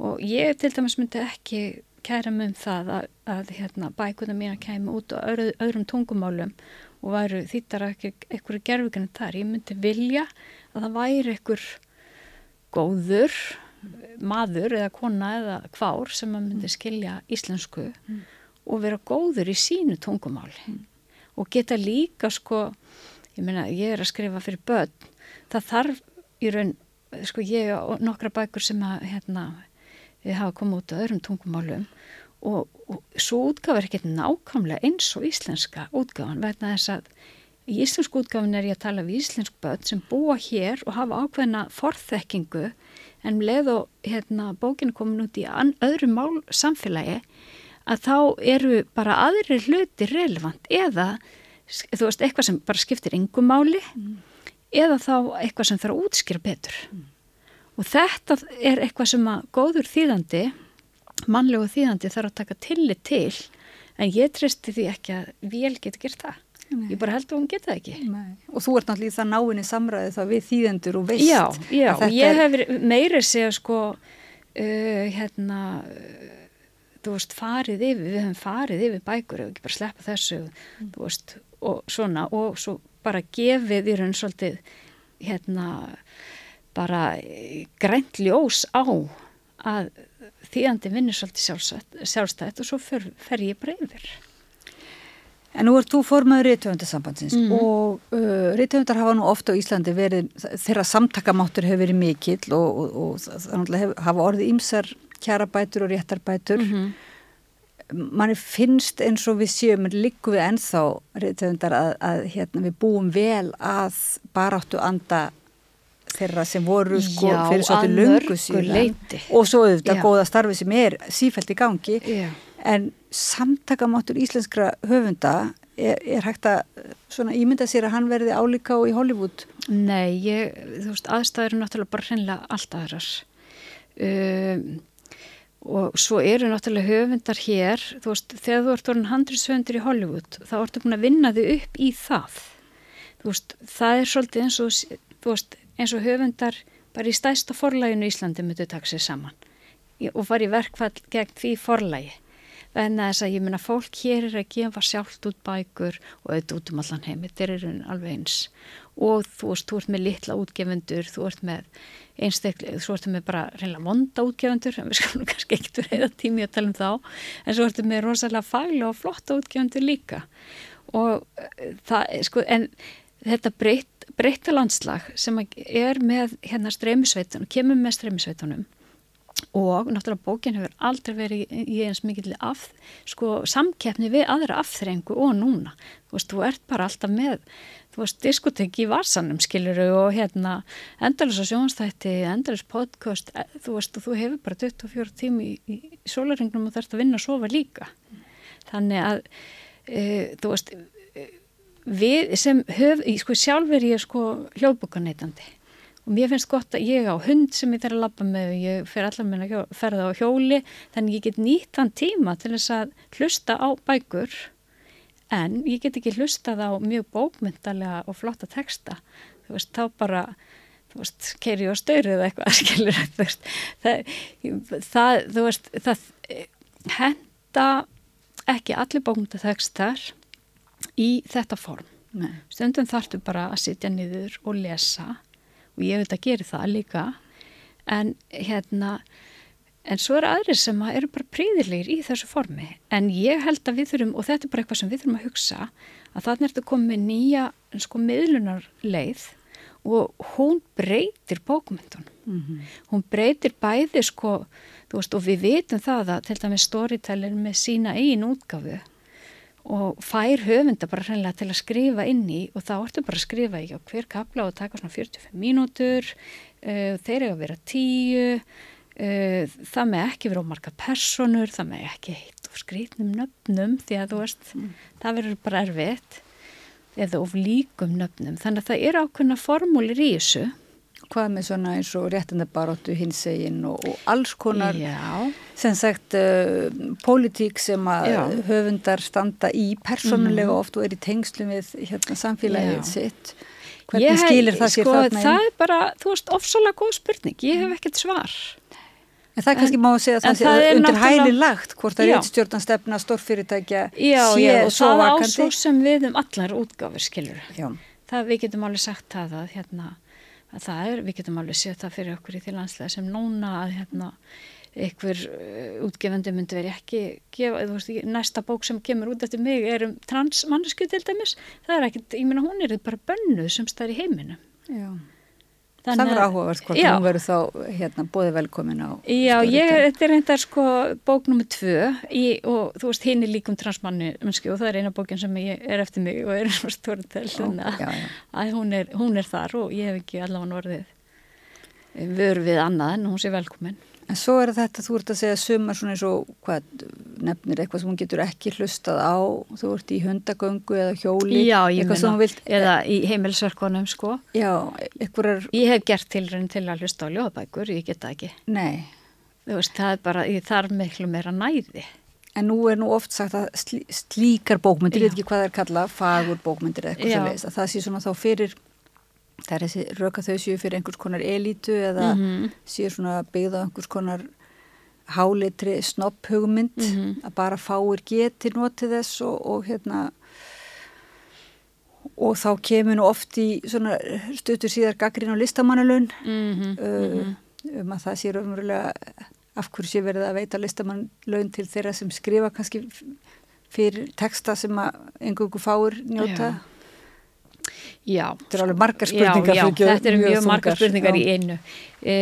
Speaker 9: Og ég til dæmis myndi ekki kæra mig um það að, að hérna, bækuna mín að kæma út á öðru, öðrum tungumálum og væru þýttar eitthvað gerfugjörnum þar. Ég myndi vilja að það væri eitthvað góður maður eða kona eða kvár sem að myndi skilja íslensku mm. og vera góður í sínu tungumáli mm. og geta líka sko, ég meina ég er að skrifa fyrir börn, það þarf í raun, sko ég og nokkra bækur sem að hérna við hafa komið út á öðrum tungumálum og, og svo útgáð er ekkert nákvæmlega eins og íslenska útgáðan vegna þess að í íslensku útgáðan er ég að tala við íslensk börn sem búa hér og hafa ákveðna forþekkingu en um leið og hérna, bókinu komin út í öðru mál samfélagi að þá eru bara aðri hluti relevant eða þú veist, eitthvað sem bara skiptir yngum máli mm. eða þá eitthvað sem þarf að útskýra betur mm. og þetta er eitthvað sem að góður þýðandi mannlegu þýðandi þarf að taka tillit til en ég tristi því ekki að vel getur gert það Nei. ég bara held að hún geta ekki
Speaker 8: Nei. og þú ert náttúrulega í það náinni samræði þá við þýðendur og veist
Speaker 9: já, já, ég hef meiri segja sko uh, hérna uh, þú veist farið yfir, við hefum farið yfir bækur og ekki bara sleppa þessu mm. þú veist og svona og svo bara gefið í raun svolítið hérna bara grænt ljós á að þýðandi vinnir svolítið sjálfstætt og svo fer, fer ég bara yfir.
Speaker 8: En nú er þú formaður Ríðtöfundarsambandsins mm. og uh, Ríðtöfundar hafa nú ofta á Íslandi verið, þeirra samtakamáttur hefur verið mikill og, og, og þannig að hafa orðið ímsar kjarabætur og réttarbætur. Mm -hmm manni finnst eins og við séum líku við ennþá reyndar að, að hérna, við búum vel að baráttu anda þeirra sem voru sko Já, fyrir svolítið lungu síðan. og svo auðvitað góða starfi sem er sífælt í gangi. Já. en samtakamáttur íslenskra höfunda er, er hægt að svona ímynda sér að hann verði álíka og í Hollywood?
Speaker 9: Nei, ég, þú veist, aðstæður er náttúrulega bara hreinlega allt aðrar. Um og svo eru náttúrulega höfundar hér, þú veist, þegar þú ert orðin handriðshöfundur í Hollywood, þá ertu búin að vinna þig upp í það. Þú veist, það er svolítið eins og þú veist, eins og höfundar bara í stæsta forlæginu Íslandi myndu taka sér saman. Og fara í verkfall gegn því forlægi en þess að ég minna fólk hér er að gefa sjálft út bækur og auðvitað út um allan heimi, þeir eru alveg eins. Og þú veist, þú ert með litla útgefundur, þú ert með einstaklega, svo ertu með bara reyna vonda útgjöfundur, en við skalum kannski ekkert reyða tími að tala um þá, en svo ertu með rosalega fæla og flotta útgjöfundur líka. Og eh, það, sko, en þetta breytt, breytta landslag sem er með hérna streymisveitunum, kemur með streymisveitunum. Og náttúrulega bókin hefur aldrei verið í eins mikil af, sko, samkeppni við aðra afþrengu og núna, þú veist, þú ert bara alltaf með þú veist, diskotek í varsanum skiluru og hérna endalus á sjónstætti, endalus podcast e, þú veist, og þú hefur bara 24 tími í, í sólaringnum og þarfst að vinna og sofa líka. Þannig að e, þú veist við sem höf, sko sjálfur ég er sko hljóðbúkaneytandi og mér finnst gott að ég á hund sem ég þarf að lappa með og ég fer allar með að ferða á hjóli þannig ég get nýtt þann tíma til þess að hlusta á bækur. En ég get ekki hlustað á mjög bókmyndalega og flotta texta. Þú veist, þá bara þú veist, keiri og stöyru eða eitthvað [laughs] skilur, þú veist. Það, það, þú veist, það henda ekki allir bókmyndatextar í þetta form Nei. stundum þartu bara að sitja niður og lesa og ég veit að gera það líka en hérna En svo eru aðrir sem eru bara príðilegir í þessu formi. En ég held að við þurfum, og þetta er bara eitthvað sem við þurfum að hugsa, að þannig er þetta komið nýja sko, miðlunarleið og hún breytir bókmyndun. Mm -hmm. Hún breytir bæði, sko, veist, og við vitum það að til dæmis storytellin með sína einn útgafu og fær höfunda bara hreinlega til að skrifa inn í og þá ertu bara að skrifa í hver kapla og taka svona 45 mínútur, uh, þeir eru að vera tíu, Eh, það með ekki vera ómarka personur, það með ekki heit og skrítnum nöfnum því að þú veist, mm. það verður bara erfitt eða of líkum nöfnum þannig að það er ákveðna formúlir í þessu
Speaker 8: Hvað með svona eins og réttindabaróttu hinsegin og, og alls konar Já. sem sagt uh, pólitík sem að Já. höfundar standa í personulega mm. oft og er í tengslum við hérna, samfélagið sitt hvernig skilir það sér sko, þarna?
Speaker 9: Það er bara, þú veist, ofsalega góð spurning, ég hef ekkert svar
Speaker 8: En það er kannski má að segja að það sé undir hæli lagt hvort að réttstjórnastefna stórfyrirtækja
Speaker 9: já, sé já, og. Já, það ásó sem við um allar útgáfur, skilur. Já. Það við getum alveg sagt það að hérna, það er, við getum alveg séð það fyrir okkur í því landslega sem núna að hérna ykkur uh, útgefandi myndi veri ekki gefa, veist, næsta bók sem kemur út eftir mig er um transmannisku til dæmis, það er ekkit, ég minna hún er bara bönnuð sem staðir í heiminum. Já.
Speaker 8: Þannig, það verður áhugavert hvort hún verður þá hérna bóði velkomin á
Speaker 9: Já, ég, þetta er reyndar sko bók nummið tvö í, og þú veist hinn er líkum transmanni og það er eina bókin sem ég er eftir mig og er [laughs] stórtel að hún er, hún er þar og ég hef ekki allavega orðið vör við annað en hún sé velkominn.
Speaker 8: En svo er þetta, þú ert að segja sumar svona eins og hvað nefnir eitthvað sem hún getur ekki hlustað á, þú ert í hundagöngu eða hjóli.
Speaker 9: Já, ég
Speaker 8: meina, vilt,
Speaker 9: eða í heimilsverkonum sko.
Speaker 8: Já, einhverjar...
Speaker 9: Ég hef gert tilrönd til að hlusta á ljóðabækur, ég geta ekki.
Speaker 8: Nei.
Speaker 9: Þú veist, það er bara, ég þarf miklu meira næði.
Speaker 8: En nú er nú oft sagt að slí, slíkar bókmyndir, ég veit ekki hvað það er kallað, fagur bókmyndir eða eitthvað sem veist, að það sé svona þá fyrir það er þessi röka þau séu fyrir einhvers konar elítu eða mm -hmm. séu svona byggða einhvers konar hálitri snopphugmynd mm -hmm. að bara fáir geti notið þess og, og hérna og þá kemur nú oft í svona stötur síðar gaggrín á listamannalun mm -hmm. uh, um að það séu umverulega af hverju sé verið að veita listamannalun til þeirra sem skrifa kannski fyrir texta sem að einhverju fáir njóta Já
Speaker 9: Já,
Speaker 8: þetta er alveg margar spurningar
Speaker 9: já, já, þetta eru mjög, mjög margar spurningar í einu. E,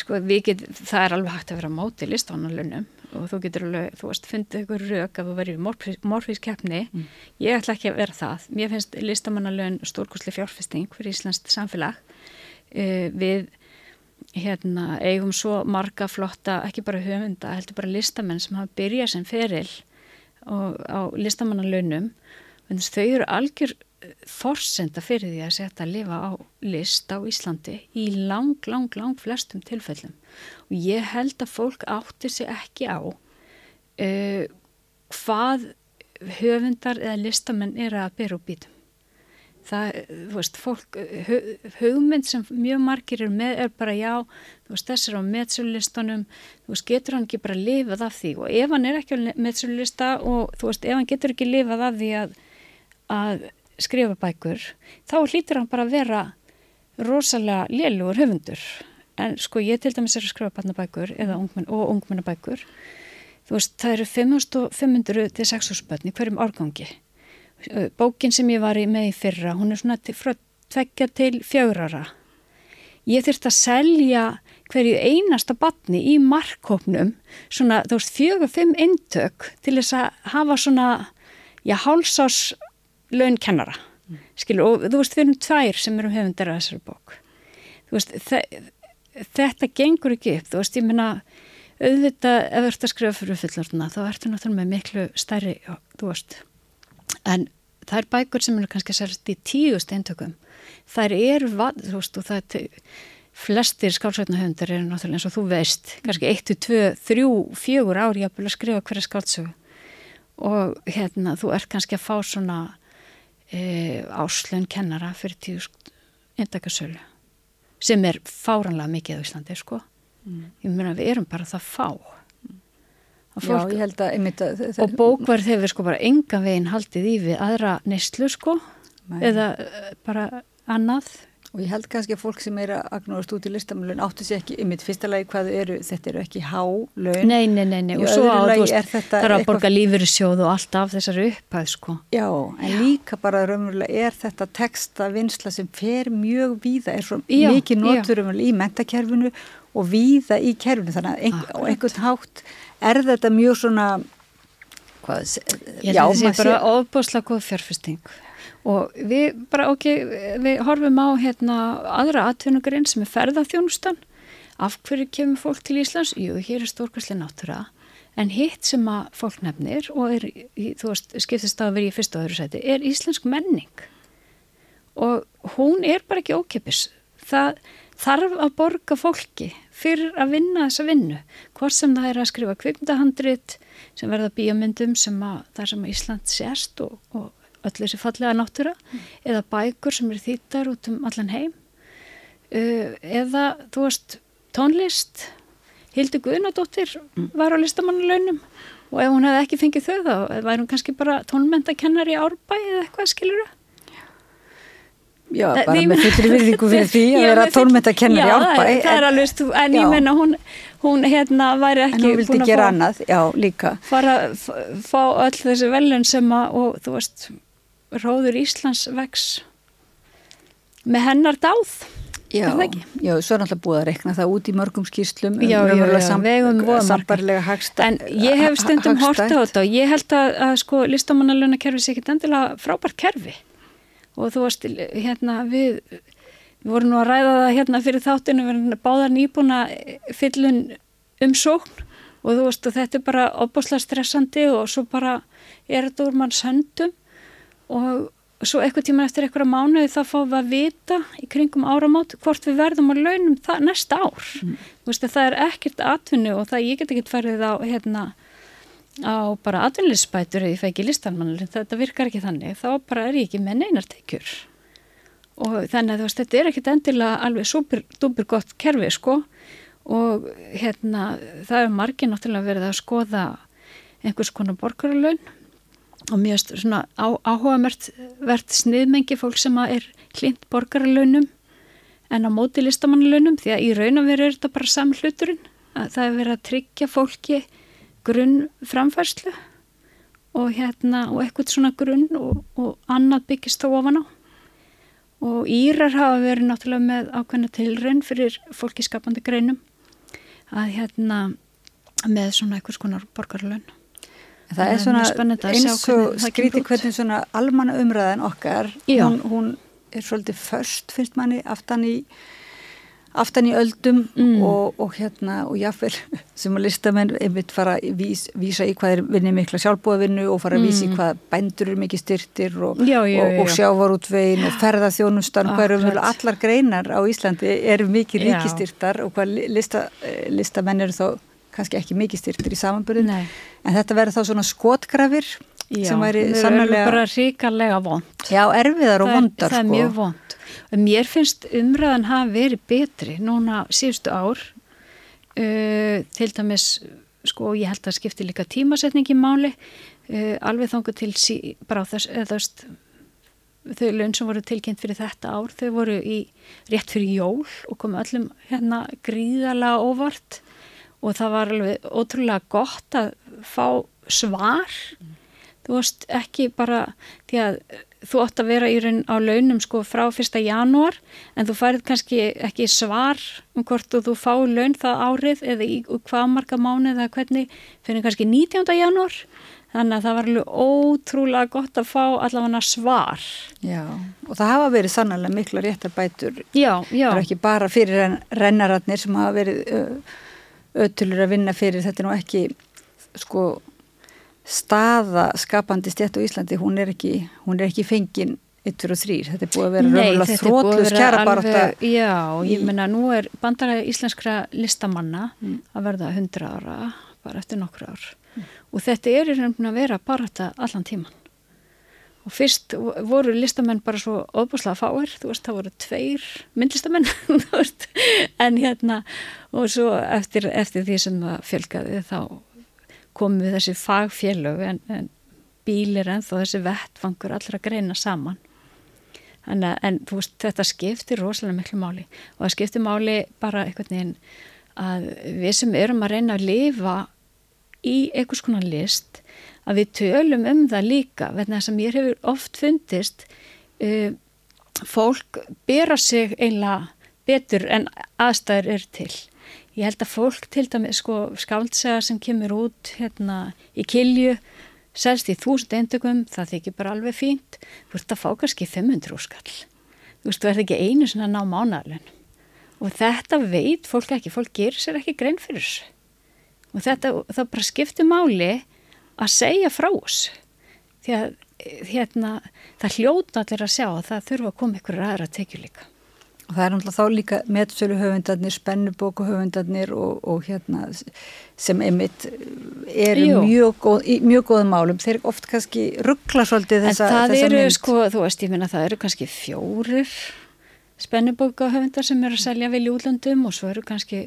Speaker 9: sko, get, það er alveg hægt að vera móti listanalunum og þú getur alveg, þú veist, fundið ykkur rauk að þú verið í morfísk keppni mm. ég ætla ekki að vera það. Mér finnst listamannalun stórkosli fjárfesting fyrir Íslands samfélag. E, við hérna, eigum svo marga flotta, ekki bara höfunda heldur bara listamenn sem hafa byrjað sem feril og, á listamannalunum þau eru algjör forsenda fyrir því að setja að lifa á list á Íslandi í lang, lang, lang flestum tilfellum. Og ég held að fólk átti sig ekki á uh, hvað höfundar eða listamenn er að byrja úr bítum. Það, þú veist, fólk hugmynd sem mjög margir er með er bara já, þú veist, þess er á meðsölulistunum, þú veist, getur hann ekki bara lifað af því? Og ef hann er ekki á meðsölulista og þú veist, ef hann getur ekki lifað af því að að skrifa bækur þá hlýtur hann bara að vera rosalega lélugur höfundur. En sko ég til dæmis er að skrifa barnabækur ungmenn, og ungmennabækur. Þú veist það eru 500 til 600 börn í hverjum árgangi. Bókin sem ég var í með í fyrra hún er svona frá tveggja til fjörara ég þurft að selja hverju einasta barni í markkópnum svona þú veist fjögur fimm eintök til þess að hafa svona já hálsás laun kennara mm. skilur, og þú veist við erum tvær sem erum höfundar af þessari bók veist, þetta gengur ekki upp þú veist ég minna auðvitað ef þú ert að skrifa fyrir fullorðuna þá ertu náttúrulega með miklu stærri já, þú veist en það er bækur sem eru kannski sérst í tíu steintökum þær eru þú veist og það er flestir skálsveitna höfundar eru náttúrulega eins og þú veist kannski 1, 2, 3, 4 ári að skrifa hverja skálsögu og hérna þú ert kannski að fá svona e, áslun kennara fyrir tíu endakarsölu sem er fáranlega mikið á Íslandi sko. Mm. ég meina við erum bara það fá.
Speaker 8: Já, ég held að, einmitt að
Speaker 9: og bókvarð hefur sko bara enga veginn haldið í við aðra neyslu sko. Nei. eða e, bara annað
Speaker 8: Og ég held kannski að fólk sem er að agnúrast út í listamlun áttu sér ekki, mitt fyrsta lagi hvað eru, þetta eru ekki hálun.
Speaker 9: Nei, nei, nei, nei. og svo á, þú veist, það er að borga lífyrirsjóð og allt af þessari upphæð, sko.
Speaker 8: Já, en Já. líka bara raunverulega er þetta texta vinsla sem fer mjög víða, er svo Já. mikið notur í mentakerfinu og víða í kerfinu, þannig að ein, á einhvern hátt er þetta mjög svona,
Speaker 9: hvað, Já, það sé bara ofbúslega góð fjárfesting og við bara ok, við horfum á hérna aðra atvinnugurinn sem er ferðarþjónustan af hverju kemur fólk til Íslands? Jú, hér er stórkvæslega náttúra. En hitt sem að fólk nefnir og er, þú veist, skiptist að vera í fyrsta og öðru sæti, er íslensk menning. Og hún er bara ekki ókipis það þarf að borga fólki fyrir að vinna þessa vinnu. Hvort sem það er að skrifa kvikmyndahandrit sem verða bíomundum sem að það sem Ísland sérst og, og öll þessi fallega náttúra mm. eða bækur sem eru þýttar út um allan heim. Uh, eða þú veist tónlist. Hildur Guðnadóttir mm. var á listamannuleunum og ef hún hefði ekki fengið þau þá væri hún kannski bara tónmentakennar í árbæ eða eitthvað skilur það
Speaker 8: Já, Þa, bara með fullri virðingu fyrir því [laughs] að vera tónmentakennar í árbæ
Speaker 9: Já, það er alveg, en ég menna hún, hún hérna væri ekki
Speaker 8: hún vildi gera annað, já, líka.
Speaker 9: fara að fá öll þessi velun sem að, og þú veist Róður Íslands vex með hennar dáð
Speaker 8: Já, já, svo er náttúrulega búið að rekna það út í mörgum skýrslum
Speaker 9: um já, já, já, vegum
Speaker 8: sambarlega hagsta
Speaker 9: En ég hef stundum horta á þetta og ég held að, að sko listamannalöna kerfi sé ekki endilega frábært kerfi. Og þú veist, hérna við við vorum nú að ræða það hérna fyrir þáttinu, við erum báðar nýbúna fyllun um sókn og þú veist og þetta er bara opbáslega stressandi og svo bara er þetta úr manns höndum og svo eitthvað tíma eftir eitthvað mánuði þá fáum við að vita í kringum áramót hvort við verðum að launum það næsta ár. Mm. Veist, það er ekkert atvinnu og það ég get ekki farið á, hérna, á bara atvinnilisbætur eða ég fæ ekki listanmannur, þetta virkar ekki þannig, þá bara er ég ekki með neinartekjur. Og þannig að veist, þetta er ekkert endilega alveg super, super gott kerfi sko og hérna það er margir náttúrulega verið að skoða einhvers konar borgarlaun og mjög svona á, áhugaverð sniðmengi fólk sem er klint borgarlaunum en á móti listamannlaunum því að í raun og veru er þetta bara samhluturinn að það er verið að tryggja fólki grunn framfærslu og hérna og eitthvað svona grunn og, og annað byggist þó ofan á. Og Írar hafa verið náttúrulega með ákveðna tilraun fyrir fólki skapandi greinum að hérna með svona eitthvað skonar borgarlaun
Speaker 8: Það er svona eins og skríti hvernig svona almanna umræðan okkar, hún, hún er svolítið först finnst manni aftan í aftan í öldum mm. og, og hérna og jáfnvel [laughs] sem að listamenn einmitt fara að vís, vísa í hvað er vinni mikla sjálfbúavinnu og fara að vísa í mm. hvað bændur eru mikið styrtir og, og, og sjávarútvegin og ferðaþjónustan hvað eru allar greinar á Íslandi eru mikið ríkistyrtar og hvað lista, eh, listamenn eru þá kannski ekki mikið styrtir í samanbyrðin en þetta verður þá svona skotgrafir
Speaker 9: Já, sem væri sannlega bara ríkarlega vond.
Speaker 8: Já, erfiðar og vondar
Speaker 9: Það er sko. mjög vond mér finnst umræðan hafa verið betri núna síðustu ár. Uh, til dæmis sko ég held að skipti líka tímasetningi máli uh, alveg þángu til sí, bara þess, þess þau laun sem voru tilkynnt fyrir þetta ár þau voru í rétt fyrir jól og komu öllum hérna gríðala óvart og það var alveg ótrúlega gott að fá svar mm. þú veist ekki bara því að þú ótt að vera í raun á launum sko frá fyrsta janúar en þú færið kannski ekki svar um hvort þú fá laun það árið eða í hvað marga mánu eða hvernig fyrir kannski 19. janúar þannig að það var alveg ótrúlega gott að fá allavega svar
Speaker 8: Já, og það hafa verið sannlega mikla réttarbætur
Speaker 9: Já, já
Speaker 8: Það er ekki bara fyrir rennaratnir sem hafa verið uh, ötulur að vinna fyrir. Þetta er nú ekki sko staða skapandi stjætt á Íslandi. Hún er ekki, hún er ekki fengin 1, 2 og 3, þetta er búið að vera röfulega þrótlust kjara bara
Speaker 9: þetta Já, ég menna nú er bandaræði íslenskra listamanna mm. að verða 100 ára bara eftir nokkur ár. Mm. og þetta er í raun að vera bara þetta allan tíman og fyrst voru listamenn bara svo óbúslega fáir, þú veist, það voru tveir myndlistamenn, [laughs] þú veist. En hérna, og svo eftir, eftir því sem það fjölgaði þá komum við þessi fagfélög en, en bílir en þó þessi vettfangur allra greina saman. En, en þú veist, þetta skiptir rosalega miklu máli. Og það skiptir máli bara einhvern veginn að við sem erum að reyna að lifa í einhvers konar list að við tölum um það líka vegna þess að mér hefur oft fundist uh, fólk bera sig einlega betur en aðstæður er til. Ég held að fólk til dæmi sko skáldsega sem kemur út hérna í kilju selst í þúsund eindökum, það þykir bara alveg fínt. Þú ert að fá kannski 500 skall. Þú veist, þú ert ekki einu svona ná mánalun og þetta veit fólk ekki, fólk gerir sér ekki grein fyrir og þetta, það bara skiptir máli að segja frá þessu því að hérna, það hljóta allir að sjá að það þurfa að koma ykkur aðra að tekja líka.
Speaker 8: Og það er náttúrulega þá líka meðsölu höfundarnir, spennubóku höfundarnir og, og hérna sem einmitt eru mjög, góð, mjög góðum málum. Þeir oft kannski ruggla svolítið þessa. En það
Speaker 9: eru sko, þú veist, ég minna það eru kannski fjórir spennubóka höfundar sem eru að selja vilja útlandum og svo eru kannski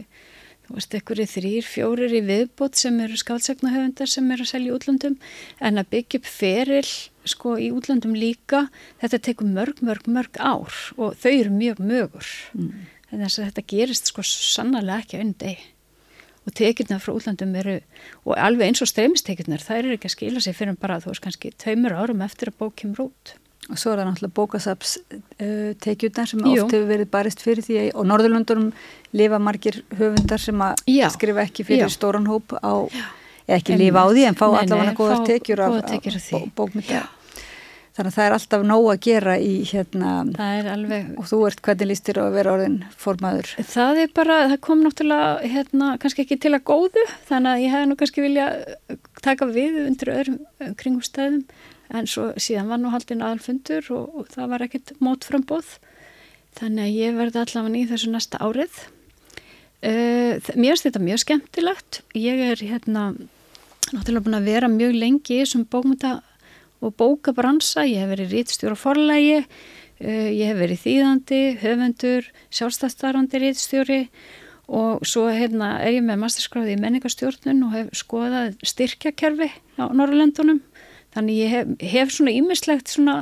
Speaker 9: þú veist, í þrýr, fjórir í viðbót sem eru skálsagnahöfundar sem eru að selja í útlandum en að byggja upp feril sko í útlandum líka þetta tekur mörg, mörg, mörg ár og þau eru mjög mögur mm. þannig að þetta gerist sko sannarlega ekki einn deg og tekjurnar frá útlandum eru og alveg eins og streymistekjurnar, þær eru ekki að skila sig fyrir bara þú veist kannski tveimur árum eftir að bók kemur út
Speaker 8: Og svo er það náttúrulega bókasaps uh, tekjurnar sem Jú. oft hefur verið barist fyrir því og Norðurlundunum lifa margir höfundar sem að Já. skrifa ekki fyrir Já. stóran hóp á, eða ekki en, lifa á því en fá allavega góðar tekjur af, af bókmynda. Þannig að það er alltaf nóg að gera í hérna
Speaker 9: er alveg
Speaker 8: og þú ert hvernig lístir að vera orðin formaður.
Speaker 9: Það er bara, það kom náttúrulega hérna kannski ekki til að góðu þannig að ég hefði nú kannski vilja taka við undir öðrum kringum stæðum en svo síðan var nú haldinn aðalfundur og, og það var ekkert mótframbóð þannig að ég verði allavega í þessu næsta árið uh, mér finnst þetta mjög skemmtilegt. Ég er hérna náttúrulega búin að vera mjög lengi í þessum bókmynda og bókabransa. Ég hef verið rítstjóra forlægi uh, ég hef verið þýðandi, höfundur sjálfstæðstarandi rítstjóri og svo hérna er ég með masterskráði í menningarstjórnun og hef skoðað styrkjakerfi á Norrlöndunum Þannig ég hef, hef svona ímislegt svona,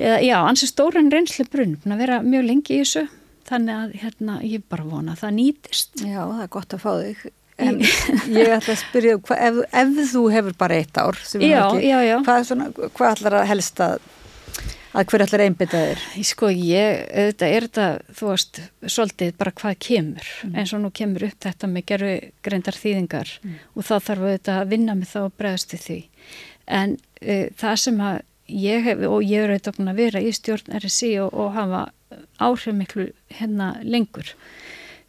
Speaker 9: eða, já, ansi stóran reynsli brunn, að vera mjög lengi í þessu, þannig að hérna, ég bara vona að það nýtist.
Speaker 8: Já, það er gott að fá þig. En ég ætla að spyrja, hva, ef, ef þú hefur bara eitt ár,
Speaker 9: já,
Speaker 8: ekki,
Speaker 9: já, já.
Speaker 8: Hvað, svona, hvað ætlar að helst að, hver ætlar einbytta þér?
Speaker 9: Sko, ég, þetta er þetta, þú veist, svolítið bara hvað kemur, mm. eins og nú kemur upp þetta með gerfi greindar þýðingar mm. og þá þarf þetta að vinna með þá og bregðast til því en uh, það sem að ég hef og ég er auðvitað að vera í stjórn RSI og, og hafa áhrif miklu hérna lengur.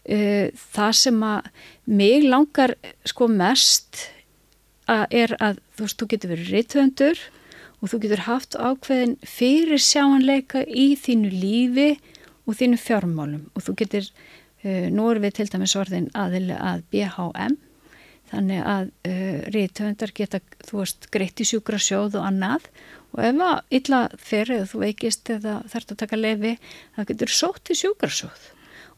Speaker 9: Það sem að mig langar sko mest að er að þú veist, þú getur verið reythöndur og þú getur haft ákveðin fyrir sjáanleika í þínu lífi og þínu fjármálum. Og þú getur, nú erum við til dæmis orðin aðilega að BHM þannig að uh, ríðtöfundar geta, þú veist, greitt í sjúkra sjóð og annað og ef það illa fer eða þú veikist eða þarf að taka lefi, það getur sótt í sjúkra sjóð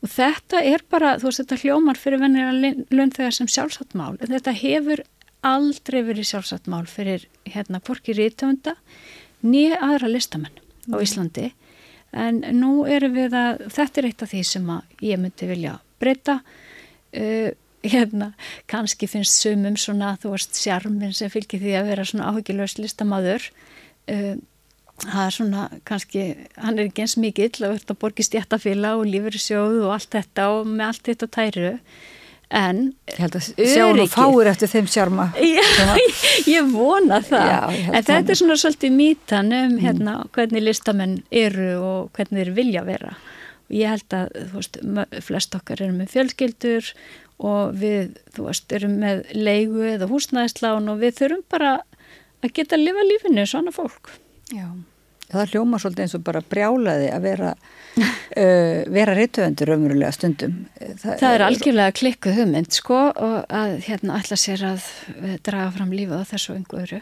Speaker 9: og þetta er bara, þú veist, þetta hljómar fyrir vennir að launþegar sem sjálfsagt mál en þetta hefur aldrei verið sjálfsagt mál fyrir hérna hvorki ríðtöfunda nýja aðra listamenn á Íslandi. En nú erum við að, þetta er eitt af því sem ég myndi vilja breyta. Uh, hérna, kannski finnst sumum svona, þú veist, sjarmin sem fylgir því að vera svona áhugilös listamadur uh, það er svona, kannski hann er ekki eins mikill að verða að borgi stjættafila og lífur sjóð og allt þetta og með allt þetta tæru. En
Speaker 8: ég held að sjá hún og fáir eftir þeim sjarma. [laughs]
Speaker 9: Ég vona það. Já, en þetta er svona svolítið mítan um mm. hérna, hvernig listamenn eru og hvernig þeir vilja vera. Og ég held að, veist, flest okkar eru með fjölskyldur og við, veist, erum með leigu eða húsnæðislán og við þurfum bara að geta að lifa lífinu svona fólk.
Speaker 8: Já, það hljóma svolítið eins og bara brjálaði að vera, [laughs] uh, vera reytöfundur ömurlega stundum.
Speaker 9: Það, það er algjörlega klikkuð hugmynd, sko, og að hérna ætla sér að eh, draga fram lífið á þessu einhverju.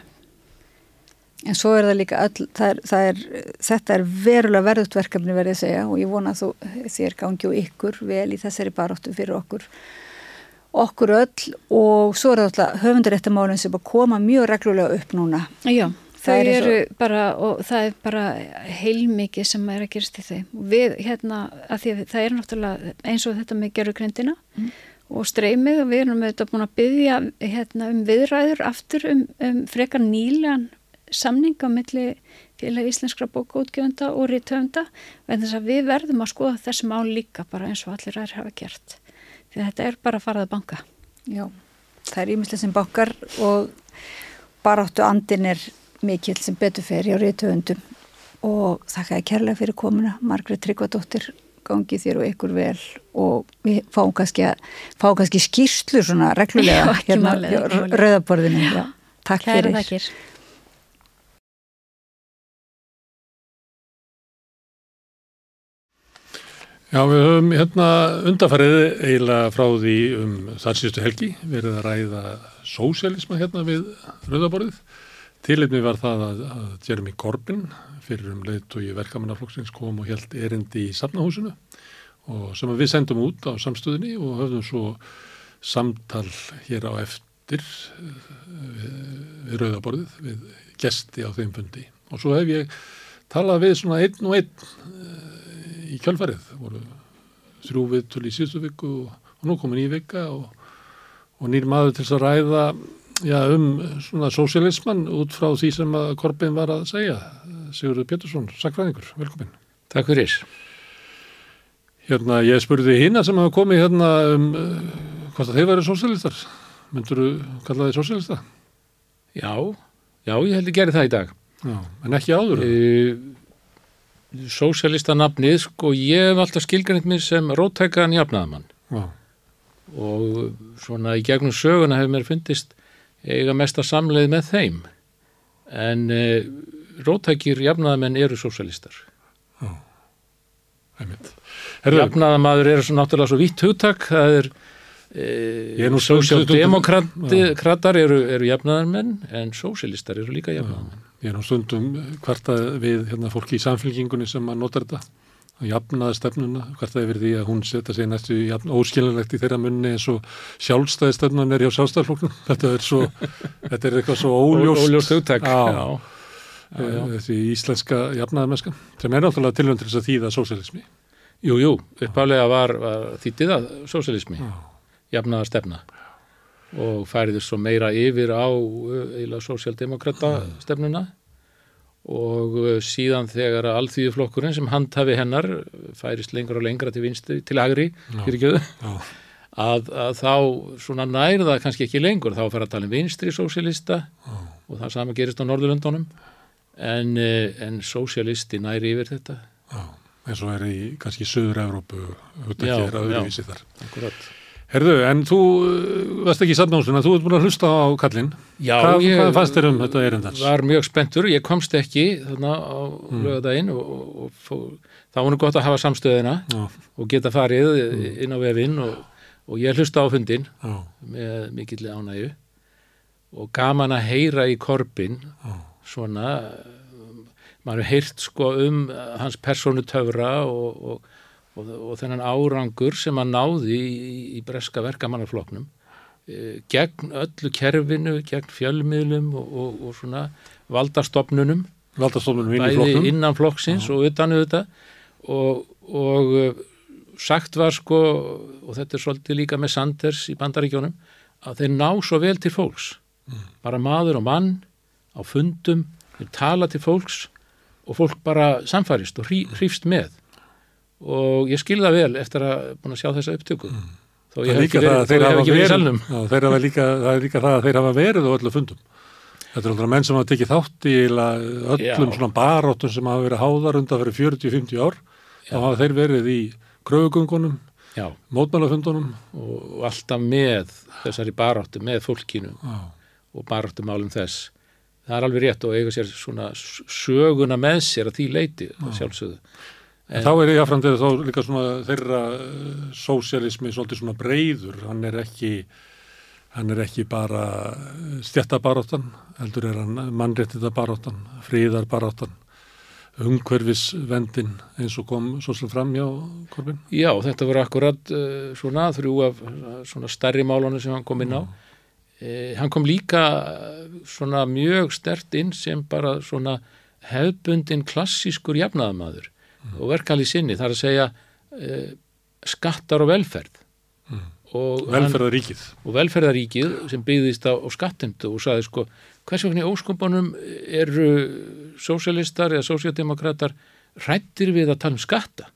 Speaker 8: En svo er það líka, all, það er, það er, þetta er verulega verðut verkefni verðið að segja og ég vona að þú þér gangi og ykkur vel í þessari baróttu fyrir okkur okkur öll og svo er alltaf höfundaréttamálinn sem koma mjög reglulega upp núna.
Speaker 9: Já, það, eru svo... bara, og það er bara heilmikið sem er að gerast í þeim. Við, hérna, að því að það er náttúrulega eins og þetta með gerðugrindina mm. og streymið og við erum auðvitað búin að byggja hérna, um viðræður aftur um, um frekar nýlegan samning á milli félag íslenskra bókótgjöfunda og rítöfunda en þess að við verðum að skoða þessi mál líka bara eins og allir aðri hafa gert því þetta er bara að farað að banka.
Speaker 8: Já, það er ímislega sem bankar og baráttu andin er mikill sem betur fer hjá rítuöndum og þakka ég kærlega fyrir komuna Margrét Tryggvadóttir gangi þér og ykkur vel og við fáum kannski, fáum kannski skýrslu svona reglulega [laughs]
Speaker 9: Já, hérna
Speaker 8: rauðaborðinu. Takk
Speaker 9: Kæra
Speaker 8: fyrir.
Speaker 9: Þakkir.
Speaker 1: Já, við höfum hérna undarfarið eiginlega frá því um þar síðustu helgi verið að ræða sósialisma hérna við Rauðaborðið. Tilitmi var það að, að Jeremy Corbyn fyrir um leitt og í verkamannaflokksins kom og held erindi í safnahúsinu og sem við sendum út á samstöðinni og höfðum svo samtal hér á eftir við, við Rauðaborðið, við gesti á þeim fundi og svo hef ég talað við svona einn og einn í kjálfarið voru þrjú viðtölu í síðustu viku og, og nú komin í vika og, og nýr maður til að ræða já, um svona sósialismann út frá því sem að Korbin var að segja. Sigurður Pétursson, sakfræðingur, velkomin
Speaker 10: Takk fyrir.
Speaker 1: Hérna, ég spurði hína sem hafa komið hérna um uh, hvort að þeir væri sósialistar myndur þú kalla þeir sósialista?
Speaker 10: Já, já, ég held að gera það í dag.
Speaker 1: Já, en ekki áður.
Speaker 10: Uh, Sósialista nafnið, sko, ég hef alltaf skilgrænt mér sem róttækaðan jafnaðamann.
Speaker 1: Já.
Speaker 10: Og svona í gegnum söguna hefur mér fundist eiga mesta samleið með þeim. En uh, róttækir jafnaðamenn eru sósialistar. Jafnaðamaður eru svo náttúrulega svo vitt hugtak, það er
Speaker 1: Ég er nú
Speaker 10: Sósialdemokratar eru, eru jafnaðarmenn en sósialistar eru líka jafnaðarmenn.
Speaker 1: Ég er nú stundum hvarta við hérna, fólki í samfélkingunni sem að nota þetta að jafnaða stefnuna, hvarta yfir því að hún setja sig næstu óskiljanlegt í þeirra munni eins og sjálfstæði stefnun er hjá sjálfstæðarfloknum. [laughs] Þetta er svo, þetta er eitthvað svo óljóst.
Speaker 10: Óljóst hugtak, já. já.
Speaker 1: já. Þessi íslenska jafnaðarmennska sem er náttúrulega tilvæm til þess að þýða sósialismi.
Speaker 10: Jú, jú, uppálega var, var þýttið að sósialismi. Já jafnaða stefna og færiði svo meira yfir á eila sósjaldemokrata stefnuna. Og síðan þegar að alþýðuflokkurinn sem handhafi hennar færist lengur og lengra til vinstri, til agri að, að þá svona nærða kannski ekki lengur, þá fer að tala um vinstri sósjalista og það sama gerist á Norðurlöndunum. En, en sósjalisti næri yfir þetta.
Speaker 1: Já, eins og er í kannski Söður-Európu, þetta
Speaker 10: já,
Speaker 1: er öðruvísi þar.
Speaker 10: Akkurat
Speaker 1: Herðu, en þú uh, varst ekki í sandnámsuna, þú ert búin að hlusta á kallin.
Speaker 10: Já,
Speaker 1: hvað,
Speaker 10: ég
Speaker 1: hvað fannst þér um þetta erindans?
Speaker 10: var mjög spenntur, ég komst ekki þarna á mm. lögadaginn og, og, og þá var nú gott að hafa samstöðina
Speaker 1: Já.
Speaker 10: og geta farið inn á vefinn og, og ég hlusta á fundin
Speaker 1: Já.
Speaker 10: með mikilli ánægu og gaman að heyra í korpin
Speaker 1: Já.
Speaker 10: svona maður hefur heyrt sko um hans persónu töfra og, og og, þennan árangur sem að náði í, í breska verkamannarfloknum e, gegn öllu kerfinu, gegn fjölmiðlum og, og, og svona valdastofnunum.
Speaker 1: Valdastofnunum
Speaker 10: bæði innan flokksins og utan auðvitað. Og e, sagt var sko og þetta er svolítið líka með Sanders í bandaríkjónum að þeir ná svo vel til fólks.
Speaker 1: Mm.
Speaker 10: bara maður og mann á fundum, þeir tala til fólks og fólk bara samfærist og hrífst með og ég skilða vel eftir að búin að sjá þessa upptöku
Speaker 1: Mm.
Speaker 10: þó ég hef ekki verið, í
Speaker 1: líka, það er líka það að þeir hafa verið á öllu fundum. Þetta er alltaf menn sem hafa tekið þátt í öllum
Speaker 10: Já.
Speaker 1: svona baróttum sem hafa verið háðar undan fyrir 40-50 ár. Þá hafa þeir verið í kröfugöngunum,
Speaker 10: Já,
Speaker 1: mótmælafundunum.
Speaker 10: og, alltaf með þessari baráttu, með fólkinu
Speaker 1: Já.
Speaker 10: og baráttumálum þess það er alveg rétt og eiga sér svona söguna með sér að því leiti sjálfsögðu
Speaker 1: En þá er ég aðframdegið þá líka svona þeirra uh, sósialismi svolítið svona breyður, hann er ekki hann er ekki bara stjættabaráttan, heldur er hann mannréttindabaráttan, fríðarbaráttan umhverfisvendin eins og kom svo sem fram hjá Korbin.
Speaker 10: Já, þetta voru akkurat uh, svona þrjú af svona stærri málunum sem hann kom inn á. Uh, hann kom líka svona mjög stert inn sem bara svona hefbundin klassískur jafnaðamaður og verkali sinni, það er að segja uh, skattar og velferð. Og hann-
Speaker 1: Velferðaríkið.
Speaker 10: og velferðaríkið sem byggðist á, á skattemtu og saði sko hvers vegna í óskumpunum eru sósialistar eða sósialdemokratar rættir við að tala um skatta?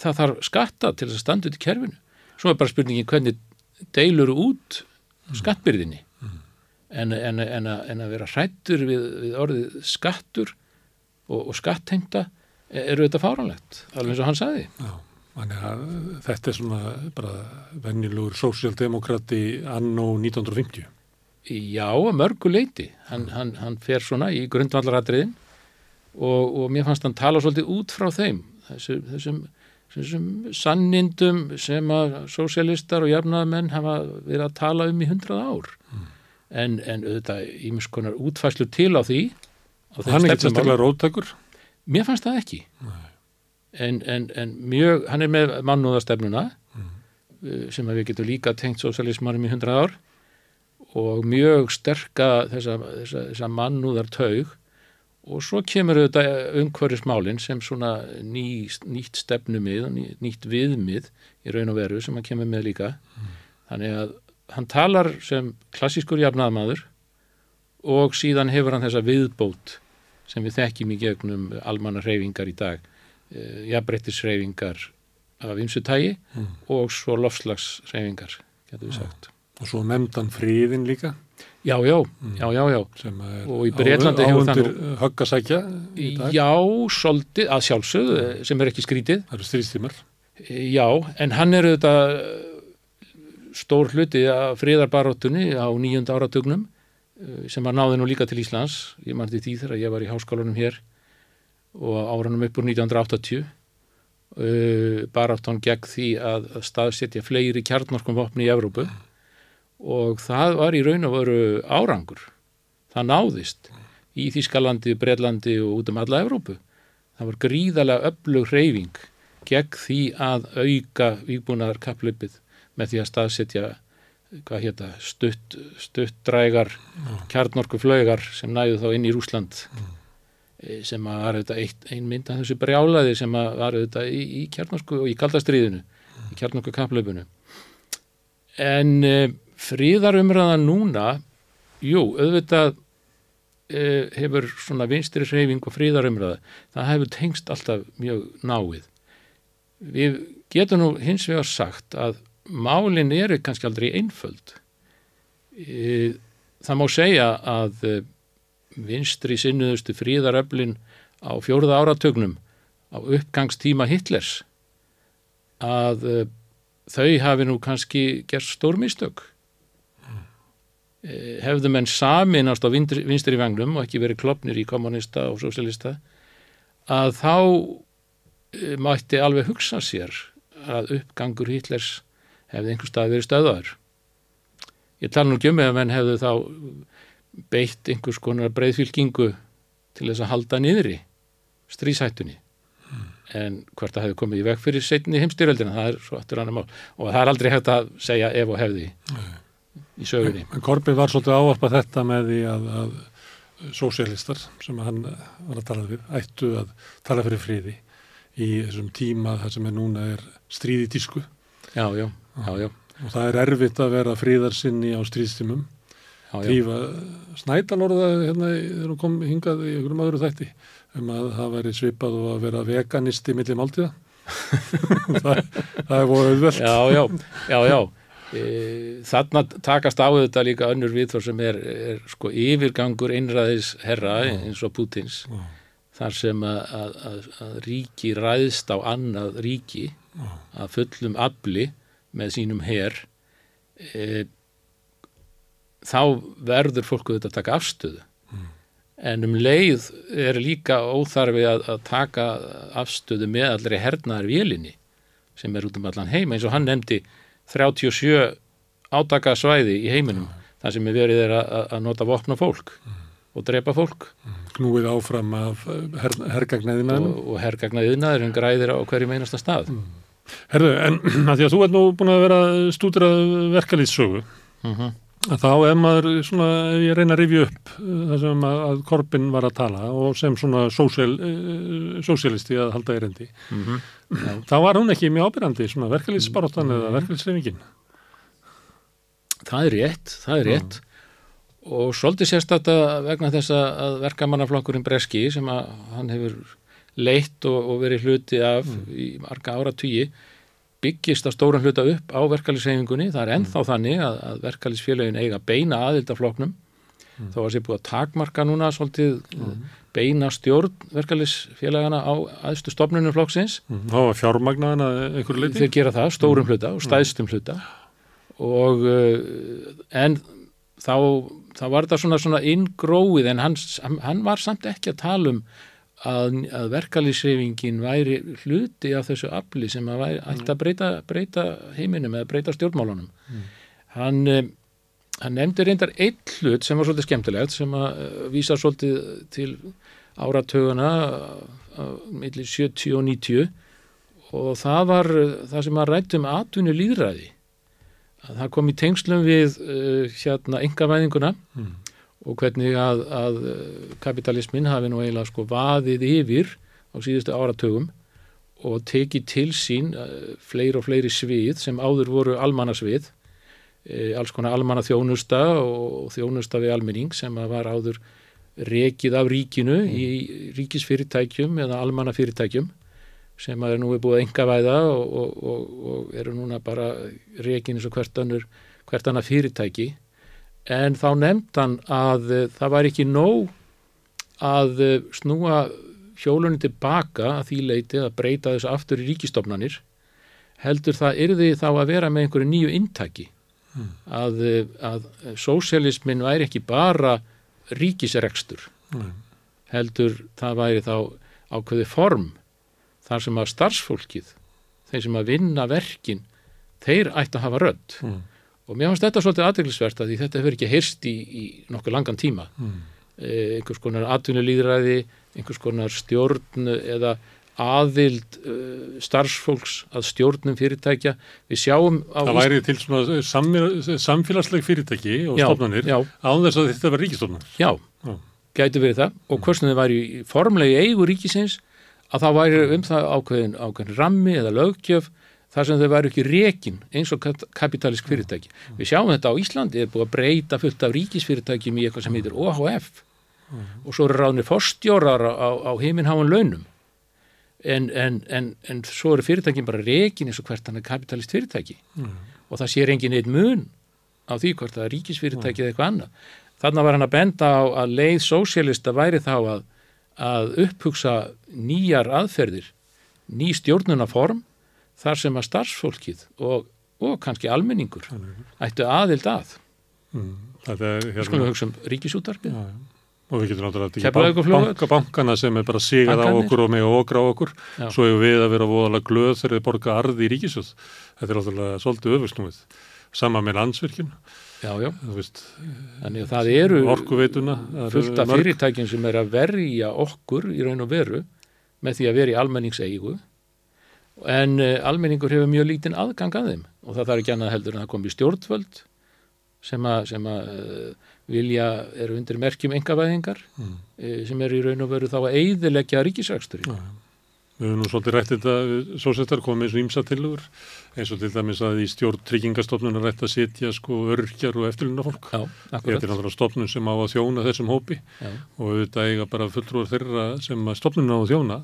Speaker 10: Það þarf skatta til að standa út í kerfinu. Svo er bara spurningin hvernig deilur út skattbyrðinni? En, en, en, að, en að vera hrættur við, við orðið skattur og, og skattheimta eru þetta fáranlegt alveg eins og hann sagði
Speaker 1: Já, þannig að þetta er svona bara venjulegur sósialdemokrati anno 1950.
Speaker 10: Já, að mörgu leiti. Hann, hann, hann fer svona í grundvallaratriðin og, og mér fannst hann tala svolítið út frá þeim, þessum, þessum, þessum sannindum sem að sósialistar og jafnaðamenn hafa verið að tala um í hundrað ár. En, en auðvitað ímis konar útfæslu til á því.
Speaker 1: Hann er ekki sérstaklega róttækur.
Speaker 10: Mér fannst það ekki. En, en, en mjög, hann er með mannúðastefnuna uh, sem við getum líka tengt sósialismarum í hundrað ár og mjög sterka þessa, þessa, þessa mannúðartaug. Og svo kemur auðvitað umhverfismálin sem svona ný, nýtt stefnumið og ný, nýtt viðmið í raun og veru sem hann kemur með líka. Þannig að hann talar sem klassískur jafnaðamaður og síðan hefur hann þessa viðbót sem við þekkjum í gegnum almanna reyfingar í dag uh, jafnbrettisreyfingar af ymsu tægi og svo lofslagsreyfingar, getur við sagt.
Speaker 1: Og svo nefndan friðin líka.
Speaker 10: Já, já, já, já, já.
Speaker 1: er
Speaker 10: Og í Bretlandi hefur það
Speaker 1: áundir höggasækja í dag.
Speaker 10: Já, svolítið, að sjálfsögðu, sem er ekki skrítið.
Speaker 1: Það eru stríðstímar.
Speaker 10: Já, en hann er auðvitað stór hluti af friðarbaróttunni á nýjunda áratugnum eh, sem að náði nú líka til Íslands. Ég mannti því þegar ég var í háskólanum hér og áranum upp úr 1980 uh, baráttan gegn því að að staðsetja fleiri kjarnorkum vopni í Evrópu og það var í raun og veru árangur. Það náðist í Þískalandi, Breitlandi og út um alla Evrópu. Það var gríðalega öflug hreyfing gegn því að auka vígbúnaðar kaplöpið með því að staðsetja hvað hétta, stutt, stuttdrægar kjarnorku flögar sem næðu þá inn í Rúsland mm. sem að var auðvitað eitt, ein mynd af þessu brjálaði sem að var auðvitað í, í kjarnorku og í kaldastriðinu, mm. í kjarnorku kaplöpunu. En e, fríðarumræða núna, jú, auðvitað e, hefur svona vinstri hreyfing og fríðarumræða, það hefur tengst alltaf mjög náið. Við getum nú hins vegar sagt að málinn eru kannski aldrei einföld. E, það má segja að e, vinstri sinnuðustu fríðaröflin á fjóruða áratögnum á uppgangstíma Hitlers að e, þau hafi nú kannski gert stórmistök. Hefðu menn saminast á vinstri vagnum og ekki verið klopnir í kommunista og sosialista að þá mætti alveg hugsa sér að uppgangur Hitlers hefði einhver stað verið stöðaður. Ég tala nú ekki um eða menn hefðu þá beitt einhvers konar breyðfylkingu til þess að halda niðri strísættunni mm. en hvert að hefði komið í veg fyrir setni heimstyröldina, það er svo aftur annar mál og það er aldrei hægt að segja ef og hefði mm. í sögunni.
Speaker 1: En, en Korbi var svolítið ávarpað þetta með því að, að sósialistar sem hann var að tala við ættu að tala fyrir friði í þessum tíma þar sem er núna er stríði tísku.
Speaker 10: Já, já, já, já.
Speaker 1: Og það er erfitt að vera fríðarsinni á stríðstímum. Tífa snædalorða hérna þegar hún kom hingað í einhverjum öðru þætti um að það væri svipað og að vera veganisti millir máltíða. [laughs] það, það er búin auðvelt.
Speaker 10: Já, já, já, já. E, þarna takast á þetta líka önnur viðþór sem er, er sko yfirgangur einræðis herra eins og Pútins. Já þar sem að, að, að ríki ræðst á annað ríki að fullum afli með sínum herr e, þá verður fólku þetta að taka afstöðu mm. en um leið er líka óþarfi að, að taka afstöðu með allri hernaðar vélinni sem er út um allan heima eins og hann nefndi 37 átakasvæði í heiminum mm. þar sem er verið að nota vopna fólk mm og drepa fólk.
Speaker 1: Knúið áfram af her, hergagnaðinaðinum.
Speaker 10: Og, og hergagnaðinaðurinn græðir á hverjum einasta stað. Mm.
Speaker 1: Herðu, en [clears throat] að því að þú ert nú búin að vera stúdrað verkalýtssögu, mm -hmm. þá ef maður, svona, ef ég reyna að rifja upp það sem að, að Korbin var að tala og sem svona sósial, sósialisti að halda erendi, mm -hmm. þá var hún ekki mjög ábyrgandi, svona verkalýtssbaróttan -hmm. eða verkalýtssreifingin.
Speaker 10: Það er rétt, það er rétt. Og svolítið sérstata vegna þess að verkamannaflokkurinn Breski sem að hann hefur leitt og, og verið hluti af mm. í marga ára tugi byggist að stóran hluta upp á verkefliðshefingunni það er ennþá mm. þannig að, að verkefliðsfélagin eiga beina aðildafloknum mm. þá var sér búið að takmarka núna svolítið mm. beina stjórn verkefliðsfélagana á aðstu stopnunum flokksins
Speaker 1: mm. Þá var fjármagnaðan að einhverju leiti?
Speaker 10: Þeir gera það, stórum mm. hluta og stæðstum hluta og en þá þá var þetta svona, svona ingróið en hann, hann var samt ekki að tala um að, að verkalýsreifingin væri hluti af þessu afli sem að væri, ætti að breyta, breyta heiminum eða breyta stjórnmálunum. Mm. hann, eh, hann nefndi reyndar eitt hlut sem var svolítið skemmtilegt sem að uh, vísa svolítið til áratöguna uh, millir 70 og 90 og það var það sem að rættum atvinni líðræði að það kom í tengslum við uh, hérna engavæðinguna mm. Og hvernig að, að uh, kapitalismin hafi nú eiginlega sko vaðið yfir á síðustu áratögum og tekið til sín uh, fleiri og fleiri svið sem áður voru almannasvið, uh, alls konar almanna þjónusta og þjónusta við almenning sem var áður rekið af ríkinu mm. í ríkisfyrirtækjum eða almanna fyrirtækjum sem er nú búið að enga væða og, og, og, og eru núna bara reygin eins og hvert annað fyrirtæki en þá nefndan að uh, það var ekki nóg að uh, snúa hjólunni tilbaka að því leiti að breyta þessu aftur í ríkistofnanir heldur það yrði þá að vera með einhverju nýju intaki mm. að, að sósialismin væri ekki bara ríkisrekstur mm. heldur það væri þá ákveði form þar sem að starfsfólkið þeir sem að vinna verkin þeir ætti að hafa rödd mm. Og mér finnst þetta svolítið aðdeglisvert að þetta hefur ekki heyrst í, í nokkuð langan tíma. Eh, einhvers konar atvinnulíðræði einhvers konar stjórn eða aðild uh, starfsfólks að stjórnum fyrirtækja. Við sjáum
Speaker 1: á Það væri til svona samfélagsleg fyrirtæki og já, stofnanir án þess að þetta var ríkistofnar
Speaker 10: Já, já. gæti verið það. Og hversum þið væri formlegi eigu ríkisins að það væri um það ákveðin, ákveðin rammi eða lögkjöf þar sem þau væri ekki rekin eins og kapitalísk fyrirtæki. Við sjáum þetta á Íslandi er búið að breyta fullt af ríkisfyrirtækjum í eitthvað sem heitir OHF og svo eru ráðnir fórstjórar á, á, heiminháan launum en, en, en, en svo eru fyrirtækin bara rekin eins og hvert hann er kapitalist fyrirtæki mm. og það sér engin eitt mun á því hvort það er ríkisfyrirtæki mm. eða eitthvað annað. Þannig var hann að benda á að leið sósélista væri þá að, að upphugsa nýjar aðferðir, ný stjórnunaform þar sem að starfsfólkið og, og kannski almenningur ættu aðild að. Mm. Hérna... Skulum við hugsa um ríkisútarpið. Já, já.
Speaker 1: Og við getum náttúrulega ekki banka bankana sem er bara sigað á okkur og með okra á okkur. Já. svo hefur við að vera voðalega glöð þegar þið borga arði í ríkisjóð þetta er náttúrulega svolítið öfusnúið sama með landsvirkjum
Speaker 10: Já, já, þannig að það eru
Speaker 1: orkuveituna
Speaker 10: fullt af fyrirtækjum sem er að verja okkur í raun og veru með því að vera í almenningseigu en uh, almenningur hefur mjög lítinn aðgang að þeim og það þarf ekki annað heldur en það kom í stjórnvöld sem að, sem að uh, vilja, eru undir merkjum engavæðingar mm. e, sem eru í raun og veru þá að eiðilegja ríkisrækstur
Speaker 1: ja. Við höfum nú svolítið rætt þetta svo settar komið eins og ímsa tilugur eins og til dæmis að í stjórn tryggingastofnun rætt að setja sko örkjar og eftirluna fólk þetta er náttúrulega stofnun sem á að þjóna þessum hópi Já. og þetta eiga bara fulltrúar þeirra sem stofnun á að þjóna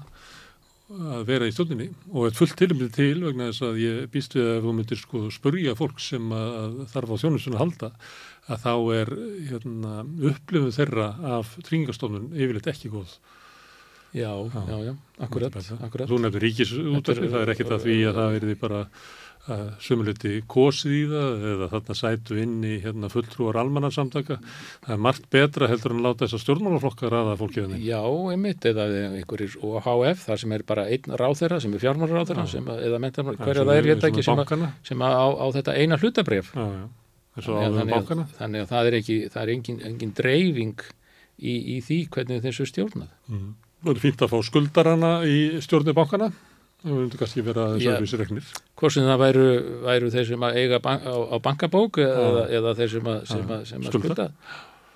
Speaker 1: að vera í stjórninni og þetta fullt tilmið til vegna þess að ég býst við að þú myndir sko spurja fólk sem að þarf á þjónusunni að halda að þá er hérna, upplifun þeirra af tringastofnun yfirleitt ekki góð.
Speaker 10: Já, já, já, já akkurat, akkurat.
Speaker 1: Þú nefnir ríkisútverfi, það er ekkit að því að það verði bara sömuleyti kosið í það eða þarna sætu inn í hérna, fulltrúar almannarsamtaka. Það er margt betra heldur en að láta þessar stjórnmálaflokkar aða fólkið henni.
Speaker 10: Já, einmitt, eða einhverjir OHF, það sem er bara einn ráþeira sem er fjármálaráþeira, eða mentar hverja það er, ég veit ekki, sem, sem á, á þetta eina hlutabref. Já, já
Speaker 1: þannig
Speaker 10: að, þannig að það er ekki það er engin, engin dreifing í, í því hvernig þessu stjórnað
Speaker 1: mm. Það er fínt að fá skuldarana í stjórnir bankana það verður kannski vera þess að þessi regnir
Speaker 10: Hvort sem það væru, væru þeir sem að eiga bank, á, á bankabók eða, eða þeir sem að, sem að, sem að skulda.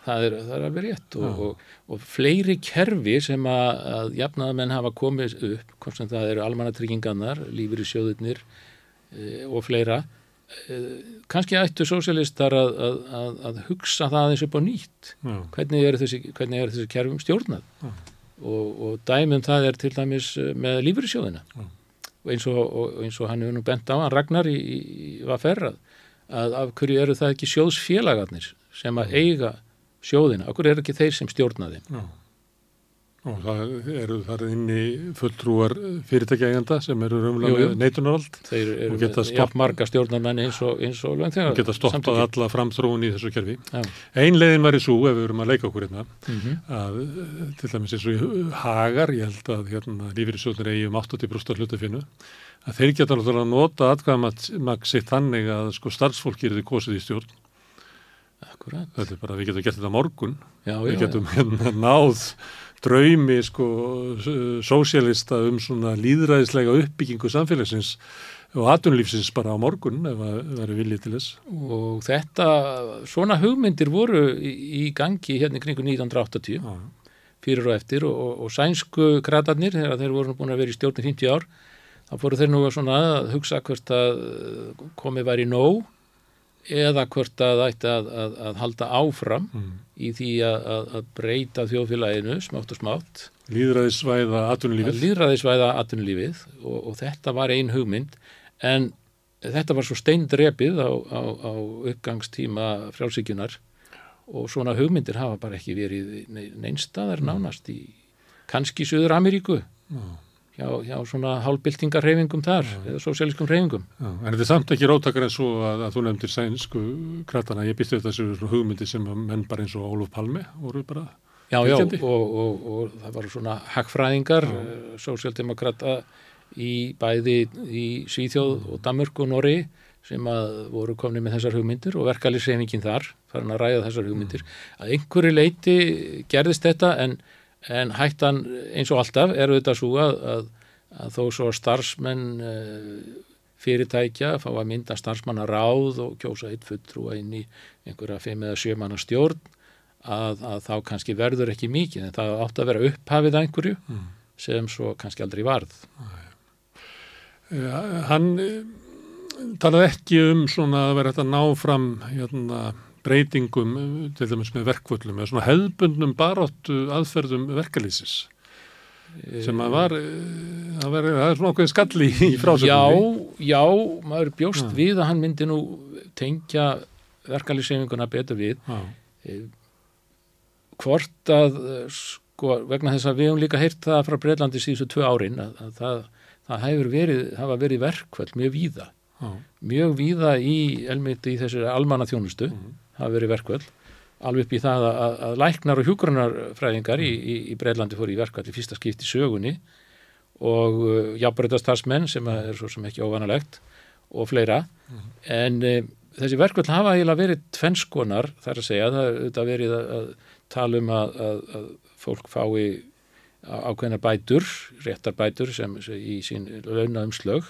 Speaker 10: það er, það er alveg rétt og, og, og fleiri kerfi sem að, að jafnaðamenn hafa komið upp hvort sem það eru almannatryggingannar lífur í sjóðurnir e, og fleira kannski ættu sósialistar að, að, að, að hugsa það eins upp á nýtt. Já. hvernig er þessi, þessi kerfum stjórnað og, og dæmum það er til dæmis eh, með lífyrirsjóðina og eins og, og eins og hann hefur nú bent á hann Ragnar í, í var ferrað að af hverju eru það ekki sjóðsfélagarnir sem að eiga sjóðina, af hverju eru ekki þeir sem stjórnaði Já
Speaker 1: Og það eru þar inni fulltrúar fyrirtækjægenda sem eru umlega neitunarvald.
Speaker 10: Þeir eru jafn marga stjórnarmenn eins og, og
Speaker 1: lögþegar. Og geta stoppað alla framþróun í þessu kerfi. Ja. Einn leiðin var í svo, ef við erum að leika okkur hérna, mm -hmm. að til dæmis eins og í hagar, ég held að hérna lífyrirsjóðnir eigi um 80% hlutafinu, að þeir geta náttúrulega að nota atkvæðamag sitt þannig að sko starfsfólk gerir því kosið í stjórn. Akkurat. Þetta er bara, við getum gert þetta morgun. Já, já, við getum hérna náð draumi sko sósélista um svona líðræðislega uppbyggingu samfélagsins og atunlífsins bara á morgun ef það verður viljið til þess.
Speaker 10: Og þetta, svona hugmyndir voru í, gangi hérna kringu 1980 ah. fyrir og eftir og, og, og sænsku kratarnir þegar þeir voru búin að vera í stjórnum 50 ár þá fóru þeir nú að hugsa hvert að komið væri nóg eða hvort að ætti að, að, að halda áfram mm. í því að, að breyta þjóðfélaginu smátt og smátt.
Speaker 1: Líðræðisvæða atvinnulífið.
Speaker 10: Líðræðisvæða atvinnulífið og, og þetta var ein hugmynd. En þetta var svo steindrepið á, á, á uppgangstíma frjálsíkjunar og svona hugmyndir hafa bara ekki verið neinstaðar nánast í kannski Suður Ameríku hjá, hjá svona hálfbyltingarreyfingum þar eða sósialískum reyfingum
Speaker 1: Já, en þetta er samt ekki rótakar en svo að, að þú nefndir sænsku kratana, ég býtti þessu svona hugmyndi sem menn bara eins og Óluf Palme voru bara
Speaker 10: Já, já, og, og, og það var svona hagfræðingar, uh, sósialdemokrata í bæði í Svíþjóð og Danmörk og Norri sem að voru komni með þessar hugmyndir og verkalýsreifingin þar, farin að ræða þessar hugmyndir. Að einhverju leiti gerðist þetta en, en hættan eins og alltaf er auðvitað svo að, að, að þó svo starfsmenn uh, fyrirtækja fá að mynda starfsmanna ráð og kjósa eitt fulltrúa inn í einhverja fimm eða sjö manna stjórn að, að þá kannski verður ekki mikið. En það átt að vera upphafið einhverju sem svo kannski aldrei varð.
Speaker 1: Hann eh, talaði ekki um svona að vera þetta ná fram hérna, breytingum eh, til dæmis með verkvöllum eða svona hefðbundnum baráttu aðferðum verkalýsis sem að var, eh, það, var það er svona okkur skalli í frásögnum
Speaker 10: Já, já, maður bjóst
Speaker 1: Já.
Speaker 10: við að hann myndi nú tengja verkalýsefinguna betur við
Speaker 1: Já.
Speaker 10: Eh, hvort að sko, vegna þess að við höfum líka heyrt það frá Breitlandi síðustu tvö árin að, að það, það hefur verið, hafa verið verkvöld mjög víða
Speaker 1: Já.
Speaker 10: mjög víða í, elmit í þessu almanna þjónustu hafa verið verkvöld alveg upp í það að, að læknar og hjúgrunarfræðingar í, í, í Breitlandi fóru í verkvöld í fyrsta skipt í sögunni og uh, jafnbreytastarsmenn sem er svo sem ekki óvanalegt og fleira. En uh, þessi verkvöld hafa eiginlega verið tvennskonar þar að segja, það auðvitað verið að, að tala um að, að, að fólk fái á- ákveðnar bætur, réttar bætur sem, sem í sín launaumslög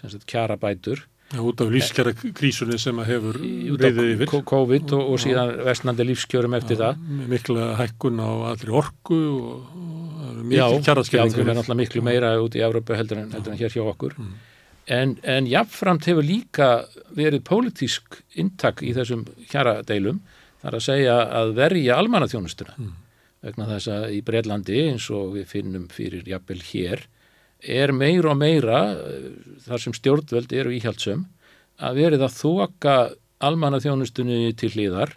Speaker 10: sem sagt kjara bætur
Speaker 1: Já, út af lífskjara krísunni sem að hefur reyðið yfir.
Speaker 10: COVID og, og síðan vestnandi lífskjörum eftir það.
Speaker 1: með mikla hækkun á allri orku og, og
Speaker 10: já,
Speaker 1: mikil
Speaker 10: já, þau
Speaker 1: kjaraskerðingur
Speaker 10: er náttúrulega miklu meira út í Európa heldur en, heldur en hér hjá okkur.
Speaker 1: Mm.
Speaker 10: en, en jafnframt hefur líka verið pólitísk intak í þessum hjaradeilum þar að segja að verja almannaþjónustuna.
Speaker 1: Mm.
Speaker 10: vegna þess að í Breitlandi eins og við finnum fyrir jafnvel hér er meira og meira eh, þar sem stjórnvöld eru íhjaldsum að verið að þoka almannaþjónustunni til hlýðar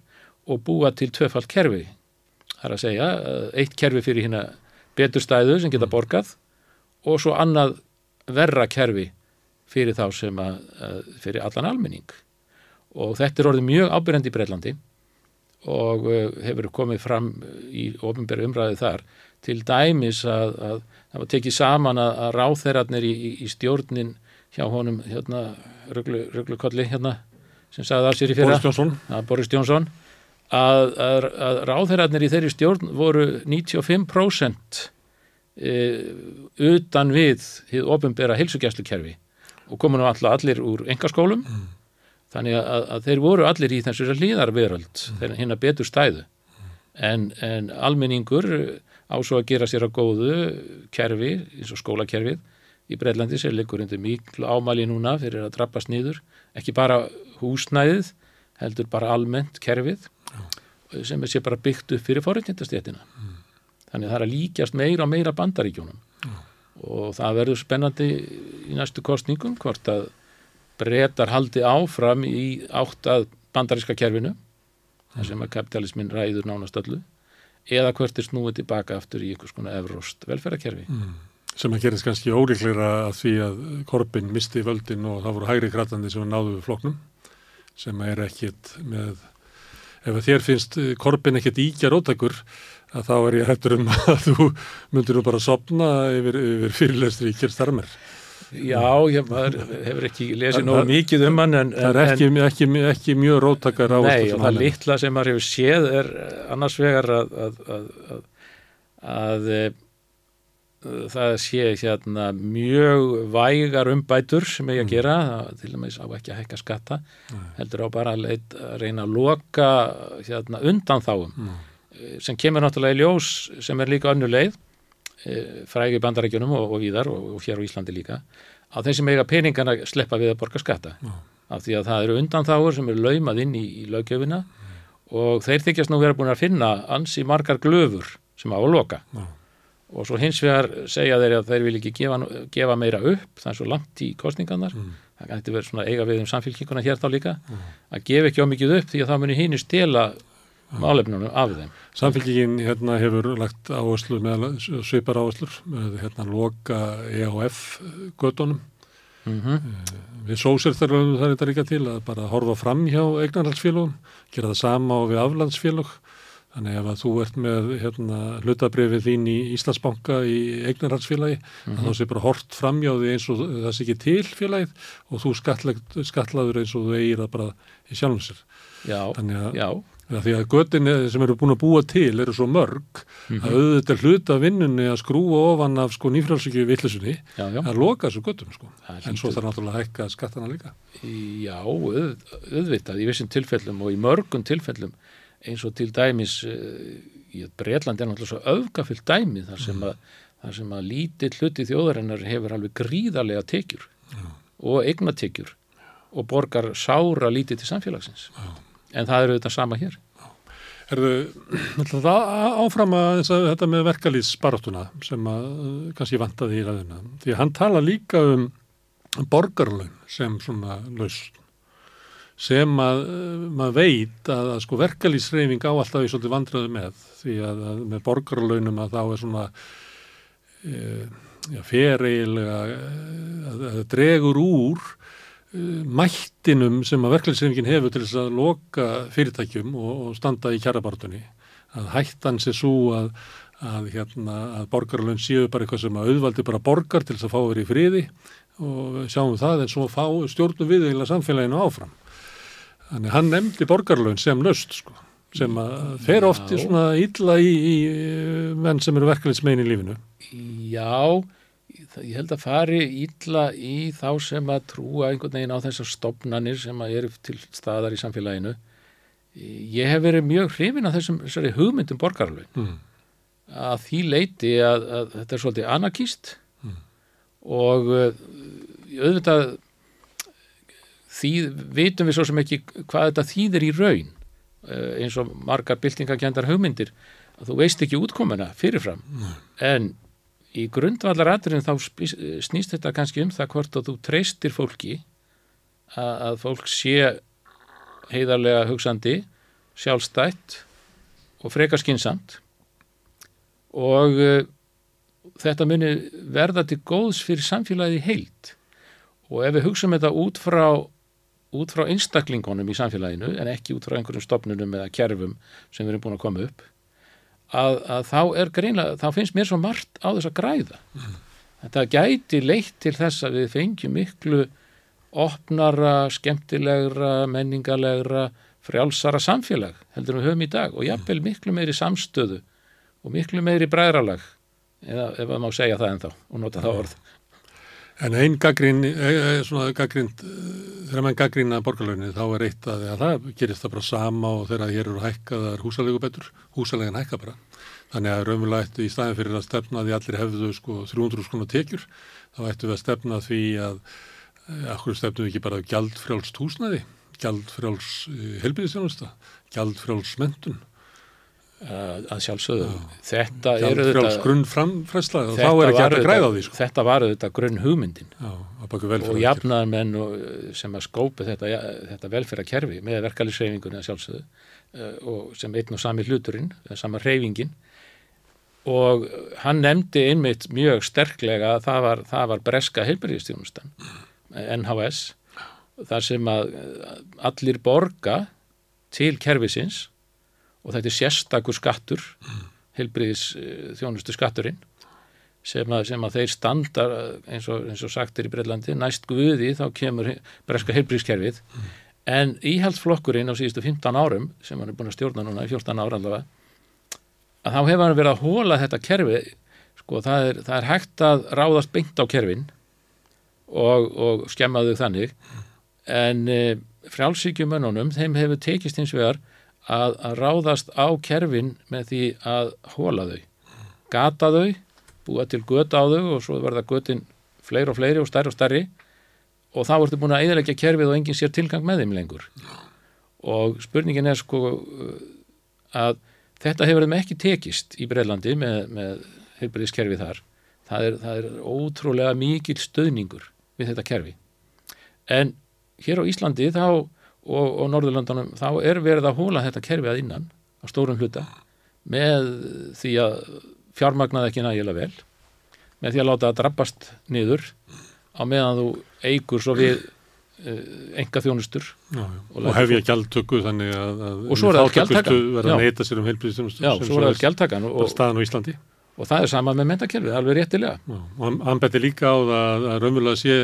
Speaker 10: og búa til tvöfald kerfi. Það er að segja, eh, eitt kerfi fyrir hérna betur stæðu sem geta borgað og svo annað verra kerfi fyrir þá sem að, að fyrir allan almenning. Og þetta er orðið mjög ábyrjandi í Breitlandi og hefur komið fram í ofinbæri umræði þar til dæmis að, að það var tekið saman að, að ráþeirarnir í, í, í stjórnin hjá honum hérna, ruglu, ruglukolli hérna sem sagði af sér í fyrra.
Speaker 1: Boris Johnson.
Speaker 10: Að Boris Johnson. Að, að, ráðherrarnir í þeirri stjórn voru 95% e, utan við hið ofinbera heilsugjæslukerfi og komu nú alltaf allir úr engaskólum þannig að, að þeir voru allir í þessu hlýðarveröld þeir hinn að betur stæðu. En, en almenningur á svo að gera sér að góðu kerfi, eins og skólakerfið í Breitlandi sem liggur undir miklu ámæli núna fyrir að drabbast nýður ekki bara húsnæðið heldur bara almennt kerfið sem er sér bara byggt upp fyrir forréttindastéttina. Þannig að það er að líkjast meira og meira bandaríkjónum og það verður spennandi í næstu kostningum hvort að breytar haldi áfram í átt að bandaríska kerfinu þar sem að kapitalismin ræður nánast öllu eða hvert er snúið tilbaka aftur í einhvers konar evróst velferðarkerfi.
Speaker 1: Sem að gerist kannski ólíklegra að því að Korbin misti völdin og það voru hægri kratandi sem náðu við floknum sem er ekkit með ef þér finnst Korbin ekkit íkja rótakur að þá er ég hættur um að [laughs] þú myndir nú bara sopna yfir, yfir fyrirlestri í Kirstarmer
Speaker 10: Já, ég maður hefur ekki lesið nógu mikið um hann en,
Speaker 1: það er ekki, ekki, ekki, ekki mjög rótakar á
Speaker 10: Nei, og það litla sem maður hefur séð er annars vegar að að, að, að, að það sé hérna mjög vægar umbætur sem ég að gera, það til dæmis á ekki að hækka skatta, heldur á bara að, leit, að reyna að loka hérna, undan þáum. Sem kemur náttúrulega í ljós sem er líka önnu leið frægi bandarækjunum og, og víðar og, og hér á Íslandi líka á þeim sem eiga peningana sleppa við að borga skatta.
Speaker 1: Já.
Speaker 10: af því að það eru undanþáur sem eru laumað inn í, í löggjöfina og þeir þykjast nú vera búin að finna ansi margar glöfur sem á að loka.
Speaker 1: Já.
Speaker 10: og svo hins vegar segja þeir að þeir vil ekki gefa, gefa meira upp það er svo langt í kostningarnar það gæti verið svona eiga við um samfélkinguna hér þá líka. Að gefa ekki á mikið upp því að það muni hinn stela málefnunum af þeim.
Speaker 1: Samfélgingin hérna hefur lagt áherslu með svipar áherslur með hérna loka EHF gödunum. Mm -hmm. Við sósirþarfum það er þetta líka til að bara horfa fram hjá eignarhaldsfélagum, gera það sama á við aflandsfélag. Þannig ef að þú ert með hérna, hlutabrefið þín í Íslandsbanka í eignarhaldsfélagi, mm -hmm. þá sé bara hort framjáði eins og það sé ekki til félagið og þú skatlaður eins og þú eigir það bara í sjálfum sér.
Speaker 10: Já,
Speaker 1: að,
Speaker 10: já.
Speaker 1: Því að göttin sem eru búin að búa til eru svo mörg mm -hmm. að auðvitað hluta vinnunni að skrúa ofan af sko nýfrálsíkju vittlisunni að loka þessu göttum sko. En svo þarf náttúrulega að hækka skattana líka.
Speaker 10: Já, auð, auðvitað í vissum tilfellum og í mörgum tilfellum eins og til dæmis í Breitland er náttúrulega svo öfgafyllt dæmi þar sem að, þar sem að lítið hluti þjóðarinnar hefur alveg gríðarlega tekjur Já. og eignatekjur og borgar sára lítið til samfélagsins. Já en það eru þetta sama hér.
Speaker 1: Erðu, það áfram að þetta með verkalýsbaráttuna sem að kannski vantaði í ræðina því að hann tala líka um borgarlaun sem svona lausn sem að maður veit að, að sko verkalýsreifing á alltaf í svolítið vandraðu með. Því að, að með borgarlaunum að þá er svona e, ja, fereilega að það dregur úr mættinum sem að verkefliðsefingin hefur til þess að loka fyrirtækjum og, og standa í kjærabartunni að hættan sé svo að, að, hérna, að borgarlun séu bara eitthvað sem að auðvaldi bara borgar til þess að fá verið í friði og sjáum það en svo fá stjórnum við eða samfélaginu áfram. Þannig hann nefndi borgarlun sem nöst sko, sem að fer oft í svona illa í, í menn sem eru verkefliðsmein í lífinu.
Speaker 10: Já, ég held að fari ítla í þá sem að trúa einhvern veginn á þessar stopnanir sem að eru til staðar í samfélaginu ég hef verið mjög hrifin að þessum þessari hugmyndum borgarlun mm. að því leiti að, að þetta er svolítið anarkist mm. og uh, auðvitað því vitum við svo sem ekki hvað þetta þýðir í raun uh, eins og margar byltingakendar hugmyndir að þú veist ekki útkomuna fyrirfram mm. en í grundvallaraturinn þá snýst þetta kannski um það hvort að þú treystir fólki að, að fólk sé heiðarlega hugsandi, sjálfstætt og frekar skinsamt og uh, þetta muni verða til góðs fyrir samfélagið heilt og ef við hugsaum þetta út frá út frá einstaklingunum í samfélaginu en ekki út frá einhverjum stopnunum eða kerfum sem við erum búin að koma upp að, að þá er greinlega, þá finnst mér svo margt á þess að græða. Mm. Þetta gæti leitt til þess að við fengjum miklu opnara, skemmtilegra, menningarlegra, frjálsara samfélag heldur við höfum í dag og jafnvel miklu meiri samstöðu og miklu meiri bræðralag eða ef maður má segja það ennþá og nota það orð.
Speaker 1: En einn gaggrín, e, e, svona gaggrín, þegar mann gaggrína borgarlaunin þá er eitt að, að það gerist það bara sama og þegar hér eru hækkaðar húsalegu betur, húsalegin hækka bara. Þannig að raunverulega ættu í staðin fyrir að stefna því allir hefðu sko 300 skona tekjur, þá ættu við að stefna því að, okkur stefnum við ekki bara gjaldfrjálst húsnæði, gjaldfrjáls helbíðisjónusta, gjaldfrjáls mentun
Speaker 10: að sjálfsögðu.
Speaker 1: Þetta er auðvitað grunnframfræsla og þá er ekki hægt að græða því sko.
Speaker 10: þetta var auðvitað grunn hugmyndin
Speaker 1: Já,
Speaker 10: og jafnaðarmenn sem að skópa þetta, þetta velferða kerfi með verkefliðsreyfingunni að sjálfsögðu uh, og sem einn og sami hluturinn sama reyfingin og hann nefndi einmitt mjög sterklega að það var, það var breska heilbyrðistjónustan NHS þar sem að allir borga til kerfisins og þetta er sérstakur skattur mm. helbriðis uh, þjónustu skatturinn sem að, sem að þeir standa eins og, eins og sagtir í Breitlandi næst guði þá kemur breska helbriðskerfið mm. en íhaldsflokkurinn á síðustu 15 árum sem hann er búin að stjórna núna í 14 ára allavega að þá hefur hann verið að hóla þetta kerfi sko það er, það er hægt að ráðast beint á kerfin og, og skemmaðu þannig en e, frjálsíkjumönunum þeim hefur tekist hins vegar að, að ráðast á kerfin með því að hóla þau. Gata þau, búa til göta á þau og svo verða götin fleiri og fleiri og stærri og stærri. Og þá ertu búin að eðalegja kerfið og enginn sér tilgang með þeim lengur. Og spurningin er sko að þetta hefur þeim ekki tekist í Breilandi með, með heilbæðiskerfið þar. Það er, það er ótrúlega mikil stöðningur við þetta kerfi. En hér á Íslandi þá og, og Norðurlandunum þá er verið að hóla þetta kerfi að innan á stórum hluta með því að fjármagnaði ekki nægilega vel með því að láta það drabbast niður á meðan þú eigur svo við enga þjónustur
Speaker 1: já, já. og, og hefja gjaldtöku þannig að, að
Speaker 10: og svo er það gjaldtakan.
Speaker 1: verða að neyta sér um og, og staðan á Íslandi
Speaker 10: og það er sama með mentakerfið, alveg réttilega.
Speaker 1: Og hann, beti líka á það að raunverulega sé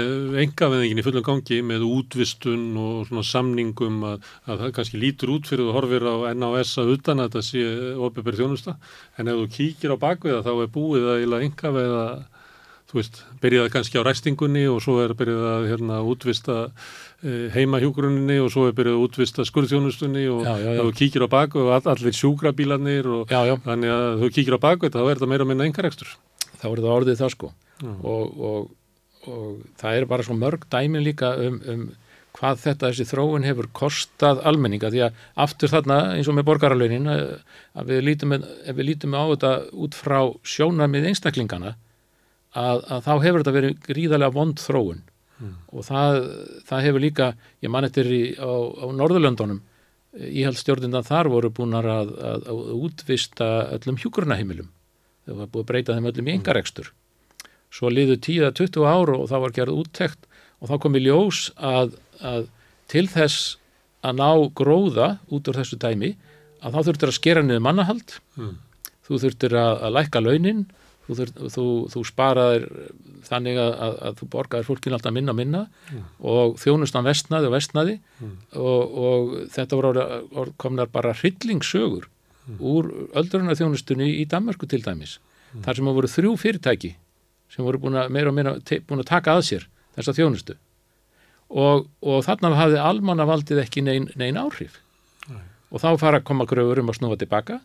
Speaker 1: engaveðingin í fullum gangi með útvistun og svona samningum að, að það kannski lítur út fyrir þú horfir á NAS að utan að þetta sé opiðbæri þjónusta. En ef þú kíkir á bakviða þá er búið að engaveða þú veist, byrjaði kannski á ræstingunni og svo er byrjaði að hérna, útvista eh, heimahjúgrunni og svo er byrjaði að útvista skurðþjónustunni og þú kíkir á baku og all, allir sjúkrabílanir og
Speaker 10: já, já.
Speaker 1: þannig að þú kíkir á baku þá er þetta meira að minna engarekstur.
Speaker 10: Þá er þetta orðið það sko og, og, og það er bara svo mörg dæmin líka um, um hvað þetta þessi þróun hefur kostað almenninga því að aftur þarna eins og með borgaralaunin að við lítum, við lítum á þetta út frá sjónamið einstaklingana að, að þá hefur þetta verið gríðarlega vond þróun mm. og það, það hefur líka, ég man eftir í, á, á Norðurlöndunum íhaldstjórnindar þar voru búin að, að, að útvista öllum hjúkurnaheimilum þau var búin að breyta þeim öllum í engarekstur svo liðu 10-20 áru og það var gerð úttekt og þá kom í ljós að til þess að ná gróða út úr þessu dæmi að þá þurftur að skera niður mannahald mm. þú þurftur að lækka launin þú, þú, þú sparaðir þannig að, að, að þú borgaðir fólkin alltaf minna minna mm. og þjónustan vestnaði og vestnaði mm. og, og þetta voru komnar bara hryllingssögur mm. úr öldrunar þjónustunni í Danmarku til dæmis þar sem voru þrjú fyrirtæki sem voru búin að meira og meira búin að taka að sér þessa þjónustu og, og þarna hafði almannavaldið ekki neyn, neyn áhrif og þá fara að koma gröfur um að snúa tilbaka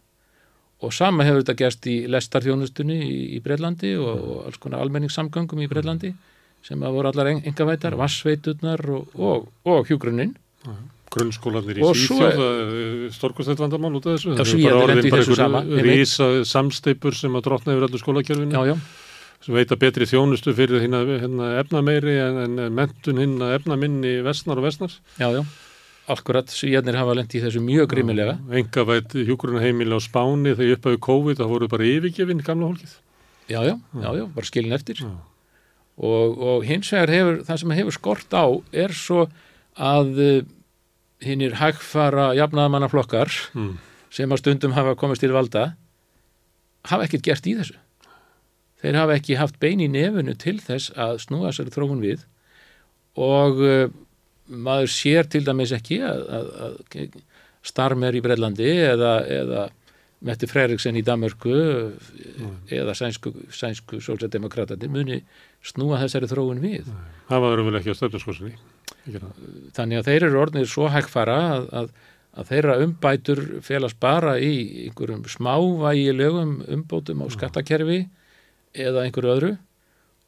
Speaker 10: og sama hefur þetta gerst í lestarþjónustunni í, í Breitlandi og, og alls konar almenningssamgöngum í Breitlandi sem að voru allar engavætar, vassveiturnar og, og, og hjúgrunnin
Speaker 1: Grunnskólanir í Svíþjóð storkustætt vandamál út af þessu.
Speaker 10: Það er bara orðin bara einhverju
Speaker 1: rísa samsteipur sem að drotna yfir allir skólakjörfinu
Speaker 10: já, já.
Speaker 1: sem veita betri þjónustu fyrir hérna, hérna efnameiri en, en mentun hérna efnaminni vestnar og vestnar
Speaker 10: Já, já Akkurat, svíjarnir hafa lendi í þessu mjög grímilega.
Speaker 1: Enga vært hjúkurunarheimili á Spáni þegar upphafi COVID, það voru bara yfirgefinn gamla hólkið.
Speaker 10: Já, já, já, já, bara skilin eftir. Og, og hins vegar hefur, það sem hefur skort á er svo að uh, hinnir hægfara jafnaðamannaflokkar mm. sem að stundum hafa komist til valda hafa ekkert gert í þessu. Þeir hafa ekki haft bein í nefunu til þess að snúa sér þróun við og uh, maður sér til dæmis ekki að, að, að Starmer í Brellandi eða, eða Metti Freiriksen í Damörku mm. eða sænsku, sænsku sósjaldemokratandi muni snúa þessari þróun við.
Speaker 1: Það var vel ekki á stöfnarskossinni.
Speaker 10: Þannig að þeir eru orðinir svo hægfara að, að, að þeirra umbætur félast bara í einhverjum smávægilegum umbótum á skattakerfi eða einhverju öðru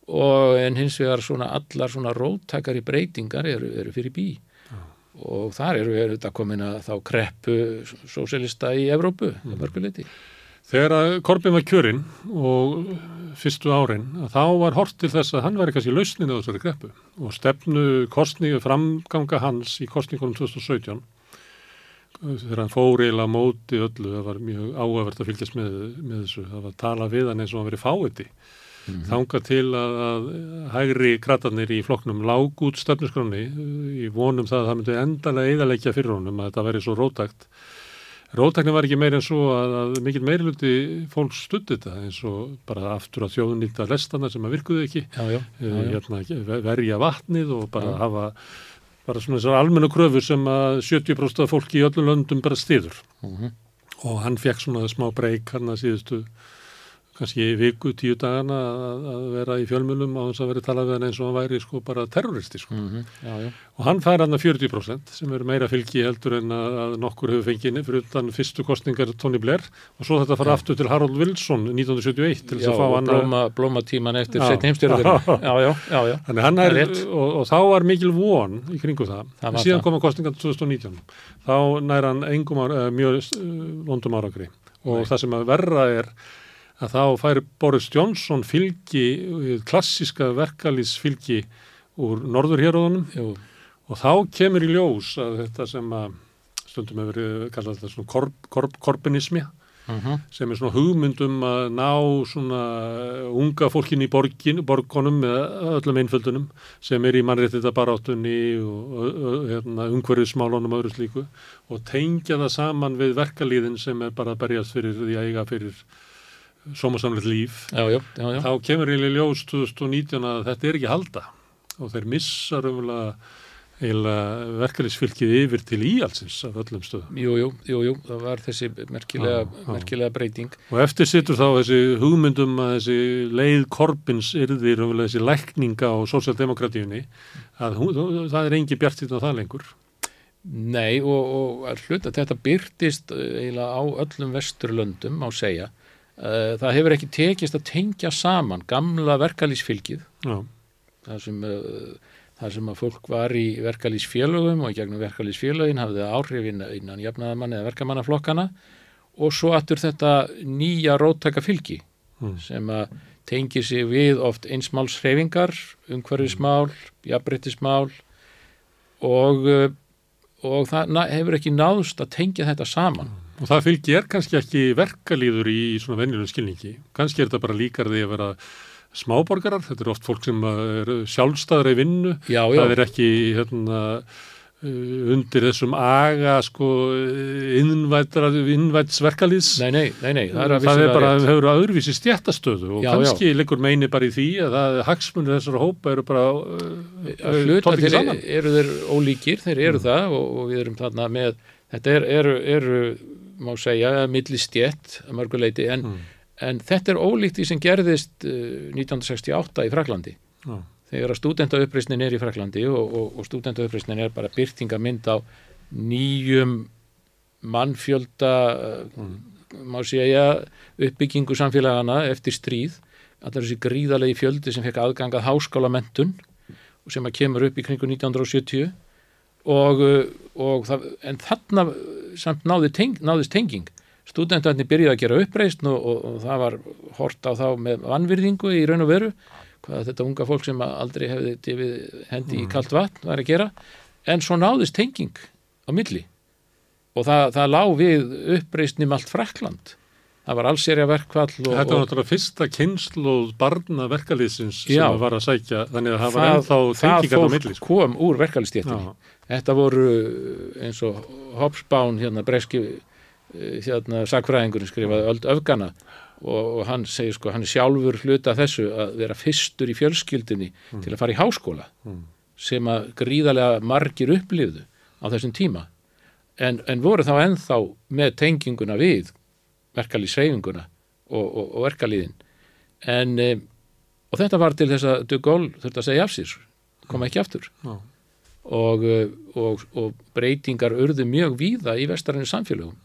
Speaker 10: og en hins vegar svona allar svona róttakari breytingar eru, eru fyrir bí ja. og þar eru við þetta komin að þá kreppu sósélista í Evrópu mm. mörguleiti.
Speaker 1: Þegar að Korbin var kjörinn og fyrstu árin þá var hort til þess að hann væri kannski lausnin á þessari kreppu og stefnu kostningu framganga hans í kostningunum 2017 þegar hann fór eiginlega móti öllu, það var mjög áhæfert að fylgjast með, með þessu, það var að tala við hann eins og hann verið fáiði Mm -hmm. þanga til að, að hægri kratarnir í flokknum lág út stefnusgráni í vonum það að það myndi endalega eðalegja fyrir honum að þetta veri svo rótækt rótæknin var ekki meir en svo að, að mikil meiriluti fólk stutti þetta eins og bara aftur að þjóðun nýtta lestana sem að virkuðu ekki.
Speaker 10: Já, já, já,
Speaker 1: hérna, verja vatnið og bara hafa bara svona þessar almennu kröfur sem að 70% af fólki í öllum löndum bara stiður mm -hmm. og hann fekk svona smá breyk hann að síðustu kannski viku, tíu dagana að, að vera í fjölmjölum á þess að vera talað við hann eins og hann væri sko bara terroristi sko. Mm -hmm. já, já. og hann fær hann að 40% sem eru meira fylgi heldur en að, að nokkur hefur fengið fyrir utan fyrstu kostningar Tony Blair og svo þetta fara ja. aftur til Harold Wilson 1971 til þess að fá [laughs] hann
Speaker 10: blóma, blóma tíman eftir setn heimstjörður
Speaker 1: þannig hann er, er og, og þá var mikil von í kringu það, það síðan koma kostningar 2019 þá nær hann engum mjög vondum áragri og Nei. það sem að verra er að þá fær Boris Johnson fylgi, klassiska verkalýsfylgi úr norðurhéróðunum og þá kemur í ljós að þetta sem að stundum hefur verið kallað þetta svona korp, korp, korpinismi sem er svona hugmyndum að ná svona unga fólkin í borgin, borgunum með öllum einföldunum sem er í mannréttita baráttunni og, hérna, umhverfismálunum og öðru slíku og tengja það saman við verkalíðin sem er bara að berjast fyrir því að eiga fyrir sómasamlega líf
Speaker 10: já, já, já,
Speaker 1: þá kemur í ljós 2019 að þetta er ekki halda og þeir missa raunverulega eiginlega verkefnisfylgið yfir til íhalsins af öllum stöðum.
Speaker 10: Jú, jú, jú, jú, það var þessi merkilega,
Speaker 1: Já, já.
Speaker 10: merkilega breyting.
Speaker 1: Og eftir sittur þá þessi hugmyndum að þessi leið korpins yrði raunverulega þessi lækninga á sósjaldemokratíunni að hún, það er engi bjart á það lengur.
Speaker 10: Nei og, og að hluta þetta byrtist uh, eiginlega á öllum vesturlöndum má segja. Uh, Það hefur ekki tekist að tengja saman gamla verkalýsfylgið þar sem, uh, þar sem að fólk var í verkalýsfélögum og gegnum verkalýsfélögin hafði áhrif innan, jafnaðamann eða verkamannaflokkana og svo aftur þetta nýja róttaka fylgi
Speaker 1: Mm.
Speaker 10: sem að tengi sig við oft einsmálshreyfingar, umhverfismál, jafnbryttismál og, uh, og það hefur ekki náðst að tengja þetta saman.
Speaker 1: Og það fylgi er kannski ekki verkalýður í, í svona venjulegum skilningi. Kannski er þetta bara líkar því að vera smáborgarar, þetta er oft fólk sem er sjálfstæðra í vinnu,
Speaker 10: Já, já.
Speaker 1: það er ekki hérna, uh, undir þessum aga sko innvætsverkalýðs
Speaker 10: Nei, nei, nei, nei, það er að
Speaker 1: það er bara,
Speaker 10: rétt.
Speaker 1: hefur öðruvísi stjættastöðu og
Speaker 10: Já,
Speaker 1: kannski liggur meini bara í því að það hagsmunir þessara hópa eru bara uh,
Speaker 10: að
Speaker 1: tótt ekki saman.
Speaker 10: eru þeir ólíkir, þeir eru það og, og við erum þarna með, þetta er, eru, eru má segja, millistjett að mörguleiti, en, en þetta er ólíkt því sem gerðist uh, 1968 í Fraklandi
Speaker 1: Já.
Speaker 10: þegar að stúdentauppreisnin er í Fraklandi og, og, og stúdentauppreisnin er bara byrtingamind á nýjum mannfjölda uh, má segja uppbyggingu samfélagana eftir stríð. Allar þessi gríðalegi fjöldi sem fekk aðgangað háskólamentun og sem að kemur upp í kringu 1970 og, uh, og það, en þarna samt náði teng, náðist tenging. Studentarnir byrjuði að gera uppreist og, og, og það var hort á þá með vannvirðingu í raun og veru hvað þetta unga fólk sem aldrei hefði hendi í kalt vatn var að gera. En svo náðist tenging á milli. Og það, það lá við uppreistnum allt Frakland það var allserja verkvall og,
Speaker 1: Þetta var náttúrulega fyrsta kynslu barna verkalýðsins
Speaker 10: Já.
Speaker 1: sem var að sækja þannig að það var ennþá tengingar á milli sko.
Speaker 10: kom úr verkefælistéttinni
Speaker 1: Já.
Speaker 10: þetta voru eins og Hobsbawm hérna breski eh, hérna sakfræðingurinn skrifaði öld öfgana og, og hann segir sko hann er sjálfur hluta þessu að vera fyrstur í fjölskyldinni
Speaker 1: Mm.
Speaker 10: til að fara í háskóla sem að gríðarlega margir upplifðu á þessum tíma en, en voru þá ennþá með tenginguna við verkalýsreifinguna og, og, og verkalýðin. En e, og þetta var til þess að De Gaulle þurfti að segja af sér koma ekki aftur.
Speaker 1: Já.
Speaker 10: og, eh, og, og breytingar urðu mjög víða í vestarinu samfélögum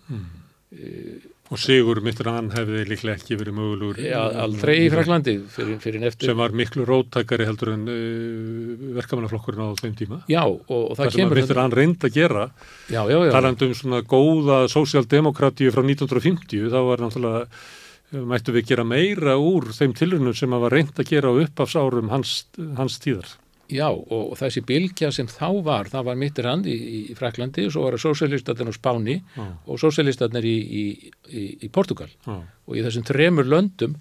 Speaker 1: og Sigur Mittrann hefði líklega ekki verið mögulegur
Speaker 10: ja, aldrei í Fraklandi fyrir, fyrir eftir.
Speaker 1: Sem var miklu róttakari heldur en uh, verkamannaflokkurinn á þeim tíma.
Speaker 10: Já og, og
Speaker 1: það
Speaker 10: það
Speaker 1: sem að
Speaker 10: kemur
Speaker 1: Mittrann reynd að gera
Speaker 10: já, já, já,
Speaker 1: talandi um svona góða sósjaldemokratíu frá 1950 þá var náttúrulega eh, mættu við gera meira úr þeim tilrunum sem að var reynd að gera á uppafsárum hans, hans tíðar
Speaker 10: já og, þessi bylgja sem þá var, það var mittir hand í, í Fraklandi og svo var það sósialistatinn á Spáni
Speaker 1: Já.
Speaker 10: og sósialistatinn í, í, í, í Portugal
Speaker 1: Já.
Speaker 10: og í þessum þremur löndum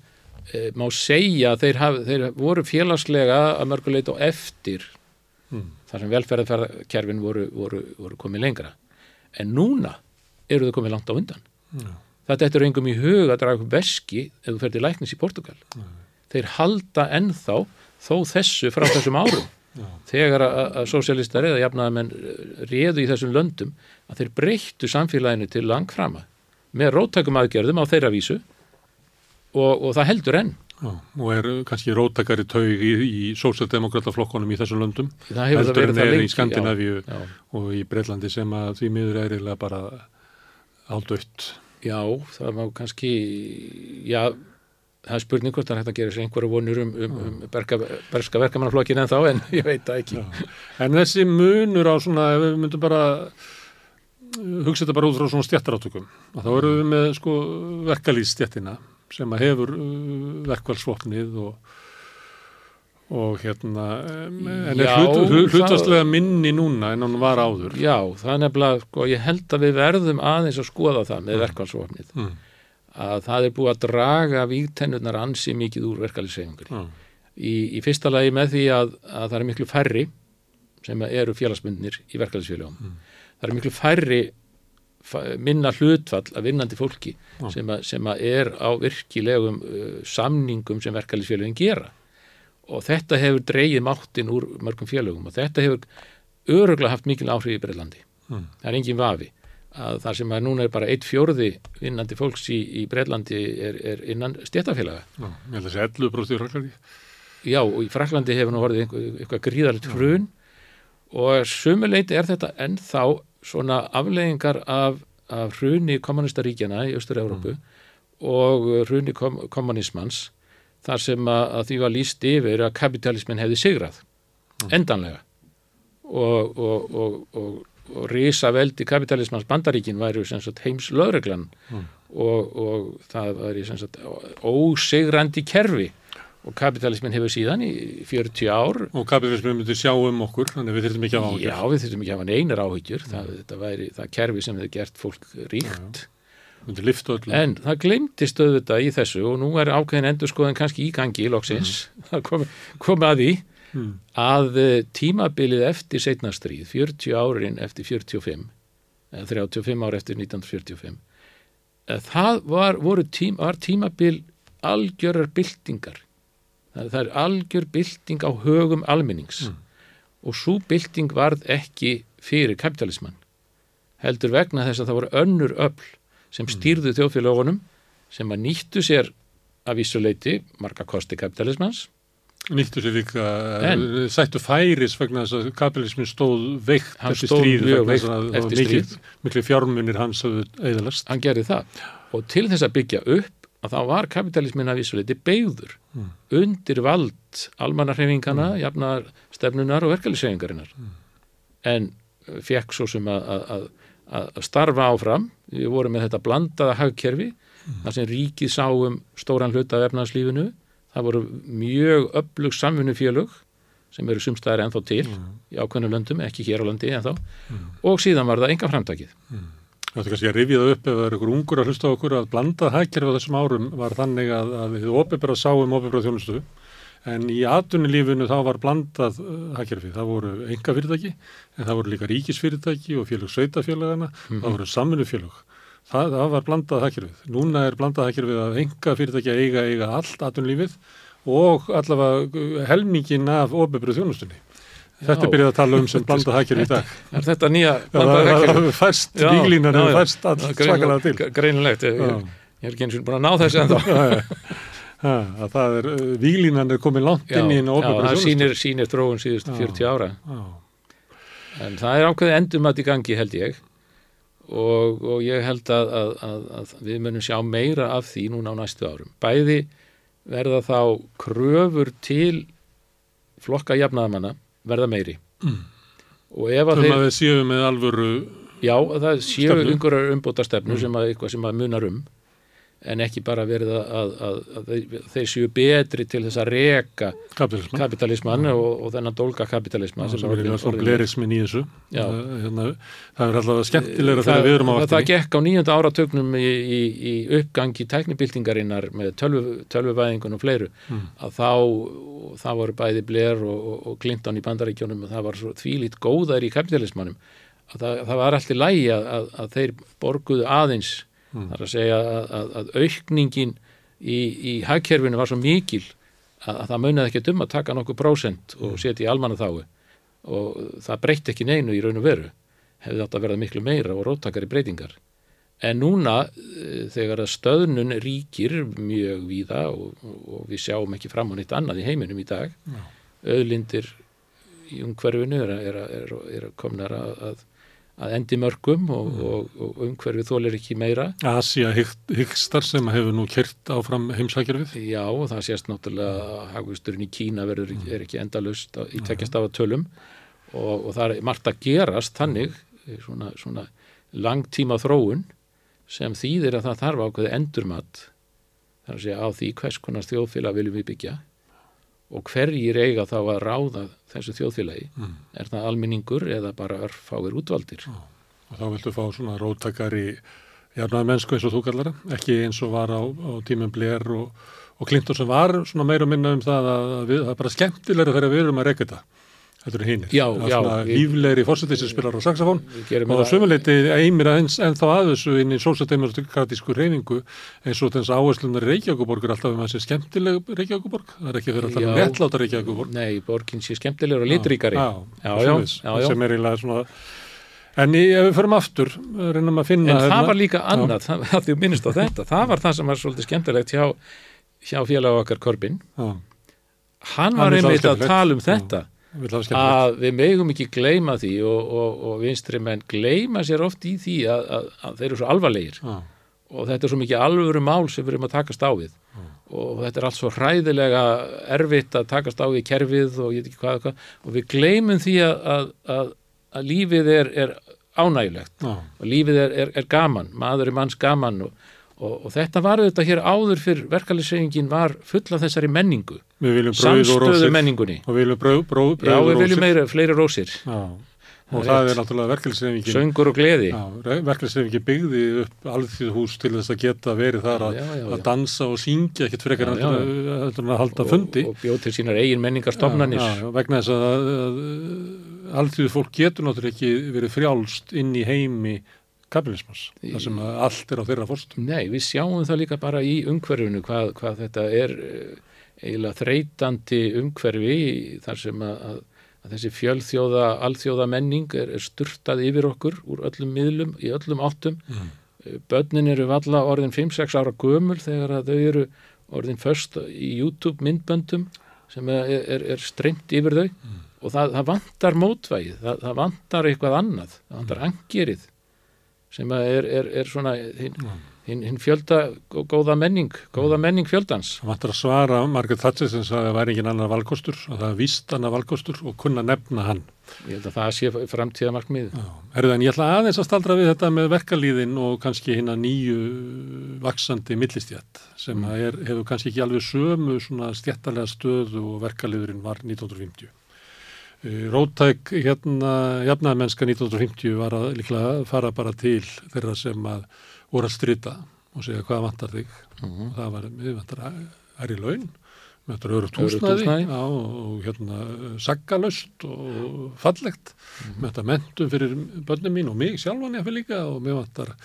Speaker 10: e, má segja að þeir, haf, þeir voru félagslega að mörguleit og eftir
Speaker 1: Mm.
Speaker 10: þar sem velferðarkerfin voru, voru, voru komið lengra en núna eru þau komið langt á undan
Speaker 1: Já.
Speaker 10: þetta er engum í hug að draga upp veski ef þú fer til læknis í Portugal þeir halda ennþá þó þessu frá þessum árum þegar að, sósialistar eða jafnaðamenn réðu í þessum löndum að þeir breyttu samfélaginu til langframa með róttakum aðgerðum á þeirra vísu og, og það heldur enn
Speaker 1: Já, og er kannski róttakari taug í, í sósjaldemokrataflokkonum í þessum löndum heldur
Speaker 10: verið
Speaker 1: en
Speaker 10: það
Speaker 1: er
Speaker 10: lengi,
Speaker 1: í Skandinavíu
Speaker 10: já, já.
Speaker 1: og í Breitlandi sem að því miður er eiginlega bara aldautt
Speaker 10: Já, það má kannski já, það er spurning hvort hægt að gera sér einhverju vonur um, um, um berga, berska verkamannaflokkin en þá [laughs] en ég veit það ekki
Speaker 1: En þessi munur á svona, ef við myndum bara uh, hugsa þetta bara út frá svona stjættarátökum, að þá erum við með sko verkalýðstjættina sem að hefur uh, verkvælsvopnið og, og hérna, en
Speaker 10: Já,
Speaker 1: er hlut, hlutastlega minni núna en hann var áður.
Speaker 10: Já, það er nefnilega, sko, ég held að við verðum aðeins að skoða það með
Speaker 1: Mm.
Speaker 10: verkvælsvopnið
Speaker 1: Mm.
Speaker 10: Að það er búið að draga vígtennurnar ansi mikið úr verkvælssefingur
Speaker 1: Já.
Speaker 10: í, í fyrsta lagi með því að, að það er miklu færri sem eru félagsbundnir í verkvælsfélagum
Speaker 1: Mm.
Speaker 10: það er miklu færri minna hlutfall af vinnandi fólki
Speaker 1: Já.
Speaker 10: sem, að, sem að er á virkilegum uh, samningum sem verkvælsfélagin gera og þetta hefur dreigið máttin úr mörgum félagum og þetta hefur öruglega haft mikil áhrif í Breitlandi
Speaker 1: Mm.
Speaker 10: það er engin vafi að það sem að núna er bara eitt fjórði vinnandi fólks í, í Breitlandi er, er innan stjættafélaga
Speaker 1: Já, ég held að þessi 11 bróst í Fraklandi.
Speaker 10: já og í Fraklandi hefur nú orðið eitthvað, eitthvað gríðarlegt hrun og sumuleiti er þetta ennþá svona afleggingar af, af hruni kommunistaríkjana í Östur-Európu og hruni kom, kommunismans þar sem að, að því var líst yfir að kapitalismin hefði sigrað endanlega. Og, og, og, og, og risa veldi kapitalismans bandaríkin væri sem sagt heims lögreglan og, og það væri sem sagt ósigrandi kerfi og kapitalismin hefur síðan í 40 ár
Speaker 1: Og kapitalismin myndi sjá um okkur, þannig við þurfum ekki að áhugjur.
Speaker 10: Já, við þurfum ekki að hafa neinar áhyggjur. Það, þetta væri það kerfi sem hefur gert fólk ríkt. En það glemtist auðvitað í þessu og nú er ákveðin endurskoðan kannski í gangi í loksins, það kom, kom að því
Speaker 1: Mm.
Speaker 10: að eh, tímabilið eftir setna stríð 40 árin eftir 45 eða 35 ár eftir 1945 eh, það var, voru tím, var tímabil algjörar byltingar. Það, það er algjör bylting á högum almennings. Og svo bylting varð ekki fyrir kapitalismann heldur vegna þess að það voru önnur öll sem stýrðu þjóðfélagunum sem að nýttu sér af vissuleiti marga kosti kapitalismans
Speaker 1: Nýttu sér líka,
Speaker 10: En-
Speaker 1: en, sættu færis vegna þess að kapitalismin stóð veikt eftir stríð
Speaker 10: eftir stríð.
Speaker 1: miklu fjármunir hans hafðu eðalast.
Speaker 10: hann gerði það og til þess að byggja upp að þá var kapitalismin að vissuleiti beigður
Speaker 1: Mm.
Speaker 10: undir vald almannarhefingana, mm. jafnar stefnunar og verkeflisefingarinnar en fekk svo sem að, að, að, að starfa áfram við vorum með þetta blandaða hagkerfi þar sem ríkið sáum stóran hluta af efnarslífinu það voru mjög öflug samvinnufélög sem eru sumstæðar ennþá til í ákveðnu löndum, ekki hér á landi ennþá. Og síðan var það enga framtakið.
Speaker 1: Það er kannski að rifja það upp ef það er ykkur ungur að hlusta okkur að blanda hagkerfi á þessum árum var þannig að, að við opibera sáum opibera þjónustu. En í atvinnulífinu þá var blandað uh, hagkerfi. Það voru enga fyrirtæki en það voru líka ríkisfyrirtæki og félög sveitafélagana, það voru samvinnufélög. Það, það var blandað hagkerfið. Núna er blandað hagkerfið að enga fyrirtæki að eiga, eiga allt atvinnulífið og allavega helmingin af opibera þjónustunni. Þetta er byrjað að tala um sem [laughs] blandað hagkerfi í dag.
Speaker 10: Er þetta nýja
Speaker 1: Já, það það færst,
Speaker 10: Já, já,
Speaker 1: hefur
Speaker 10: já.
Speaker 1: færst all
Speaker 10: Já,
Speaker 1: svakalega til.
Speaker 10: greinilegt- ég,
Speaker 1: Já.
Speaker 10: ég, er ekki eins og búin að ná þessu en þá
Speaker 1: Já, já. Ha, að það er, uh, víglínan er komin langt
Speaker 10: Já,
Speaker 1: inn í einu
Speaker 10: já,
Speaker 1: opinbera
Speaker 10: það
Speaker 1: þjónustu.
Speaker 10: sýnir, þróun síðustu
Speaker 1: Já.
Speaker 10: 40 ára
Speaker 1: Já.
Speaker 10: en það er ákveðið endumat í gangi held ég og, og ég held að, að, að, að við munum sjá meira af því núna á næstu árum bæði verða þá kröfur til flokka jafnaðamanna verða meiri
Speaker 1: Mm. Þannig
Speaker 10: þeir
Speaker 1: að við séum með alvöru
Speaker 10: Já, það séu
Speaker 1: Stefnu.
Speaker 10: einhverjar umbóta stefnu
Speaker 1: Mm.
Speaker 10: sem að sem að munar um en ekki bara verið að, að, að, að þeir, séu betri til þess að reka
Speaker 1: kapitalisman.
Speaker 10: kapitalisman og, og þennan dólga kapitalisman
Speaker 1: Það sem er blerismin í þessu.
Speaker 10: Já.
Speaker 1: Það, hérna, það er alltaf skemmtilegra þegar við erum á
Speaker 10: það, það gekk á nýjönda áratögnum í, í, í uppgangi tæknibildingarinnar með tölvu, tölvuvæðingun og fleiru
Speaker 1: Mm.
Speaker 10: að þá það voru bæði Blair og, og, Clinton í bandaríkjónum og það var þvílít góðar í kapitalismannum að það, það var allt í lægi að, að, að þeir borguðu aðeins
Speaker 1: Mm.
Speaker 10: þar að segja að, að, að aukningin í, í hagkerfinu var svo mikil að, að það munið ekki um að taka nokkuð prósent og setja í almanna þáu og það breytti ekki neinu í raun og veru. Hefði átt að verða miklu meira og róttakari breytingar. En núna eh, þegar að stöðnun ríkir mjög víða og, og við sjáum ekki fram á neitt annað í heiminum í dag auðlindir í umhverfinu er, er komnar að, að, að endi mörgum og, og, og umhverfið þólir ekki meira.
Speaker 1: Asia Higgstar sem hefur nú kert áfram heimsækjörfið.
Speaker 10: Já, og það sést náttúrulega að hagvisturinn í Kína verður, er ekki endalust í tekjastafa tölum. Og, og það er margt að gerast þannig svona, svona langtíma þróun sem þýðir að það þarf ákveði endurmat. Þar að segja á því hvers konar þjóðfélag viljum við byggja og hverjir eiga þá að ráða þessu þjóðfélagi mm. er það alminningur eða bara örfáir útvaldir
Speaker 1: Já. og þá viltu fá svona róttakari jarnaði mennsku eins og þú kallar ekki eins og var á, á tímum Blair og, og Clinton sem var svona meira að minna um það að, að við, það er bara skemmtilega þegar við erum að reyka þetta Þetta eru hinnir.
Speaker 10: Já, já.
Speaker 1: Líflegri fórsetið sem spilar á saxofón og sömuleyti eimir en, en þá að þessu inn í sólsættdemokratísku reyningu eins og þess áherslunar Reykjavíkuborg er alltaf um að sé skemmtileg Reykjavíkuborg. Það er ekki fyrir alltaf um réttláta Reykjavíkuborg.
Speaker 10: Nei, borgin sé skemmtilegur og litríkari.
Speaker 1: Já, já, já, já. Sem er eiginlega svona... En í, ef við förum aftur, reynum að finna...
Speaker 10: En það hérna, var líka annað, það, það, þú minnist á þetta, það var það sem var svolítið skemmtilegt hjá, hjá félag okkar Korbin. Hann var einmitt að tala um þetta að við megum ekki gleyma því og, og, og vinstri menn gleyma sér oft í því að, að, að þeir eru svo alvarlegir ah. og þetta er svo mikið alvöru mál sem við erum að takast á við ah. og þetta er allt svo hræðilega erfitt að takast á við kerfið og ég veit ekki hvað, hvað og við gleymum því að, að lífið er, er ánægilegt ah. og lífið er, er, er gaman, maður er manns gaman og Og, og þetta var auðvitað hér áður fyrr verkefliðsreifingin var full af þessari menningu. Samstöðu menningunni.
Speaker 1: Og við viljum bröð, bröð,
Speaker 10: bröð, já við viljum meira, fleiri rósir. Já.
Speaker 1: og það, það er náttúrulega verkefliðsreifingin
Speaker 10: söngur og gleði.
Speaker 1: Verkefliðsreifingin byggði upp alþjóðhús til þess að geta verið þar að, já, að dansa og syngja ekkert frekar að, að halda fundi.
Speaker 10: og, og bjóð til sínar eigin menningarstofnanir.
Speaker 1: Vegna þess að, að alþjóðu fólk getur náttúrulega ekki verið frjálst inn í heimi kapitalismas, þar sem allt er á þeirra fórstum.
Speaker 10: Nei, við sjáum það líka bara í umhverfunu hvað, hvað þetta er eh, eiginlega þreytandi umhverfi þar sem að, að þessi fjölþjóða, alþjóða menning er, er styrtað yfir okkur úr öllum miðlum, í öllum áttum. Mm. Eh, börnin eru valla orðin 5-6 ára gömul þegar að þau eru orðin först í YouTube myndböndum sem er, er, er streymt yfir þau mm. og það, það vantar mótvægið, það, það vantar eitthvað annað, það vantar mm. angirið sem er, er, er svona hinn hin, hin fjölda góða menning, góða menning fjöldans.
Speaker 1: Það vantur að svara Margaret Thatcher sem sagði að það væri engin annar valkostur og það er víst annar valkostur og kunna nefna hann.
Speaker 10: Ég held að það sé framtíða markmið.
Speaker 1: Erðan, ég ætla aðeins að staldra við þetta með verkalýðin og kannski hérna nýju vaksandi millistjætt sem mm. er, hefur kannski ekki alveg sömu svona stjættalega stöðu og verkalýðurinn var 1950. Eh, Rótæk hérna jafnaðmennska 1950 var að líklega fara bara til þeirra sem að voru að strita og segja hvað vantar þig -huh. og það var, við vantar er í laun, við vantar öru túsnaði og hérna saggalöst og fallegt uh -huh. við vantar mentum fyrir börnum mín og mig sjálfan ég fyrir líka og við vantar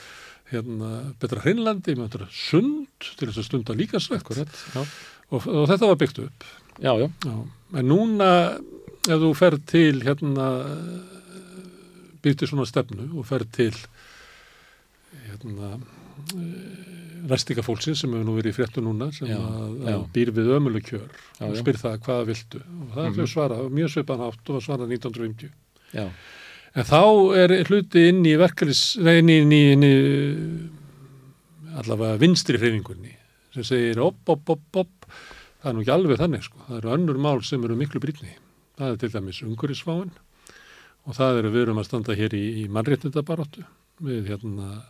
Speaker 1: hérna betra hreinlandi, við vantar sund til þess að stunda líka svekk og, og þetta var byggt upp
Speaker 10: já, já.
Speaker 1: Já. en núna ef þú fer til hérna byrti svona stefnu og fer til hérna restika fólksins sem hefur nú verið í fréttu núna sem já, að, að býr við ömuleg kjör já, og spyr það hvaða viltu? Og það er mm svara, mjög svipan átt og svara 1950 já. en þá er hluti inn í verkefnis, nei inn í, inn í, inn í allavega vinstri hreyfingunni sem segir op, op, op, op það er nú ekki alveg þannig sko, það eru önnur mál sem eru miklu brítni það er til dæmis ungurisváin og það eru við erum að standa hér í, í mannréttindabaróttu við hérna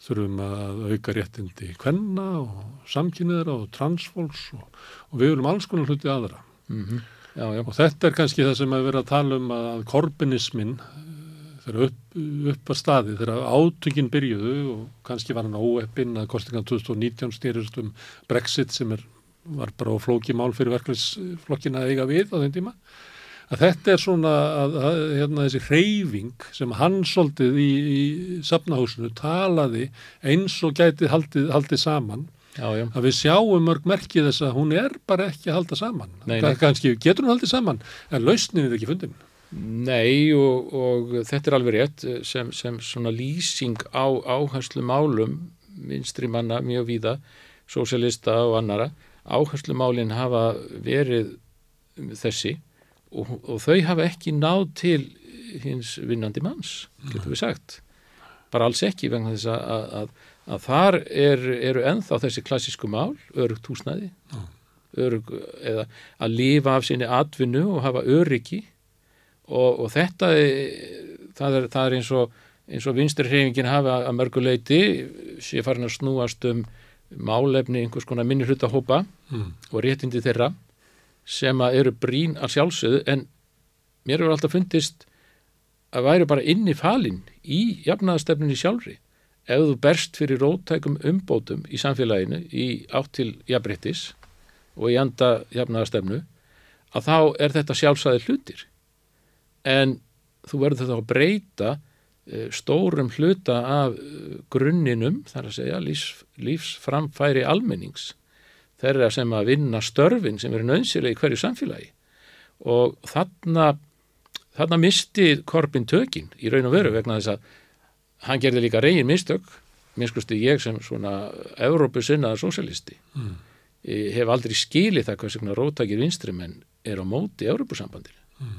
Speaker 1: þurfum að auka réttindi kvenna og samkynniðra og transfólks og, og við viljum alls konar hluti aðra mm -hmm. já, já. og þetta er kannski það sem að vera að tala um að korbinismin eh, þegar upp, upp að staði þegar átökinn byrjuðu og kannski var hann óeppinn að kostingan 2019 styrjast um Brexit sem er var bara á flóki mál fyrir verkefnisflokkin að eiga við á þeim tíma að þetta er svona að, að hérna, þessi hreyfing sem hann soldið í, í safnahúsinu talaði eins og gætið haldið, haldið saman já, já. að við sjáum mörg merkið þess að hún er bara ekki að halda saman nei, nei. kannski getur hún haldið saman en lausnin er ekki fundin
Speaker 10: Nei og, og þetta er alveg rétt sem, sem svona lýsing á áherslu málum vinstri manna mjög víða, sósialista og annara áherslumálinn hafa verið þessi og, og þau hafa ekki náð til hins vinnandi manns, getur við sagt. Bara alls ekki vegna þess að, að, að, að þar er, eru enþá þessi klassísku mál, örugt húsnæði örug, eða að lifa af sinni atvinnu og hafa öryggi. Og, og þetta það er, það er eins og eins og vinsturhreyfingin hafa að mörguleiti sé farin að snúast um málefni einhvers konar minni hlutahópa mm. og réttindi þeirra sem að eru brín að sjálfsögðu en mér hefur alltaf fundist að væri bara inn í falin í jafnaðastefninni sjálfri ef þú berst fyrir rótækum umbótum í samfélaginu í átt til jafnbrettis og í anda jafnaðastefnu að þá er þetta sjálfsæði hlutir en þú verður þetta að breyta stórum hluta af eh, grunninum, þar að segja lífs, lífsframfæri almennings. Þeirra sem að vinna störfin sem eru nöðsilega í hverju samfélagi. Og þarna þarna misti Korbin tökin í raun og veru vegna þess að hann gerði líka reygin mistök minnsklusti ég sem svona Európusinnaðar sósialisti mm. hef aldrei skilið það hvað sem róttakir vinstri menn er á móti Európusambandinu mm.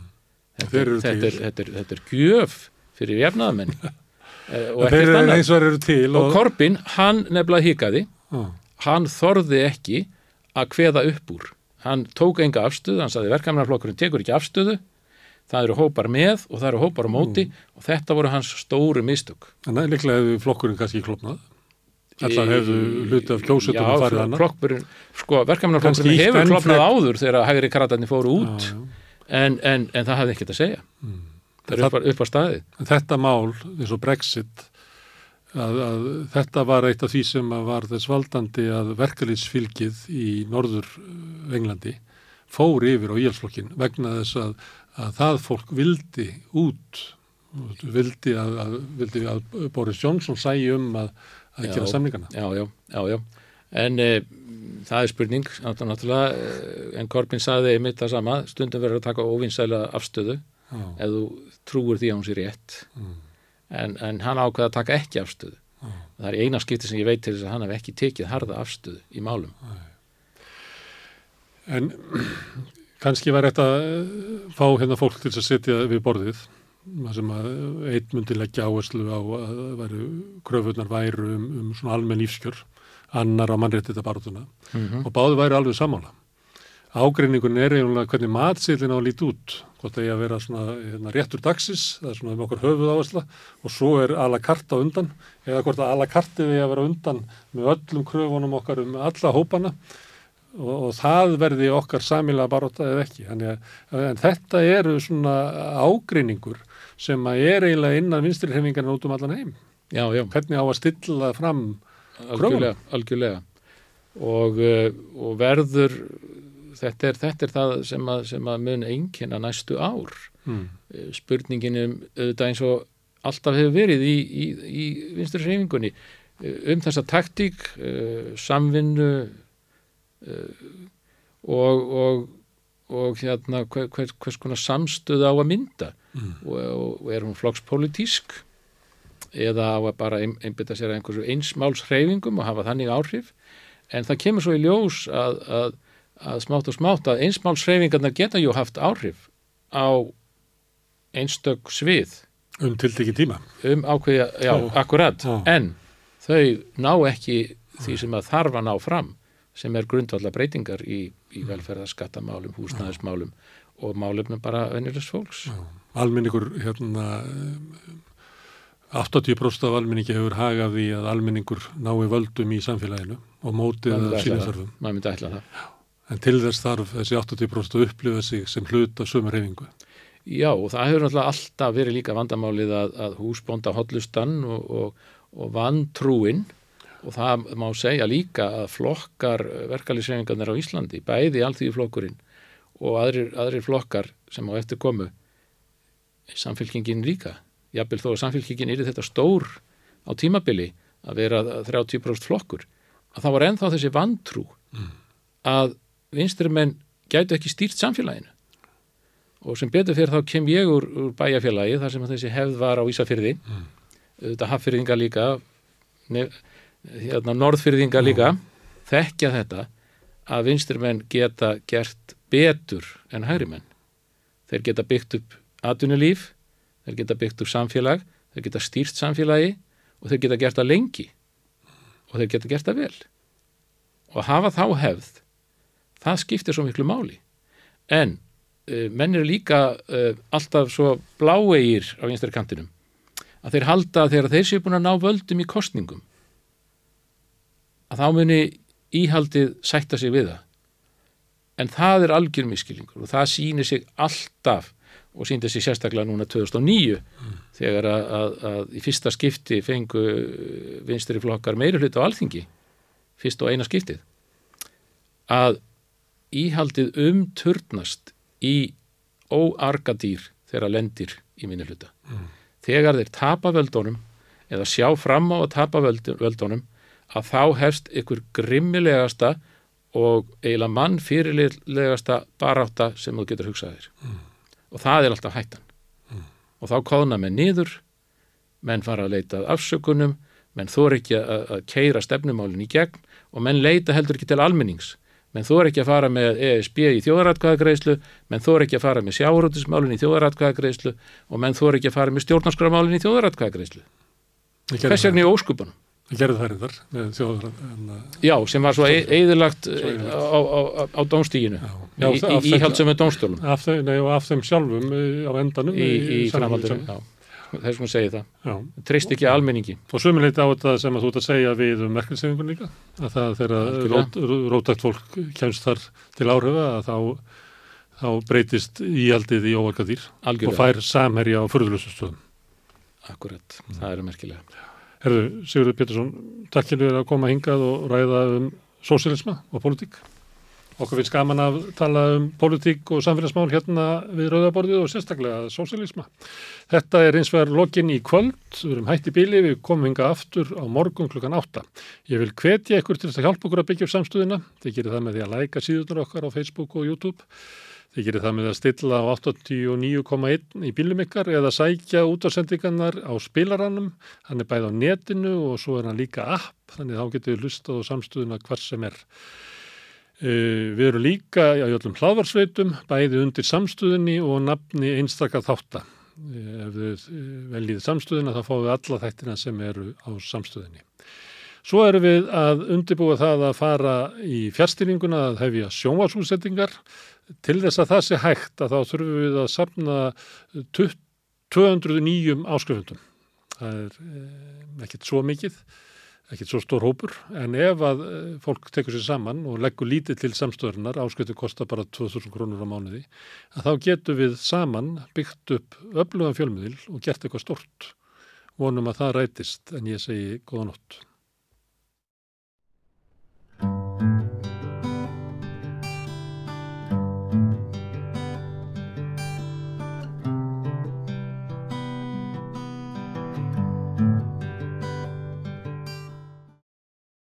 Speaker 10: þetta, þetta, þetta, þetta er gjöf fyrir jefnaðamenn [laughs]
Speaker 1: eh, og ekkert annað. og,
Speaker 10: og Korbin, hann nefnilega hikaði. Ah. hann þorði ekki að kveða upp úr. Hann tók enga afstöðu, hann saði verkamannarflokkurinn tekur ekki afstöðu. Það eru hópar með og það eru hópar á móti mm. og þetta voru hans stóru mistök.
Speaker 1: Þannig að líklega hefur flokkurinn kannski klopnað Allar hefðu hluti af kjósutunum farið hana
Speaker 10: Já, sko, verkefnarflokkurinn hefur klopnað áður þegar hægri kratarnir fóru út já, já. En, en, en það hafði ekkert að segja. Mm. Það er upp, upp á staði
Speaker 1: Þetta mál, eins og Brexit að, að þetta var eitt af því sem var þess valdandi að verkalýtsfylgið í norður Englandi fór yfir á íhalsflokkin vegna þess að að það fólk vildi út vildi að, að, vildi að Boris Johnson sæi um að, gera samlingana
Speaker 10: Já, já, já, já. en e, það er spurning náttúrulega, e, en Corbyn saði einmitt það sama, stundum verður að taka óvinnsæla afstöðu. Ef þú trúur því að hún sé rétt. En, en hann ákveða að taka ekki afstöðu. Það er eina skipti sem ég veit til þess að hann hef ekki tekið harða afstöðu í málum.
Speaker 1: En [clears throat] Kanski var þetta eh, fá hérna fólk til að setja við borðið sem að einn myndi leggja áherslu á að væru kröfunar væru um, um svona almenn lífskjör annar á mannréttita barðuna mm -hmm. og báðu væru alveg samála. Ágreiningun er eiginlega hvernig matsýlinn á að líti út, hvort það er að vera svona hérna, réttur dagsins, það er svona með okkur höfuð áhersla og svo er ala kart á undan eða hvort að ala kartið er að vera undan með öllum kröfunum okkar um alla hópana og, og það verði okkar samilega baróta eða ekki. Þannig að þetta eru svona ágreiningur sem að er eiginlega innan vinstirhefingarna út um allan heim.
Speaker 10: Já, já.
Speaker 1: Hvernig á að stilla fram
Speaker 10: algjörlega, algjörlega. Og, eh, og verður þetta er, þetta er það sem að, sem að mun einnkynna næstu ár. Mm. Spurningin um auðvitað eins og alltaf hefur verið í, í, í vinstirhefingunni eh, um þessa taktík, uh, samvinnu og, og, og hérna hver, hver, hvers konar samstöð á að mynda mm. og, og er hún flokkspolítísk eða á að bara ein, einbita sér einhversu einsmálshreyfingum og hafa þannig áhrif en það kemur svo í ljós að, að, að smátt og smátt að einsmálshreyfingarna geta jú haft áhrif á einstök svið
Speaker 1: um tildegi tíma
Speaker 10: um ákveðja, já, já. akkurat já. en þau ná ekki því sem að þarfa ná fram sem er grundvallar breytingar í, í velferðarskattamálum, húsnæðismálum og málum með bara venjulegs fólks.
Speaker 1: Almenningur, hérna, 80% af almenningi hefur hagað í að almenningur nái völdum í samfélaginu og mótið að þörfum.
Speaker 10: Maður myndi ætla það.
Speaker 1: En til þess þarf þessi 80% að upplifa sig sem hlut af sömur hefingu.
Speaker 10: Já, og það hefur náttúrulega alltaf verið líka vandamálið að, að húsbónda hotlustan og, og, og vantrúinn og það má segja líka að flokkar verkalýsreifingarnir á Íslandi, bæði allþýði flokkurinn og aðrir, aðrir flokkar sem á eftir komu samfélkingin líka jafnvel þó að samfélkingin er þetta stór á tímabili að vera 30% flokkur að það var ennþá þessi vantrú mm. að vinstrimenn gætu ekki stýrt samfélaginu og sem betur fyrir þá kem ég úr, úr bæjarfélagi þar sem þessi hefð var á Ísafyrði mm. þetta haffyrðinga líka nefn hérna norðfyrðinga líka þekkja þetta að vinsturmenn geta gert betur en hægrimenn. Þeir geta byggt upp atvinnulíf, þeir geta byggt upp samfélag, þeir geta stýrt samfélagi og þeir geta gert það lengi og þeir geta gert það vel. Og hafa þá hefð, það skiptir svo miklu máli. En uh, menn eru líka uh, alltaf svo bláegir á einstakkantinum að þeir halda þegar þeir séu búin að ná völdum í kostningum að þá muni íhaldið sætta sig við það en það er algjör miskilingur og það sýnir sig alltaf og síndi sig sérstaklega núna 2009 mm. þegar að, að, að í fyrsta skipti fengu vinstri flokkar meiri hlut á alþingi fyrst og eina skiptið að íhaldið umturnast í óargadýr þegar lendir í minni hluta mm. þegar þeir tapa völdunum eða sjá fram á að tapa völdunum að þá hefst ykkur grimmilegasta og eiginlega mann fyrirlegasta baráta sem þú getur hugsaðir mm. og það er alltaf hættan mm. og þá kóðna með niður menn fara að leita afsökunum menn þór ekki að, að keira stefnumálinn í gegn og menn leita heldur ekki til almennings menn þór ekki að fara með ESB í þjóðaratkvæðagreislu menn þór ekki að fara með sjáurútismálinn í þjóðaratkvæðagreislu og menn þór ekki að fara með stjórnarskramálinn í þjóðaratkvæðagreislu hvers vegna í óskupunum
Speaker 1: Það gerði þær þar með þjóðar.
Speaker 10: Já, sem var svo eðilagt á, á, á, á dónstíginu, í, í, íhaldsum með dónstólum.
Speaker 1: Af þeim, nei, af þeim sjálfum á endanum.
Speaker 10: Í, í framhaldinu, já. Þess að segja það. Já. Treyst ekki almenningi.
Speaker 1: Og sömuleyti á þetta sem að þú ert að segja við um merkelsefingun líka, að það þegar rót, rótækt fólk kemst þar til áhrifa að þá, þá breytist íhaldið í óvalgadýr og fær samherja á förðlusustöðum.
Speaker 10: Akkurat, mm. það eru merkilega.
Speaker 1: Herðu, Sigurður Pétursson, takk fyrir að koma hingað og ræða um sósialisma og pólitík. Okkur finnst gaman að tala um pólitík og samfélagsmál hérna við Rauðaborðið og sérstaklega sósialisma. Þetta er eins vegar lokin í kvöld, við erum hætti bíli, við komum hinga aftur á morgun klukkan átta. Ég vil hvetja ykkur til að hjálpa okkur að byggja upp samstöðina. Þið gerir það með því að læka síðunar okkar á Facebook og YouTube. Þið gerir það með að stilla á 89,1 í bílum ykkar eða sækja útásendingarnar á spilarannum. Hann er bæð á netinu og svo er hann líka app, þannig þá getur við hlustað á samstöðuna hvar sem er. Uh, við erum líka á jöllum hlaðvarsveitum, bæði undir samstöðunni og nafni einstakar þáttar. Uh, ef við veljið samstöðuna þá fáum við alla þættina sem eru á samstöðunni. Svo erum við að undirbúa það að fara í fjárstýringuna að hefja sjónvarsúsettingar til þess að það sé hægt að þá þurfum við að samna 209 áskrifundum. Það er eh, ekkert svo mikið, ekkert svo stór hópur, en ef að eh, fólk tekur sér saman og leggur lítið til samstöðunar, áskriftu kostar bara 2000 krónur á mánuði, að þá getur við saman byggt upp öflugan fjölmiðil og gert eitthvað stort. Vonum að það rætist, en ég segi góða nótt.